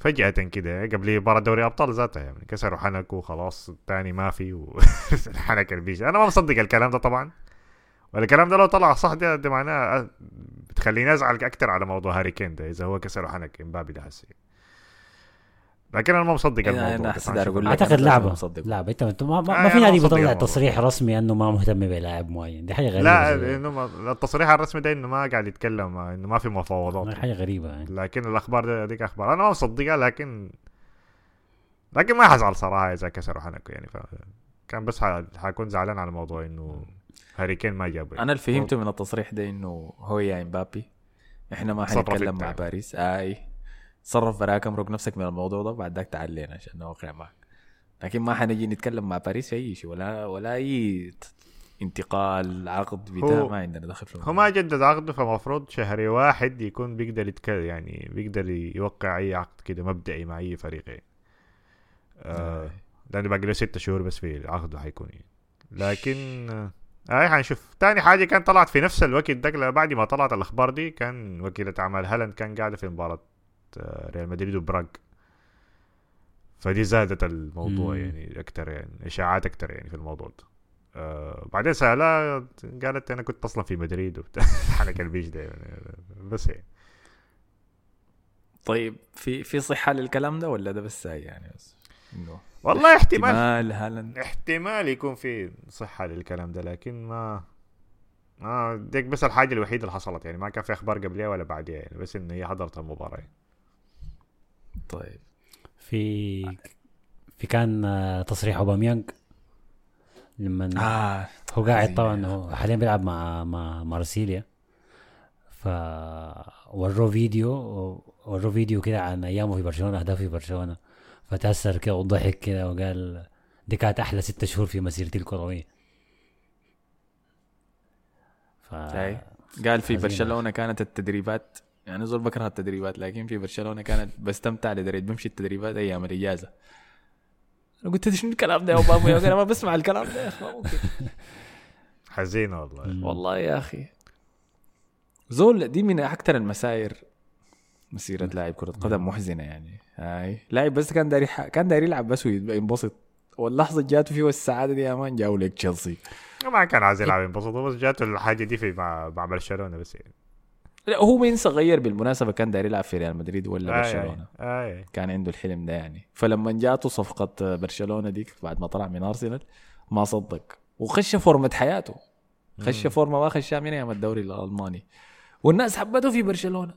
فجأة كده قبل مباراة دوري أبطال ذاتها يعني كسروا حنك وخلاص الثاني ما في والحنك البيجي أنا ما مصدق الكلام ده طبعا. والكلام ده لو طلع صح ده, ده معناه بتخليني أزعل أكثر على موضوع هاري كين ده إذا هو كسروا حنك إمبابي ده هسي لكن أنا ما مصدق أنا- الموضوع أنا أعتقد لعبة. أصدقه. لعبة. أنت أنت ما, ما, آه، ما في نادي مصدق بيطلع الموضوع. تصريح رسمي إنه ما مهتم بلاعب معين دي حاجة غريبة. لا. إنه ما- التصريح الرسمي ده إنه ما قاعد يتكلم إنه ما في مفاوضات. حاجة غريبة. يعني لكن الأخبار دي ديك أخبار. أنا ما مصدقها لكن لكن ما حزعل صراحة إذا كسروا حنكه يعني. ف... كان بس ح... حكون زعلان على موضوع إنه هاري كين ما جاب أنا اللي فهمته من التصريح ده إنه هو يا إمبابي. إحنا ما حنتكلم. مع باريس. اي تصرف براك امرق نفسك من الموضوع ده بعد ذاك تعال لنا عشان نوقع معك. لكن ما حنجي نتكلم مع باريس في أي شيء ولا ولا أي انتقال عقد بتاع ما عندنا دخل في هو ما جدد عقده فمفروض شهري واحد يكون بيقدر يتكلم يعني بيقدر يوقع أي عقد كده مبدئي مع أي فريق. يعني. آه لأنه باقي له ستة شهور بس في عقده حيكون. يعني. لكن آه هاي حنشوف تاني حاجة كان طلعت في نفس الوقت ده بعد ما طلعت الأخبار دي كان وكيلة أعمال هالاند كان قاعدة في مباراة. آه، ريال مدريد وبراغ. فدي زادت الموضوع مم. يعني أكتر يعني إشاعات أكتر يعني في الموضوع ده. آه بعدين سألها قالت أنا كنت أصلا في مدريد وبتاع. حنك البيش ده يعني بس يعني. طيب في في صحة للكلام ده ولا ده بس يعني بس؟ إنه والله احتمال. احتمال هالاند احتمال يكون في صحة للكلام ده لكن ما ما ديك بس الحاجة الوحيدة اللي حصلت يعني ما كان في أخبار قبلها ولا بعدها يعني بس إن هي حضرت المباراة يعني. طيب. في في كان آه، تصريح اوباميانج لما آه هو قاعد طبعا هو حاليا بيلعب مع مع مارسيليا ف وروه فيديو وروه فيديو كده عن أيامه في برشلونة أهدافه في برشلونة. فتأثر كده وضحك كده وقال دي كانت أحلى ستة شهور في مسيرتي الكروية. ف. قال في. برشلونة كانت التدريبات يعني زول بكره التدريبات لكن في برشلونة كانت بستمتع لدرجة بمشي التدريبات أيام الإجازة. أنا قلت شنو الكلام ده يا أخي؟ أنا ما بسمع الكلام ده يا أخي ممكن. حزينة والله. والله يا أخي. زول دي من أكثر المساير مسيرة لاعب كرة قدم محزنة يعني. هاي. لاعب بس كان داري ح... كان داري يلعب بس وينبسط واللحظة جاته فيه والسعادة دي يا مان جاوا لك تشيلسي. ما كان عايز يلعب ينبسط هو بس جاته الحاجة دي في مع, مع برشلونة بس. يعني لا هو مين صغير بالمناسبة كان داري يلعب في ريال مدريد ولا آي برشلونة. آي آي. كان عنده الحلم ده يعني. فلما جاته صفقة برشلونة ديك بعد ما طلع من أرسنال ما صدق. وخش فورمة حياته. خش فورمة ما خشها من أيام الدوري الألماني. والناس حبته في برشلونة.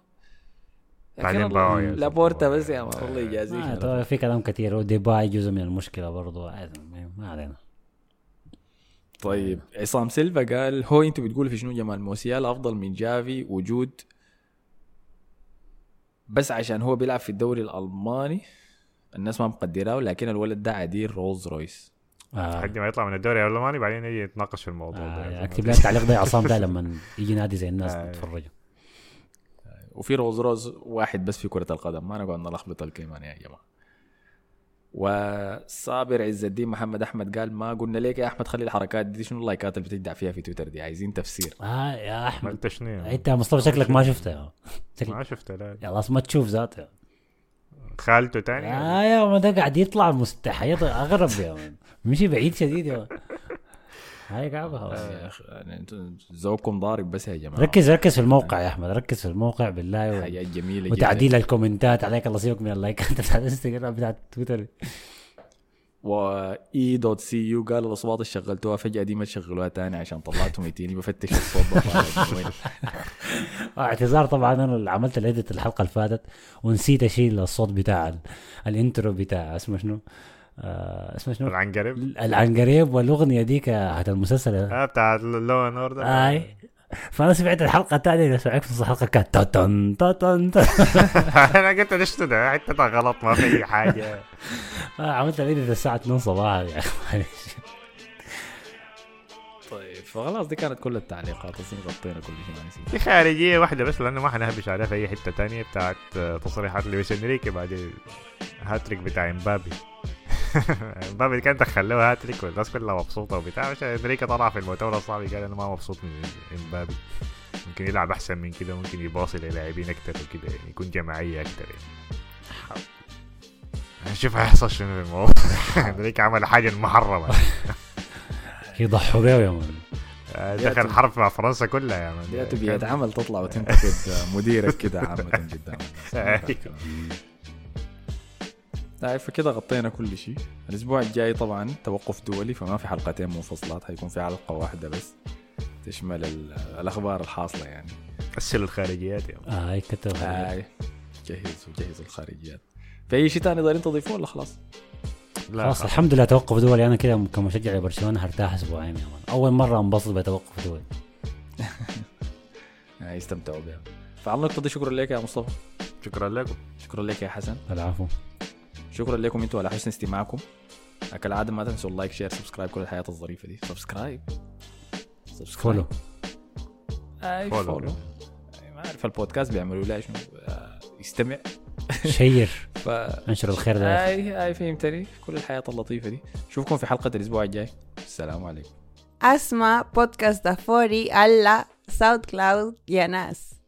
لكن بعدين باعوا لابورتا. بس يا الله يجازيك. آه في كلام كثير وديباي جزء من المشكلة برضه عادي، ما علينا. طيب عصام سيلفا قال هو أنتوا بتقولوا في شنو جمال موسيال افضل من جافي وجود بس عشان هو بيلعب في الدوري الألماني الناس ما مقدراه لكن الولد ده عديل رولز رويس آه. لحد ما يطلع من الدوري الألماني بعدين يجي يتناقش في الموضوع آه ده. اكتب لي التعليق ده يا عصام ده لما يجي نادي زي الناس آه. تتفرج وفي رولز رويس واحد بس في كرة القدم ما نقعد نلخبط الكلمة يا جماعة. وصابر عز الدين محمد أحمد قال ما قلنا ليك يا أحمد خلي الحركات دي شنو اللايكات اللي بتجدع فيها في تويتر دي؟ عايزين تفسير. آه يا أحمد. انت شنو أنت يا مصطفى شكلك ما شفتها شكلك ما شفته لا. يا خلاص ما تشوف ذاته. خالته تاني؟ آه يا ما ده قاعد يطلع مستحيط أغرب يا مشي بعيد شديد يا. هاي قاعدة خلاص. يا أخي يعني ذوقكم ضارب بس يا جماعة. ركز ركز في الموقع يا أحمد ركز في الموقع بالله و... حاجات جميلة وتعديل الكومنتات عليك الله سيبك من اللايكات بتاعت الانستغرام بتاعت تويتر. Y dot CU قال الأصوات اللي شغلتوها فجأة دي ما تشغلوها تاني عشان طلعتهم يتيني بفتش الصوت. آه، اعتذار طبعا أنا اللي عملت ال edit الحلقة اللي فاتت ونسيت أشيل الصوت بتاع ال- ال intro بتاع اسمه شنو؟ آه اسمه شنو؟ العنقريب. العنقريب والأغنية ديك بتاعت المسلسل. آه بتاع Law and Order آي. فأنا سمعت الحلقة الثانية سمعت في نص الحلقة كانت تاتن تاتن تاتن. أنا قلت ليش ده حتى غلط ما في اي حاجة. آه، عملت ال edit الساعة 2 صباحا يا أخي معلش فخلاص دي كانت كل التعليقات اظن غطينا كل شيء في خارجيه واحدة بس لأنه ما حنهبش عليها في أي حتة تانية بتاعت تصريحات لويس إنريكي بعد الهاتريك بتاع إمبابي. إمبابي كان دخل له هاتريك والناس كلها مبسوطة وبتاع. مش إنريكي طلع في المؤتمر الصحفي قال أنا ما مبسوط من إمبابي. ممكن يلعب أحسن من كده ممكن يباصي للاعبين أكتر وكده يعني يكون جماعية أكتر يعني. نشوف هيحصل شنو في الموضوع. إنريكي عمل حاجة محرمة. يضحوا بيه يا مان. دخل حرب مع فرنسا كلها يا مان. دي تبي عمل تطلع وتنتقد مديرك كده عامة قدام الناس طيب فكده غطينا كل شيء. الأسبوع الجاي طبعا توقف دولي فما في حلقتين منفصلات حيكون في حلقة واحدة بس تشمل ال- الأخبار الحاصلة يعني. غسلوا الخارجيات يا مان. آه هيك كتب هاي. جهزوا جهزوا الخارجيات. في أي شيء ثاني دايرين تضيفوه ولا خلاص؟ لا خلاص الحمد لله توقف دولي. أنا كده كمشجع لبرشلونة هرتاح أسبوعين يا man. أول مرة انبسط بتوقف دولي. آه، يستمتعوا بها. فعلى النقطة دي شكرا لك يا مصطفى. شكرا لكم. شكرا لك يا حسن. العفو. شكرا لكم أنتم على حسن استماعكم. كالعادة ما تنسوا ال like share subscribe كل الحياة الظريفة دي. subscribe. subscribe. follow أي follow. ما أعرف البودكاست بيعملوا شنو آه، يستمع. share. ف انشر الخير ده اي آي فهمتني. كل الحياة اللطيفة دي. اشوفكم في حلقة الأسبوع الجاي. السلام عليكم. اسمع بودكاست دافوري على ساوند كلاود يا ناس.